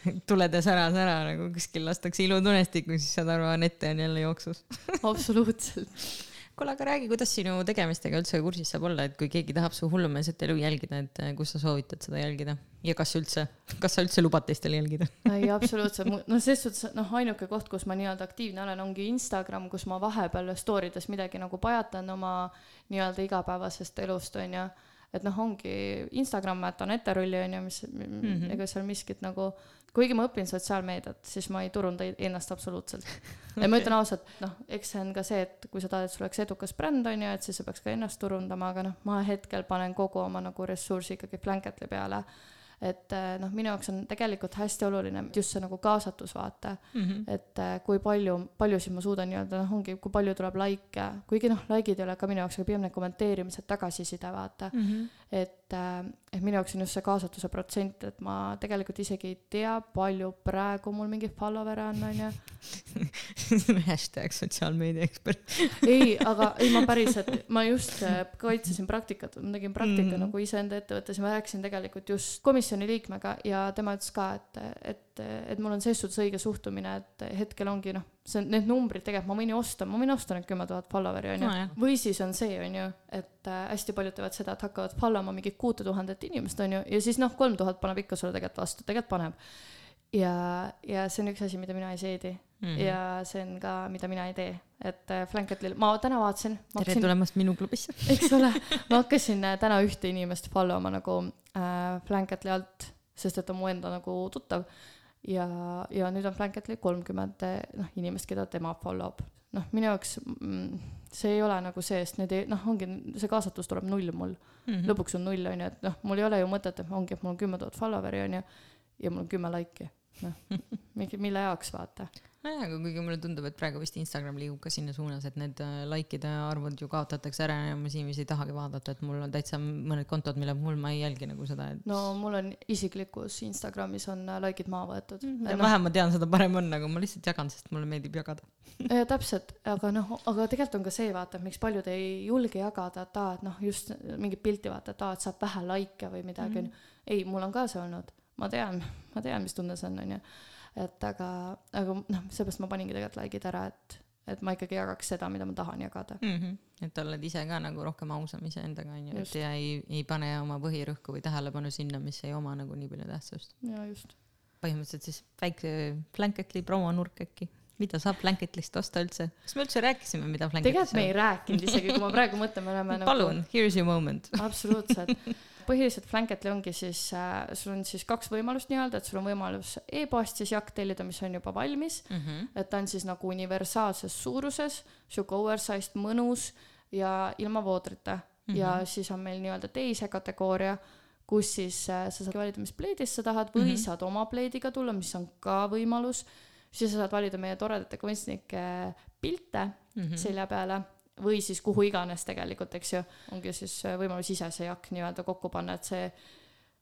tulede sära-sära nagu kuskil lastakse ilutunestikku, siis saad aru, Anette on jälle jooksus. absoluutselt. kuule, aga räägi, kuidas sinu tegemistega üldse kursis saab olla, et kui keegi tahab su hullumeelset elu jälgida, et eh, kus sa soovitad seda jälgida ja kas üldse, kas sa üldse lubad teistel jälgida? ei, absoluutselt, noh, selles suhtes, noh, ainuke koht, kus ma nii-öelda aktiivne olen, ongi Instagram, kus ma vahepeal story des midagi nagu pajatan oma nii-öelda igapäevasest elust, onju. Et noh, ongi Instagram, et Anette Rulli onju, mis mm. -hmm. ega seal miskit nagu, kuigi ma õpin sotsiaalmeediat, siis ma ei turunda ennast absoluutselt. ja ma ütlen ausalt, noh, eks see on ka see, et kui sa tahad, et sul oleks edukas bränd onju, et siis sa peaks ka ennast turundama, aga noh, ma hetkel panen kogu oma nagu ressursi ikkagi Blanketli peale et eh, noh, minu jaoks on tegelikult hästi oluline just see nagu kaasatus, vaata mm. -hmm. et eh, kui palju, paljusid ma suudan nii-öelda, noh, ongi, kui palju tuleb likee, kuigi noh, likeid ei ole ka minu jaoks, aga pigem need kommenteerimised, tagasiside, vaata mm. -hmm. et et, äh, et minu jaoks on just see kaasatuse protsent, et ma tegelikult isegi ei tea, palju praegu mul mingeid follower'e on, onju. hashtag sotsiaalmeedia ekspert ei, aga ei, ma päriselt, ma just äh, kaitsesin praktikat, ma tegin praktika mm. -hmm. nagu iseenda ettevõttes ja ma rääkisin tegelikult just komisjoni liikmega ja tema ütles ka, et, et, et mul on selles suhtes õige suhtumine, et hetkel ongi noh, see on need numbrid tegelikult, ma võin ju osta, ma võin osta need kümme tuhat follower'i onju Nojah. või siis on see onju, et äh, hästi paljud teevad seda, et hakkavad follow ma mingit kuute tuhandet inimest onju ja siis noh, kolm tuhat paneb ikka sulle tegelikult vastu, tegelikult paneb. ja, ja see on üks asi, mida mina ei seedi mm. -hmm. ja see on ka, mida mina ei tee, et äh, Flanketlil, ma täna vaatasin. tere tulemast minu klubisse eks ole, ma hakkasin äh, täna ühte inimest follow ma nagu äh, Flanketli alt, sest et ta on mu enda nagu tuttav. Ja, ja nüüd on Flanketli kolmkümmend noh inimest, keda tema follow b. noh, minu jaoks mm, see ei ole nagu see, sest need ei, noh, ongi see kaasatus tuleb null mul mm. Mhm. lõpuks on null onju, et noh, mul ei ole ju mõtet, et ongi, et mul on kümme tuhat follower'i onju ja mul on kümme laiki. noh, mingi, mille jaoks vaata. Nojah, aga kuigi mulle tundub, et praegu vist Instagram liigub ka sinna suunas, et need äh, likeide arvud ju kaotatakse ära ja ma vist ei tahagi vaadata, et mul on täitsa mõned kontod, mille puhul ma ei jälgi nagu seda, et no mul on isiklikus Instagramis on äh, likeid maha võetud mida Et noh, vähem ma tean, seda parem on, aga ma lihtsalt jagan, sest mulle meeldib jagada. Ja, täpselt, aga noh, aga tegelikult on ka see, vaata, miks paljud ei julge jagada, et aa, et noh, just mingit pilti vaata, et aa, et saab vähe likee või midagi, onju. ei, mul on ka see olnud, ma tean, ma tean, mis tunne see on, onju. Et aga, aga noh, seepärast ma paningi tegelikult likeid ära, et, et ma ikkagi jagaks seda, mida ma tahan jagada. mm. -hmm. et oled ise ka nagu rohkem ausam iseendaga onju, et ja ei, ei pane oma põhirõhku või tähelepanu sinna, mis ei oma nagu nii palju tähtsust. ja just. põhimõtteliselt siis väike Blanketli promonurk äkki, mida saab Blanketlist osta üldse? kas me üldse rääkisime, mida Blanketis tegelikult me ei rääkinud isegi, kui ma praegu mõtlen, me oleme nagu palun, here's your moment. absoluutselt. põhiliselt Flanketli ongi siis äh,, sul on siis kaks võimalust nii-öelda, et sul on võimalus e-poest siis jakk tellida, mis on juba valmis Mm -hmm. et ta on siis nagu universaalses suuruses, sihuke oversized, mõnus ja ilma voodrita mm. -hmm. ja siis on meil nii-öelda teise kategooria, kus siis äh, sa saad valida, mis pleidist sa tahad või mm Mhm. -hmm. saad oma pleidiga tulla, mis on ka võimalus. siis sa saad valida meie toredate kunstnike pilte mm Mhm. -hmm. selja peale või siis kuhu iganes tegelikult, eks ju, ongi siis äh, võimalus ise see jakk nii-öelda kokku panna, et see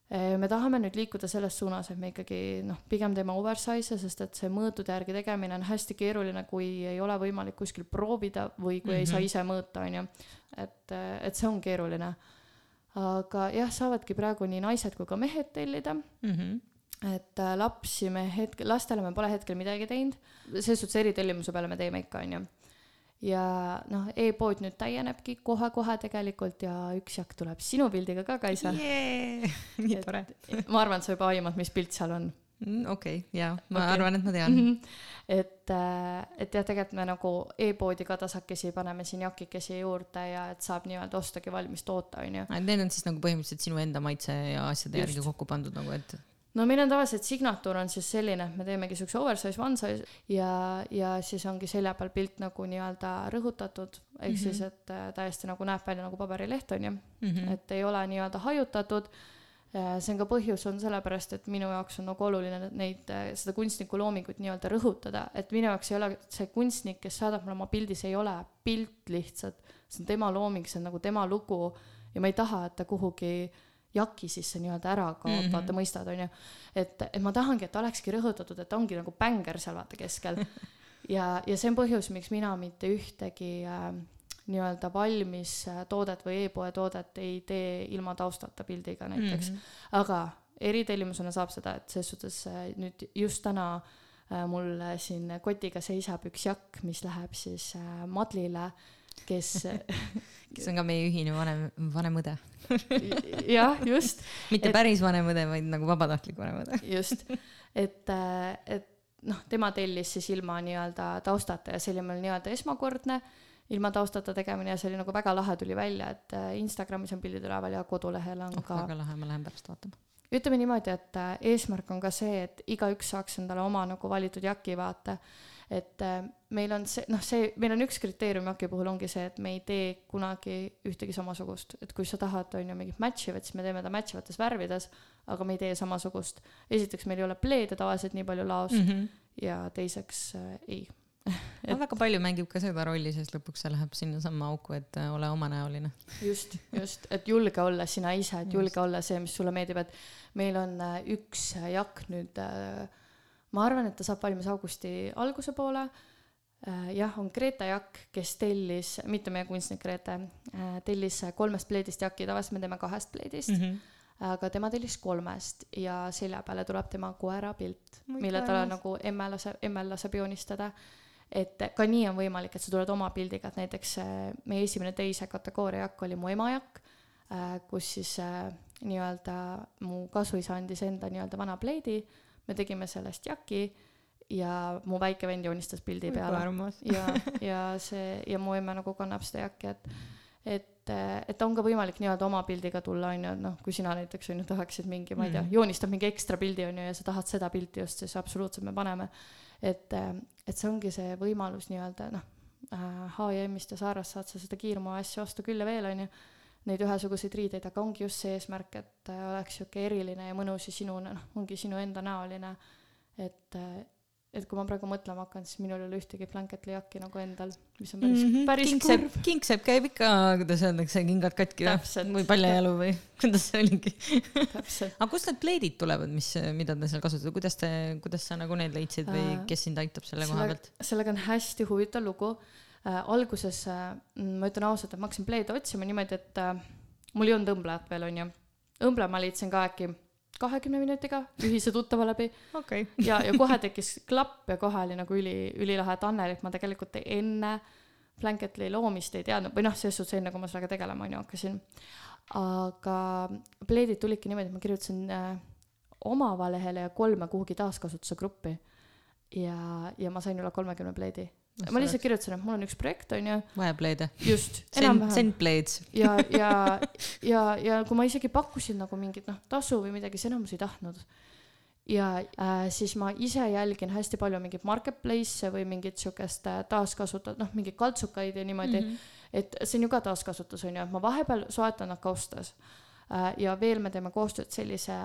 eh, me tahame nüüd liikuda selles suunas, et me ikkagi noh, pigem teeme oversize'e, sest et see mõõtude järgi tegemine on hästi keeruline, kui ei ole võimalik kuskil proovida või kui mm -hmm. ei saa Mhm. ise mõõta, onju. et, et see on keeruline. aga jah, saavadki praegu nii naised kui ka mehed tellida Mm -hmm. et äh, lapsi me hetkel, lastele me pole hetkel midagi teinud, selles suhtes eritellimuse peale me teeme ikka, onju. Ja noh, e-pood nüüd täienebki kohe-kohe tegelikult ja üks jakk tuleb sinu pildiga ka, Kaisa. Yeah. nii tore. ma arvan, et sa juba aimad, mis pilt seal on. okei, jaa, ma Okei. arvan, et ma tean. et, et jah, tegelikult me nagu e-poodi ka tasakesi paneme siin jakikesi juurde ja et saab nii-öelda ostagi valmis toota, onju. Need on siis nagu põhimõtteliselt sinu enda maitse ja asjade Just. järgi kokku pandud nagu, et no meil on tavaliselt signatuur on siis selline, et me teemegi siukse oversize, one size ja, ja siis ongi selja peal pilt nagu nii-öelda rõhutatud, ehk mm -hmm. siis, et äh, täiesti nagu näeb välja nagu paberileht onju mm, mm -hmm. et ei ole nii-öelda hajutatud. see on ka põhjus on sellepärast, et minu jaoks on nagu oluline neid, seda kunstniku loomingut nii-öelda rõhutada, et minu jaoks ei ole see kunstnik, kes saadab mulle oma pildi, see ei ole pilt lihtsalt, see on tema looming, see on nagu tema lugu ja ma ei taha, et ta kuhugi jaki sisse nii-öelda ära kaob mm. -hmm. vaata mõistad, onju. et, et ma tahangi, et olekski rõhutatud, et ongi nagu bänger seal vaata keskel. ja, ja see on põhjus, miks mina mitte ühtegi äh, nii-öelda valmis äh, toodet või e-poe toodet ei tee ilma taustata pildiga näiteks mm. -hmm. aga eritellimusena saab seda, et selles suhtes äh, nüüd just täna äh, mul äh, siin kotiga seisab üks jakk, mis läheb siis äh, Madlile, kes kes on ka meie ühine vanem, vanem õde. jah, just, mitte Et- päris vanem õde, vaid nagu vabatahtlik vanem õde. just, et, et noh, tema tellis siis ilma nii-öelda taustata ja see oli mul nii-öelda esmakordne ilma taustata tegemine ja see oli nagu väga lahe tuli välja, et äh, Instagramis on pildid üleval ja kodulehel on oh, ka väga lahe, ma lähen pärast vaatama. ütleme niimoodi, et äh, eesmärk on ka see, et igaüks saaks endale oma nagu valitud jaki vaata. et äh, meil on see, noh, see, meil on üks kriteerium jaki puhul ongi see, et me ei tee kunagi ühtegi samasugust, et kui sa tahad, on ju, mingit match ivat, siis me teeme ta match ivates värvides, aga me ei tee samasugust. esiteks, meil ei ole pleede tavaliselt nii palju laos mm. -hmm. ja teiseks äh, ei. et.... väga palju mängib ka seda rolli, sest lõpuks see läheb sinnasamma auku, et äh, ole omanäoline. just, just, et julge olla sina ise, et julge just. olla see, mis sulle meeldib, et meil on äh, üks jakk nüüd, ma arvan, et ta saab valmis augusti alguse poole jah, on Grete Jakk, kes tellis, mitte meie kunstnik Grete, tellis kolmest pleedist jaki, tavaliselt me teeme kahest pleedist mm. -hmm aga tema tellis kolmest ja selja peale tuleb tema koera pilt, mille ta nagu emme laseb, emmel laseb joonistada. et ka nii on võimalik, et sa tuled oma pildiga, et näiteks äh, meie esimene teise kategooria jakk oli mu ema jakk, äh, kus siis äh, nii-öelda mu kasuisa andis enda nii-öelda vana pleidi, me tegime sellest jaki ja mu väike vend joonistas pildi peale. ja, ja see ja mu emme nagu kannab seda jakki, et et, et on ka võimalik nii-öelda oma pildiga tulla, on ju, et noh, kui sina näiteks on ju tahaksid mingi, ma ei tea, mhm. joonistad mingi ekstra pildi on ju ja sa tahad seda pilti just, siis absoluutselt me paneme. et, et see ongi see võimalus nii-öelda noh äh,, H&M-ist ja Saarast saad sa seda kiirmaa asju osta küll ja veel, on ju, neid ühesuguseid riideid, aga ongi just see eesmärk, et oleks sihuke eriline ja mõnus ja sinu, noh, ongi sinu enda näoline. et, et kui ma praegu mõtlema hakkan, siis minul ei ole ühtegi blanketli jakki nagu endal, mis on päris mm, -hmm. päris kingsepp, kurb. kingsepp käib ikka, kuidas öeldakse, kingad katki või, või paljajalu või kuidas see oligi aga kust need pleedid tulevad, mis, mida te seal kasutate, kuidas te, kuidas sa nagu need leidsid või äh, kes sind aitab selle, selle koha pealt? sellega on hästi huvitav lugu äh,. alguses äh, ma ütlen ausalt, et ma hakkasin pleede otsima niimoodi, et äh, mul ei olnud õmblejat veel, onju. õmble ma leidsin ka äkki kahekümne minutiga ühise tuttava läbi okay. ja, ja kohe tekkis klapp ja kohe oli nagu üli, ülilahe Tannelit ma tegelikult enne Blanketli loomist ei teadnud või noh, selles suhtes enne, kui ma sellega tegelema onju hakkasin. aga pleedid tulidki niimoodi, et ma kirjutasin äh, oma lehele ja kolme kuhugi taaskasutuse gruppi. ja, ja ma sain üle kolmekümne pleedi ma lihtsalt kirjutasin, et mul on üks projekt, onju. vahepleide. just, enam-vähem. Send blades. ja, ja, ja, ja kui ma isegi pakkusin nagu mingit noh, tasu või midagi, siis enamus ei tahtnud. ja äh, siis ma ise jälgin hästi palju mingeid marketplace'e või mingit siukest äh, taaskasutat-, noh, mingeid kaltsukaid ja niimoodi mm. -hmm. et see on ju ka taaskasutus, onju, et ma vahepeal soetan nad kaustas äh,. ja veel me teeme koostööd sellise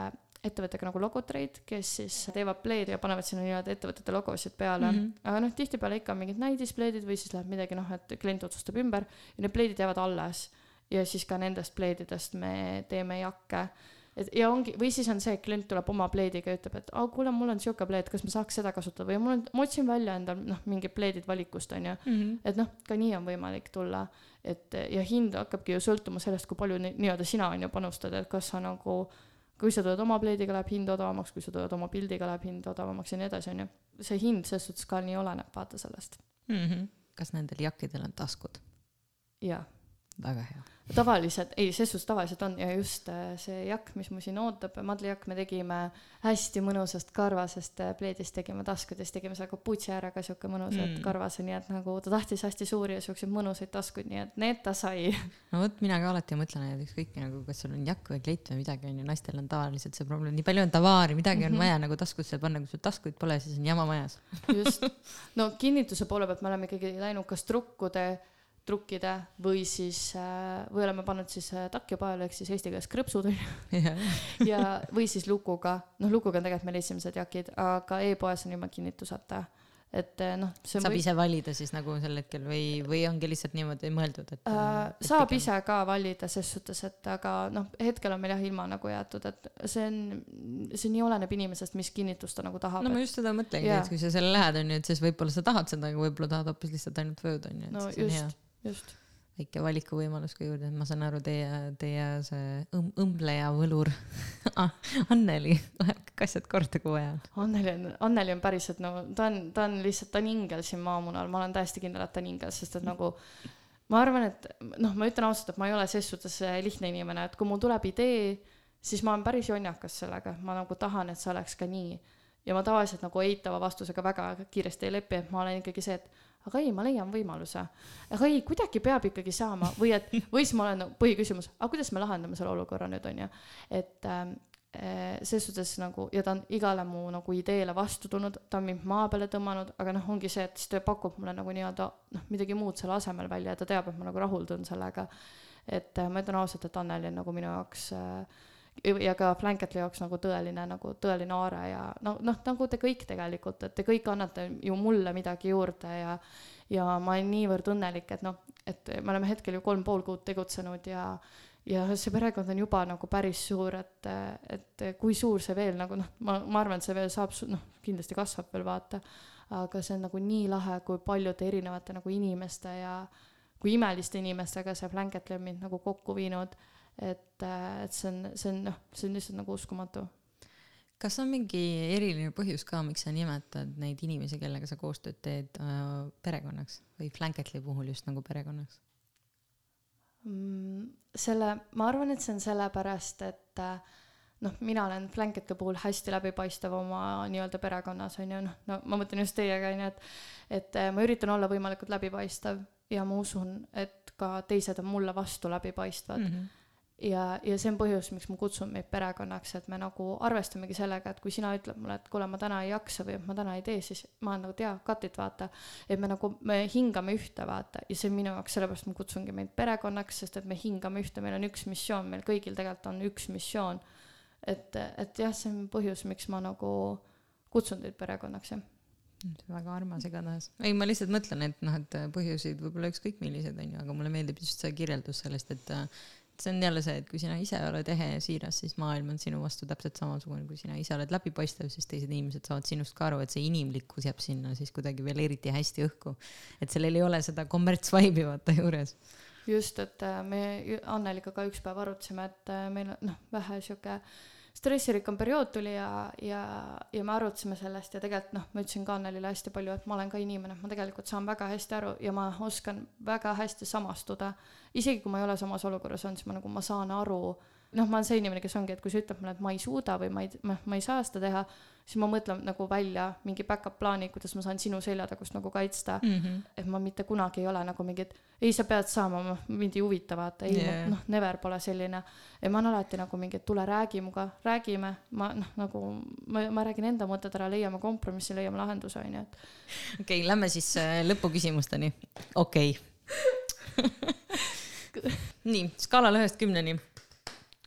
ettevõttega nagu Logotrade, kes siis teevad pleede ja panevad sinna nii-öelda ettevõtete logosid peale mm. -hmm. aga noh, tihtipeale ikka mingid näidispleedid või siis läheb midagi noh, et klient otsustab ümber ja need pleedid jäävad alles. ja siis ka nendest pleedidest me teeme jakke. et ja ongi, või siis on see, et klient tuleb oma pleediga ja ütleb, et aa, kuule, mul on sihuke pleed, kas ma saaks seda kasutada või mul on, ma otsin välja endal noh, mingid pleedid valikust, on ju mm. -hmm. et noh, ka nii on võimalik tulla et ja hind hakkabki ju sõltuma sellest, kui palju nii-öelda sina on ju panustad, et kas sa nagu kui sa tuled oma pleidiga, läheb hind odavamaks, kui sa tuled oma pildiga, läheb hind odavamaks ja nii edasi, onju. see hind selles suhtes ka nii oleneb, vaata sellest mm. -hmm. kas nendel jakkidel on taskud? jaa. Väga hea tavaliselt, ei, ses suhtes tavaliselt on ja just äh, see jakk, mis mu siin ootab, madlijakk, me tegime hästi mõnusast karvasest äh, pleedist tegime taskud ja siis tegime selle kaputsi äärega sihuke mõnusalt mm. karvase, nii et nagu ta tahtis hästi suuri ja siukseid mõnusaid taskuid, nii et need ta sai. no vot, mina ka alati mõtlen, et ükskõik nagu, kas sul on jakk või kleit või midagi, on ju, naistel on tavaliselt see probleem, nii palju on tavaari, midagi on mm -hmm. vaja nagu taskusse panna, kui sul taskuid pole, siis on jama majas just, no kinnituse poole pealt me oleme ikkagi läinud kas trukkude trukkida või siis äh, või oleme pannud siis äh, takja peale ehk siis eesti keeles krõpsud onju ja või siis lukuga noh lukuga on tegelikult meil esimesed jakid aga e-poes on ilma kinnituseta et äh, noh saab või... ise valida siis nagu sel hetkel või või ongi lihtsalt niimoodi mõeldud et äh, saab pigem... ise ka valida ses suhtes et aga noh hetkel on meil jah ilma nagu jäetud et see on see nii oleneb inimesest mis kinnitust ta nagu tahab no ma just seda mõtlengi et kui sa selle lähed onju et siis võib-olla sa tahad seda aga võib-olla tahad hoopis lihtsalt ainult vööd onju no just just väike valikuvõimalus ka juurde, et ma saan aru, teie, teie see õm-, õmbleja võlur Anneli läheb kõik asjad korda kogu ajan. Anneli on, Anneli on päriselt no ta on, ta on lihtsalt, ta on ingel siin maamunal, ma olen täiesti kindel, et ta on ingel, sest et nagu ma arvan, et noh, ma ütlen ausalt, et ma ei ole ses suhtes lihtne inimene, et kui mul tuleb idee, siis ma olen päris jonnakas sellega, ma nagu tahan, et see oleks ka nii. ja ma tavaliselt nagu eitava vastusega väga kiiresti ei lepi, et ma olen ikkagi see, et aga ei, ma leian võimaluse. aga ei, kuidagi peab ikkagi saama või et, või siis ma olen nagu põhiküsimus, aga kuidas me lahendame selle olukorra nüüd onju, et äh, selles suhtes nagu ja ta on igale mu nagu ideele vastu tulnud, ta on mind maa peale tõmmanud, aga noh, ongi see, et siis ta pakub mulle nagu nii-öelda noh, midagi muud selle asemel välja ja ta teab, et ma nagu rahuldun sellega. et äh, ma ütlen ausalt, et Anneli on nagu minu jaoks äh, ja ka Blanketli jaoks nagu tõeline nagu tõeline aare ja no noh, nagu te kõik tegelikult, et te kõik annate ju mulle midagi juurde ja ja ma olen niivõrd õnnelik, et noh, et me oleme hetkel ju kolm pool kuud tegutsenud ja ja see perekond on juba nagu päris suur, et, et kui suur see veel nagu noh, ma, ma arvan, et see veel saab, noh, kindlasti kasvab veel vaata, aga see on nagu nii lahe, kui paljude erinevate nagu inimeste ja kui imeliste inimestega see Blanket mind nagu kokku viinud, et, et see on, see on noh, see on lihtsalt nagu uskumatu kas on mingi eriline põhjus ka, miks sa nimetad neid inimesi, kellega sa koostööd teed äh, perekonnaks või Blanketli puhul just nagu perekonnaks mm,? selle, ma arvan, et see on sellepärast, et äh, noh, mina olen Blanketi puhul hästi läbipaistev oma nii-öelda perekonnas on ju, noh, no ma mõtlen just teiega on ju, et et äh, ma üritan olla võimalikult läbipaistev ja ma usun, et ka teised on mulle vastu läbipaistvad mm. -hmm ja, ja see on põhjus, miks ma kutsun meid perekonnaks, et me nagu arvestamegi sellega, et kui sina ütled mulle, et kuule, ma täna ei jaksa või et ma täna ei tee, siis ma olen nagu tea, cut it, vaata. et me nagu, me hingame ühte, vaata, ja see on minu jaoks, sellepärast ma kutsungi meid perekonnaks, sest et me hingame ühte, meil on üks missioon, meil kõigil tegelikult on üks missioon. et, et jah, see on põhjus, miks ma nagu kutsun teid perekonnaks, jah väga armas igatahes. ei, ma lihtsalt mõtlen, et noh, et põhjuseid võib-olla ükskõik millised on ju, aga mulle meeldib just see kirjeldus sellest, et see on jälle see, et kui sina ise oled ehe ja siiras, siis maailm on sinu vastu täpselt samasugune, kui sina ise oled läbipaistev, siis teised inimesed saavad sinust ka aru, et see inimlikkus jääb sinna siis kuidagi veel eriti hästi õhku. et sellel ei ole seda kommertsvaibi vaata juures. just, et äh, me Anneliga ka üks päev arutasime, et äh, meil on noh, vähe sihuke äh, stressirikkam periood tuli ja, ja, ja me arutasime sellest ja tegelikult noh, ma ütlesin ka Annelile hästi palju, et ma olen ka inimene, ma tegelikult saan väga hästi aru ja ma oskan väga hästi samastuda. isegi kui ma ei ole samas olukorras olnud, siis ma nagu, ma saan aru, noh, ma olen see inimene, kes ongi, et kui sa ütled mulle, et ma ei suuda või ma ei, noh, ma ei saa seda teha, siis ma mõtlen nagu välja mingi back-up plaani, kuidas ma saan sinu selja tagust nagu kaitsta mm. -hmm. et ma mitte kunagi ei ole nagu mingi, et ei, sa pead saama, mind ei huvita, vaata, ei yeah., noh, never pole selline. ja ma olen alati nagu mingi, et tule räägi minuga, räägime, ma noh, nagu ma, ma räägin enda mõtted ära, leiame kompromissi, leiame lahenduse, on ju, et. okei okay,, lähme siis äh, lõpuküsimusteni. okei nii, skaalal ühest kümneni.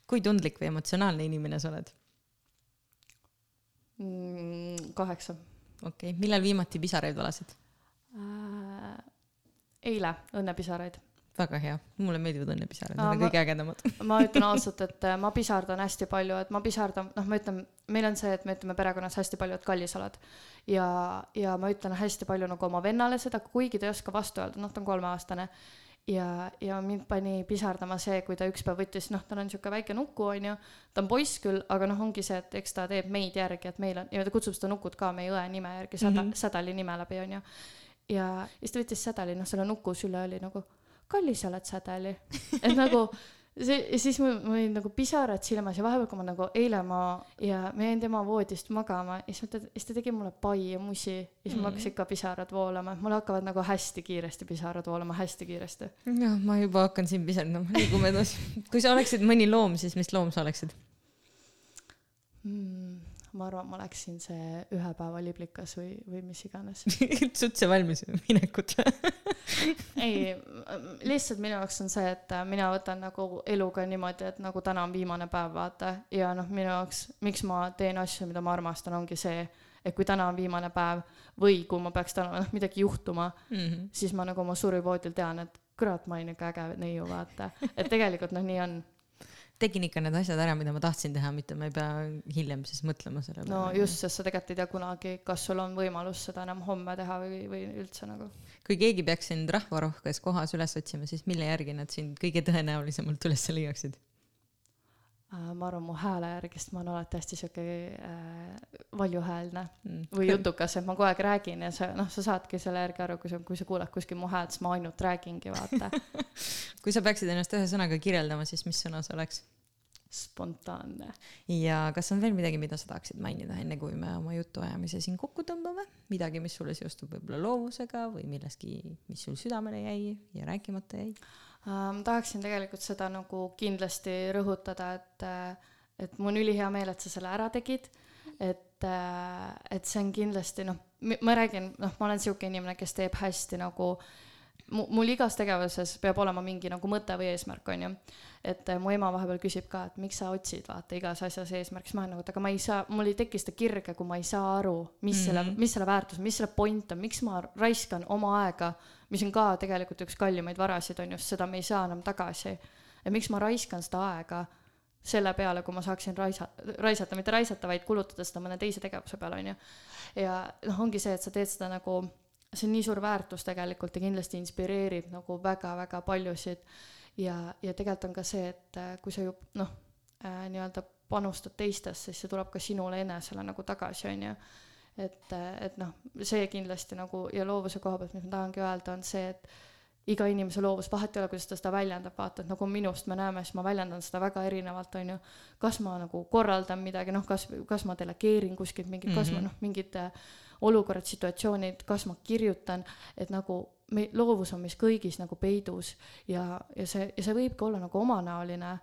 Kui tundlik või emotsionaalne inimene sa oled? mm,? kaheksa. okei okay., millal viimati pisaraid valasid äh,? eile, õnnepisaraid väga hea, mulle meeldivad õnnepisarad, need on kõige ägedamad ma ütlen ausalt, et äh, ma pisardan hästi palju, et ma pisardan, noh, ma ütlen, meil on see, et me ütleme perekonnas hästi palju, et kallis oled. ja, ja ma ütlen hästi palju nagu oma vennale seda, kuigi ta ei oska vastu öelda, noh, ta on kolmeaastane ja, ja mind pani pisardama see, kui ta üks päev võttis, noh, tal on niisugune väike nuku, on ju, ta on poiss küll, aga noh, ongi see, et eks ta teeb meid järgi, et meil on, ja ta kutsub seda nukut ka meie õe nime järgi, Säda mm, -hmm. Sädali nime läbi, on ju. ja siis ta võttis Sädali, noh, selle nuku sülle oli nagu, kallis sa oled Sädali. et nagu see, ja siis mul, mul olid nagu pisarad silmas ja vahepeal, kui ma nagu eile ma ja ma jäin tema voodist magama ja siis ta, siis ta tegi mulle pai ja musi ja siis mm. mul hakkasid ka pisarad voolama, mul hakkavad nagu hästi kiiresti pisarad voolama, hästi kiiresti. jah, ma juba hakkan siin pisardama, liigume edasi. kui sa oleksid mõni loom, siis mis loom sa oleksid mm.? Ma arvan, ma oleksin see ühe päeva liblikas või, või mis iganes. Üldse valmis minekut? Ei, lihtsalt minu jaoks on see, et mina võtan nagu eluga niimoodi, et nagu täna on viimane päev, vaata, ja noh, minu jaoks, miks ma teen asju, mida ma armastan, ongi see, et kui täna on viimane päev või kui ma peaks täna noh, midagi juhtuma mm, -hmm. siis ma nagu oma surivoodil tean, et kurat, ma olin ikka äge neiu, vaata, et tegelikult noh, nii on tegin ikka need asjad ära, mida ma tahtsin teha, mitte ma ei pea hiljem siis mõtlema selle peale. no just, sest sa tegelikult ei tea kunagi, kas sul on võimalus seda enam homme teha või, või üldse nagu. kui keegi peaks sind rahvarohkes kohas üles otsima, siis mille järgi nad sind kõige tõenäolisemalt üles leiaksid? Äh, ma arvan, mu hääle järgi, sest ma olen alati hästi sihuke äh, valjuhäälne mm. või jutukas, et ma kogu aeg räägin ja sa noh, sa saadki selle järgi aru, kui sa, kui sa kuulad kuskil mu häält, siis ma ainult räägingi, vaata kui sa peaksid ennast ühe sõnaga kirjeldama, siis mis sõna see oleks? Spontaanne. ja kas on veel midagi, mida sa tahaksid mainida, enne kui me oma jutuajamise siin kokku tõmbame? midagi, mis sulle seostub võib-olla loovusega või milleski, mis sul südamele jäi ja rääkimata jäi? ma tahaksin tegelikult seda nagu kindlasti rõhutada, et, et mul on ülihea meel, et sa selle ära tegid. et, et see on kindlasti noh, ma räägin, noh, ma olen sihuke inimene, kes teeb hästi nagu mu, mul igas tegevuses peab olema mingi nagu mõte või eesmärk, on ju. et äh, mu ema vahepeal küsib ka, et miks sa otsid, vaata, igas asjas eesmärki, siis ma olen nagu, et aga ma ei saa, mul ei teki seda kirge, kui ma ei saa aru, mis mm -hmm. selle, mis selle väärtus, mis selle point on, miks ma raiskan oma aega, mis on ka tegelikult üks kallimaid varasid, on ju, sest seda me ei saa enam tagasi. ja miks ma raiskan seda aega selle peale, kui ma saaksin raisa-, raisata, mitte raisata, vaid kulutada seda mõne teise tegevuse peale, on ju. ja noh, ongi see, et sa teed seda nagu see on nii suur väärtus tegelikult ja kindlasti inspireerib nagu väga-väga paljusid. ja, ja tegelikult on ka see, et äh, kui sa ju noh äh,, nii-öelda panustad teistesse, siis see tuleb ka sinule enesele nagu tagasi, on ju. et, äh, et noh, see kindlasti nagu ja loovuse koha pealt, mis ma tahangi öelda, on see, et iga inimese loovus, vahet ei ole, kuidas ta seda väljendab, vaata, et nagu minust me näeme, siis ma väljendan seda väga erinevalt, on ju. kas ma nagu korraldan midagi, noh, kas, kas ma delegeerin kuskilt mingit mm, -hmm. kas ma mhm. noh, mingit äh, olukorrad, situatsioonid, kas ma kirjutan, et nagu me, loovus on meis kõigis nagu peidus ja, ja see, ja see võibki olla nagu omanäoline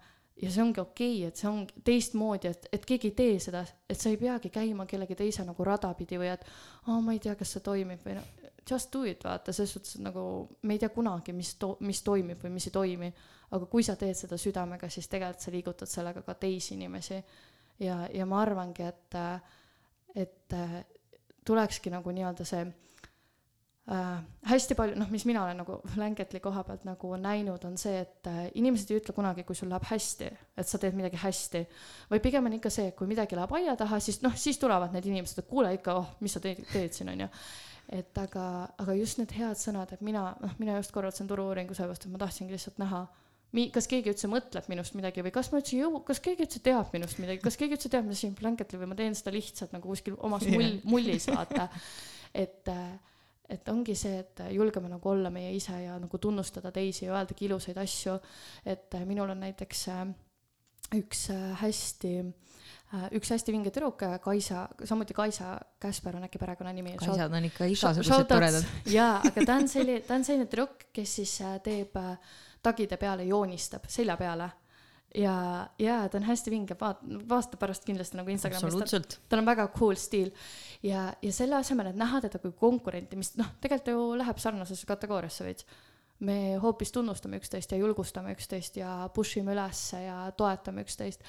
ja see ongi okei okay,, et see on teistmoodi, et, et keegi ei tee seda, et sa ei peagi käima kellegi teise nagu rada pidi või et aa oh,, ma ei tea, kas see toimib või noh, just do it, vaata, selles suhtes, nagu me ei tea kunagi, mis to-, mis toimib või mis ei toimi. aga kui sa teed seda südamega, siis tegelikult sa liigutad sellega ka teisi inimesi. ja, ja ma arvangi, et, et tulekski nagu nii-öelda see äh, hästi palju, noh, mis mina olen nagu Blanketli koha pealt nagu näinud, on see, et äh, inimesed ei ütle kunagi, kui sul läheb hästi, et sa teed midagi hästi. vaid pigem on ikka see, et kui midagi läheb aia taha, siis noh, siis tulevad need inimesed, et kuule ikka, oh, mis sa teed, teed siin, on ju. et aga, aga just need head sõnad, et mina, noh, mina just korraldasin turu-uuringu sellepärast, et ma tahtsingi lihtsalt näha mi-, kas keegi üldse mõtleb minust midagi või kas ma üldse jõu-, kas keegi üldse teab minust midagi, kas keegi üldse teab, ma siin blanket'i või ma teen seda lihtsalt nagu kuskil omas mull mullis, vaata. et, et ongi see, et julgeme nagu olla meie ise ja nagu tunnustada teisi ja öeldagi ilusaid asju. et minul on näiteks äh, üks äh, hästi äh, üks hästi vinge tüdruk, Kaisa, samuti Kaisa Käsper on äkki perekonnanimi. Kaisad on ikka igasugused toredad. jaa, aga ta on selline, ta on selline tüdruk, kes siis teeb äh, tagide peale joonistab, selja peale. ja, ja ta on hästi vinge, vaat-, aasta pärast kindlasti nagu Instagramis. tal on väga cool stiil. ja, ja selle asemel, et näha teda kui konkurenti, mis noh, tegelikult ju läheb sarnasesse kategooriasse veits me hoopis tunnustame üksteist ja julgustame üksteist ja push ime ülesse ja toetame üksteist.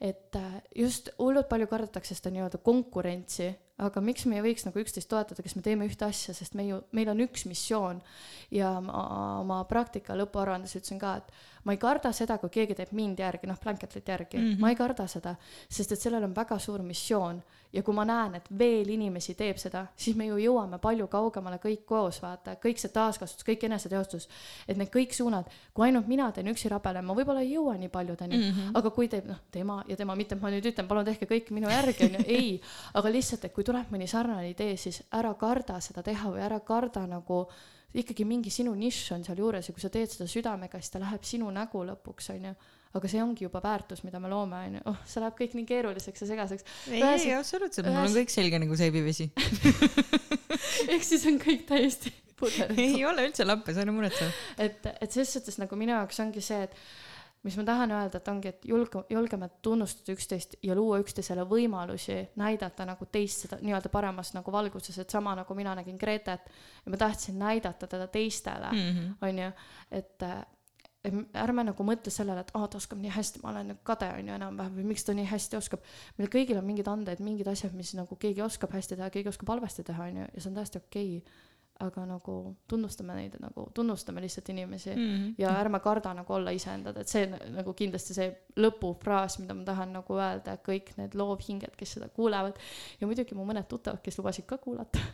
et äh, just hullult palju kardetakse seda nii-öelda konkurentsi, aga miks me ei võiks nagu üksteist toetada, kes me teeme ühte asja, sest me ju, meil on üks missioon. ja ma oma praktika lõpuaruandes ütlesin ka, et ma ei karda seda, kui keegi teeb mind järgi, noh, Blanketlit järgi mm, -hmm. ma ei karda seda, sest et sellel on väga suur missioon ja kui ma näen, et veel inimesi teeb seda, siis me ju jõuame palju kaugemale kõik koos, vaata, kõik see taaskasutus, kõik eneseteostus, et need kõik suunad, kui ainult mina teen üksi rabelen, ma võib-olla ei jõua nii paljudeni mm, -hmm. aga kui teeb noh, tema ja tema, mitte et ma nüüd ütlen, palun tehke kõik minu järgi, onju, ei, aga lihtsalt, et kui tuleb mõni sarnane idee, siis ära karda seda teha või ära karda nagu ikkagi mingi sinu nišš on sealjuures ja kui sa teed seda südamega, siis ta läheb sinu nägu lõpuks, onju aga see ongi juba väärtus, mida me loome, onju. oh, see läheb kõik nii keeruliseks ja segaseks. ei, ei absoluutselt, mul on kõik selge nagu seebivesi ehk siis on kõik täiesti puder. ei ole üldse lappes, ära muretse. et, et selles suhtes nagu minu jaoks ongi see, et mis ma tahan öelda, et ongi, et julge, julgeme tunnustada üksteist ja luua üksteisele võimalusi näidata nagu teist seda nii-öelda paremas nagu valguses, et sama nagu mina nägin Gretet ja ma tahtsin näidata teda teistele, mhm. onju, et ärme nagu mõtle sellele, et aa, ta oskab nii hästi, ma olen kade on ju enam-vähem või miks ta nii hästi oskab. meil kõigil on mingid anded, mingid asjad, mis nagu keegi oskab hästi teha, keegi oskab halvasti teha, on ju, ja see on täiesti okei okay aga nagu tunnustame neid nagu, tunnustame lihtsalt inimesi mm -hmm. ja ärme karda nagu olla iseendad, et see nagu kindlasti see lõpufraas, mida ma tahan nagu öelda, kõik need loovhinged, kes seda kuulevad. Ja muidugi mu mõned tuttavad, kes lubasid ka kuulata.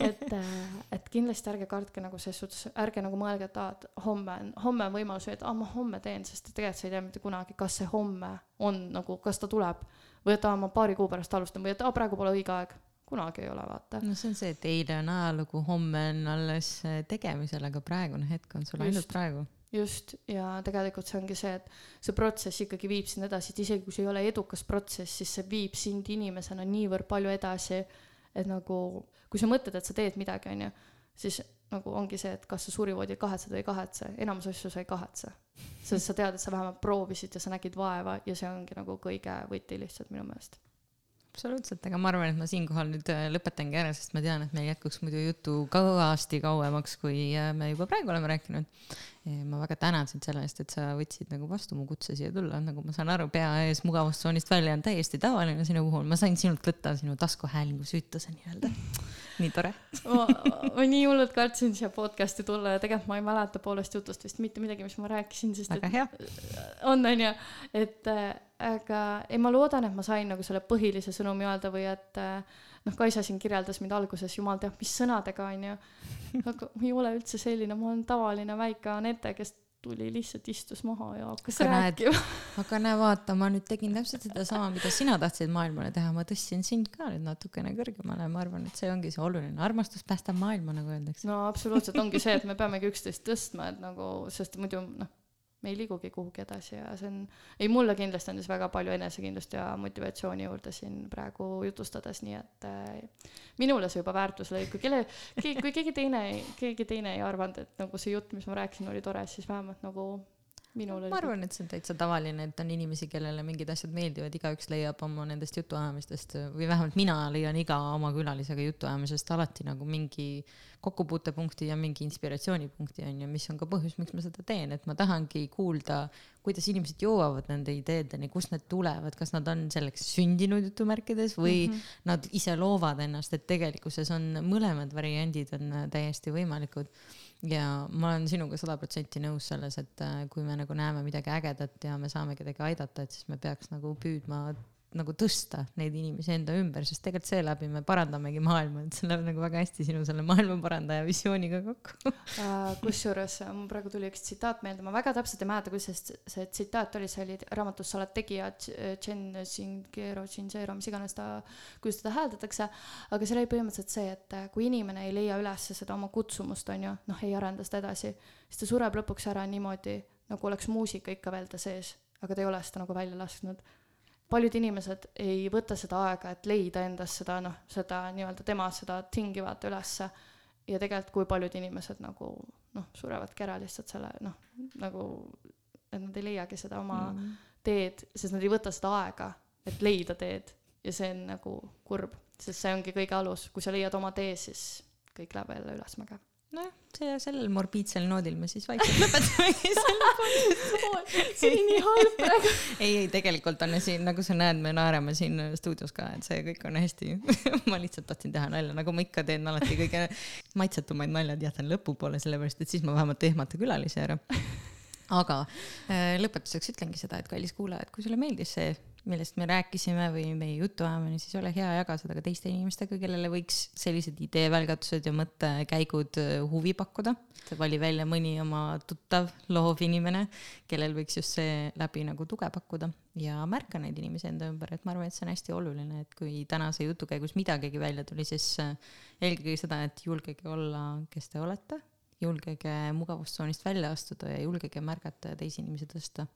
Et, äh, et kindlasti ärge kartke nagu selles suhtes, ärge nagu mõelge, et aa, et homme on, homme on võimalus või et aa, ma homme teen, sest tegelikult sa ei tea mitte kunagi, kas see homme on nagu, kas ta tuleb. Või et aa, ma paari kuu pärast alustan või et aa, praegu pole õige aeg kunagi ei ole, vaata. no see on see, et eile on ajalugu, homme on alles tegemisel, aga praegune hetk on sul just, ainult praegu. just, ja tegelikult see ongi see, et see protsess ikkagi viib sind edasi, et isegi kui see ei ole edukas protsess, siis see viib sind inimesena niivõrd palju edasi, et nagu kui sa mõtled, et sa teed midagi, onju, siis nagu ongi see, et kas sa surivoodil kahetsed või ei kahetse, enamus asju sa ei kahetse. sest sa tead, et sa vähemalt proovisid ja sa nägid vaeva ja see ongi nagu kõige võti lihtsalt minu meelest absoluutselt, aga ma arvan, et ma siinkohal nüüd äh, lõpetangi ära, sest ma tean, et meil jätkuks muidu jutu kõvasti kauemaks, kui äh, me juba praegu oleme rääkinud. ma väga tänan sind selle eest, et sa võtsid nagu vastu mu kutse siia tulla, nagu ma saan aru, pea ees mugavustsoonist välja on täiesti tavaline sinu puhul, ma sain sinult võtta sinu taskuhäälingu süütuse nii-öelda. nii tore ma, ma nii hullult kartsin siia podcast'i tulla ja tegelikult ma ei mäleta poolest jutust vist mitte midagi, mis ma rääkisin, sest väga hea. on, onju, et äh, aga ei, ma loodan, et ma sain nagu selle põhilise sõnumi öelda või et noh, Kaisa siin kirjeldas mind alguses jumal teab mis sõnadega onju, aga ma ei ole üldse selline, ma olen tavaline väike Anette, kes tuli lihtsalt istus maha ja hakkas aga rääkima. aga näe, vaata, ma nüüd tegin täpselt sedasama, mida sina tahtsid maailmale teha, ma tõstsin sind ka nüüd natukene kõrgemale, ma arvan, et see ongi see oluline, armastus päästab maailma, nagu öeldakse. no absoluutselt ongi see, et me peamegi üksteist tõstma, et nagu, sest muidu noh me ei liigugi kuhugi edasi ja see on, ei mulle kindlasti andis väga palju enesekindlust ja motivatsiooni juurde siin praegu jutustades, nii et äh, minule see juba väärtus lõi, kui kelle, kui keegi teine, keegi teine ei arvanud, et nagu see jutt, mis ma rääkisin, oli tore, siis vähemalt nagu minul oli. ma arvan, et see on täitsa tavaline, et on inimesi, kellele mingid asjad meeldivad, igaüks leiab oma nendest jutuajamistest või vähemalt mina leian iga oma külalisega jutuajamisest alati nagu mingi kokkupuutepunkti ja mingi inspiratsioonipunkti on ju, mis on ka põhjus, miks ma seda teen, et ma tahangi kuulda, kuidas inimesed jõuavad nende ideedeni, kust need tulevad, kas nad on selleks sündinud jutumärkides või mm -hmm. nad ise loovad ennast, et tegelikkuses on mõlemad variandid on täiesti võimalikud ja ma olen sinuga sada protsenti nõus selles, et äh, kui me nagu näeme midagi ägedat ja me saame kedagi aidata, et siis me peaks nagu püüdma nagu tõsta neid inimesi enda ümber, sest tegelikult seeläbi me parandamegi maailma, et see läheb nagu väga hästi sinu selle maailmaparandaja visiooniga kokku uh,. kusjuures äh, mul praegu tuli üks tsitaat meelde, ma väga täpselt ei mäleta, kuidas see, tsitaat oli, see oli raamatus Sa oled tegija, Chen Zingero, Zingero, mis iganes ta, kuidas teda hääldatakse, aga see oli põhimõtteliselt see, et äh, kui inimene ei leia üles seda oma kutsumust, on ju, noh, ei arenda seda edasi, siis ta sureb lõpuks ära niimoodi, nagu oleks muusika ikka veel ta sees, aga ta ei ole seda nagu välja lasknud paljud inimesed ei võta seda aega, et leida endas seda noh, seda nii-öelda tema seda tingi vaata ülesse. ja tegelikult, kui paljud inimesed nagu noh, surevadki ära lihtsalt selle noh, nagu, et nad ei leiagi seda oma mm. teed, sest nad ei võta seda aega, et leida teed ja see on nagu kurb, sest see ongi kõige alus, kui sa leiad oma tee, siis kõik läheb jälle ülesmäge nojah, see, sellel morbiidsel noodil me siis vaikselt lõpetamegi selle podcast'i. see oli nii halb praegu. ei, ei tegelikult on siin, nagu sa näed, me naerame siin stuudios ka, et see kõik on hästi ma lihtsalt tahtsin teha nalja, nagu ma ikka teen alati kõige maitsetumaid naljad jätan lõpupoole, sellepärast et siis ma vähemalt ei ehmata külalisi ära. aga äh, lõpetuseks ütlengi seda, et kallis kuulaja, et kui sulle meeldis see millest me rääkisime või meie jutuajamine, siis ole hea, jaga seda ka teiste inimestega, kellele võiks sellised ideevälgatused ja mõttekäigud äh, huvi pakkuda. vali välja mõni oma tuttav, loov inimene, kellel võiks just see läbi nagu tuge pakkuda ja märka neid inimesi enda ümber, et ma arvan, et see on hästi oluline, et kui tänase jutu käigus midagigi välja tuli, siis äh, eelkõige seda, et julgege olla, kes te olete, julgege mugavustsoonist välja astuda ja julgege märgata ja teisi inimesi tõsta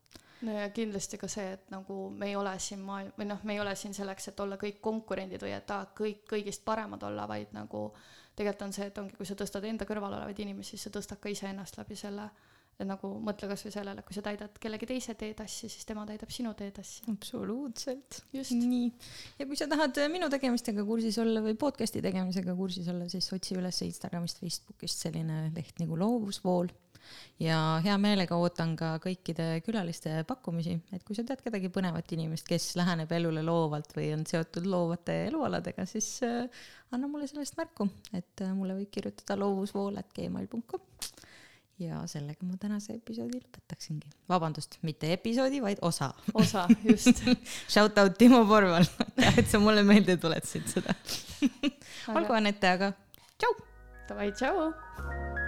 no ja kindlasti ka see, et nagu me ei ole siin maailm või noh, me ei ole siin selleks, et olla kõik konkurendid või et aa, kõik kõigist paremad olla, vaid nagu tegelikult on see, et ongi, kui sa tõstad enda kõrval olevaid inimesi, siis sa tõstad ka iseennast läbi selle. et nagu mõtle kasvõi sellele, kui sa täidad kellegi teise teetassi, siis tema täidab sinu teetassi. absoluutselt. nii. ja kui sa tahad minu tegemistega kursis olla või podcast'i tegemisega kursis olla, siis otsi üles Instagramist, Facebookist selline leht nagu Loovusvool ja hea meelega ootan ka kõikide külaliste pakkumisi, et kui sa tead kedagi põnevat inimest, kes läheneb elule loovalt või on seotud loovate elualadega, siis äh, anna mulle sellest märku, et äh, mulle võib kirjutada loovusvool.gmail.com ja sellega ma tänase episoodi lõpetaksingi. vabandust, mitte episoodi, vaid osa. osa, just Shout out Timo Porval, et sa mulle meelde tuletasid seda olgu, Anette, aga tšau. Davai, tšau.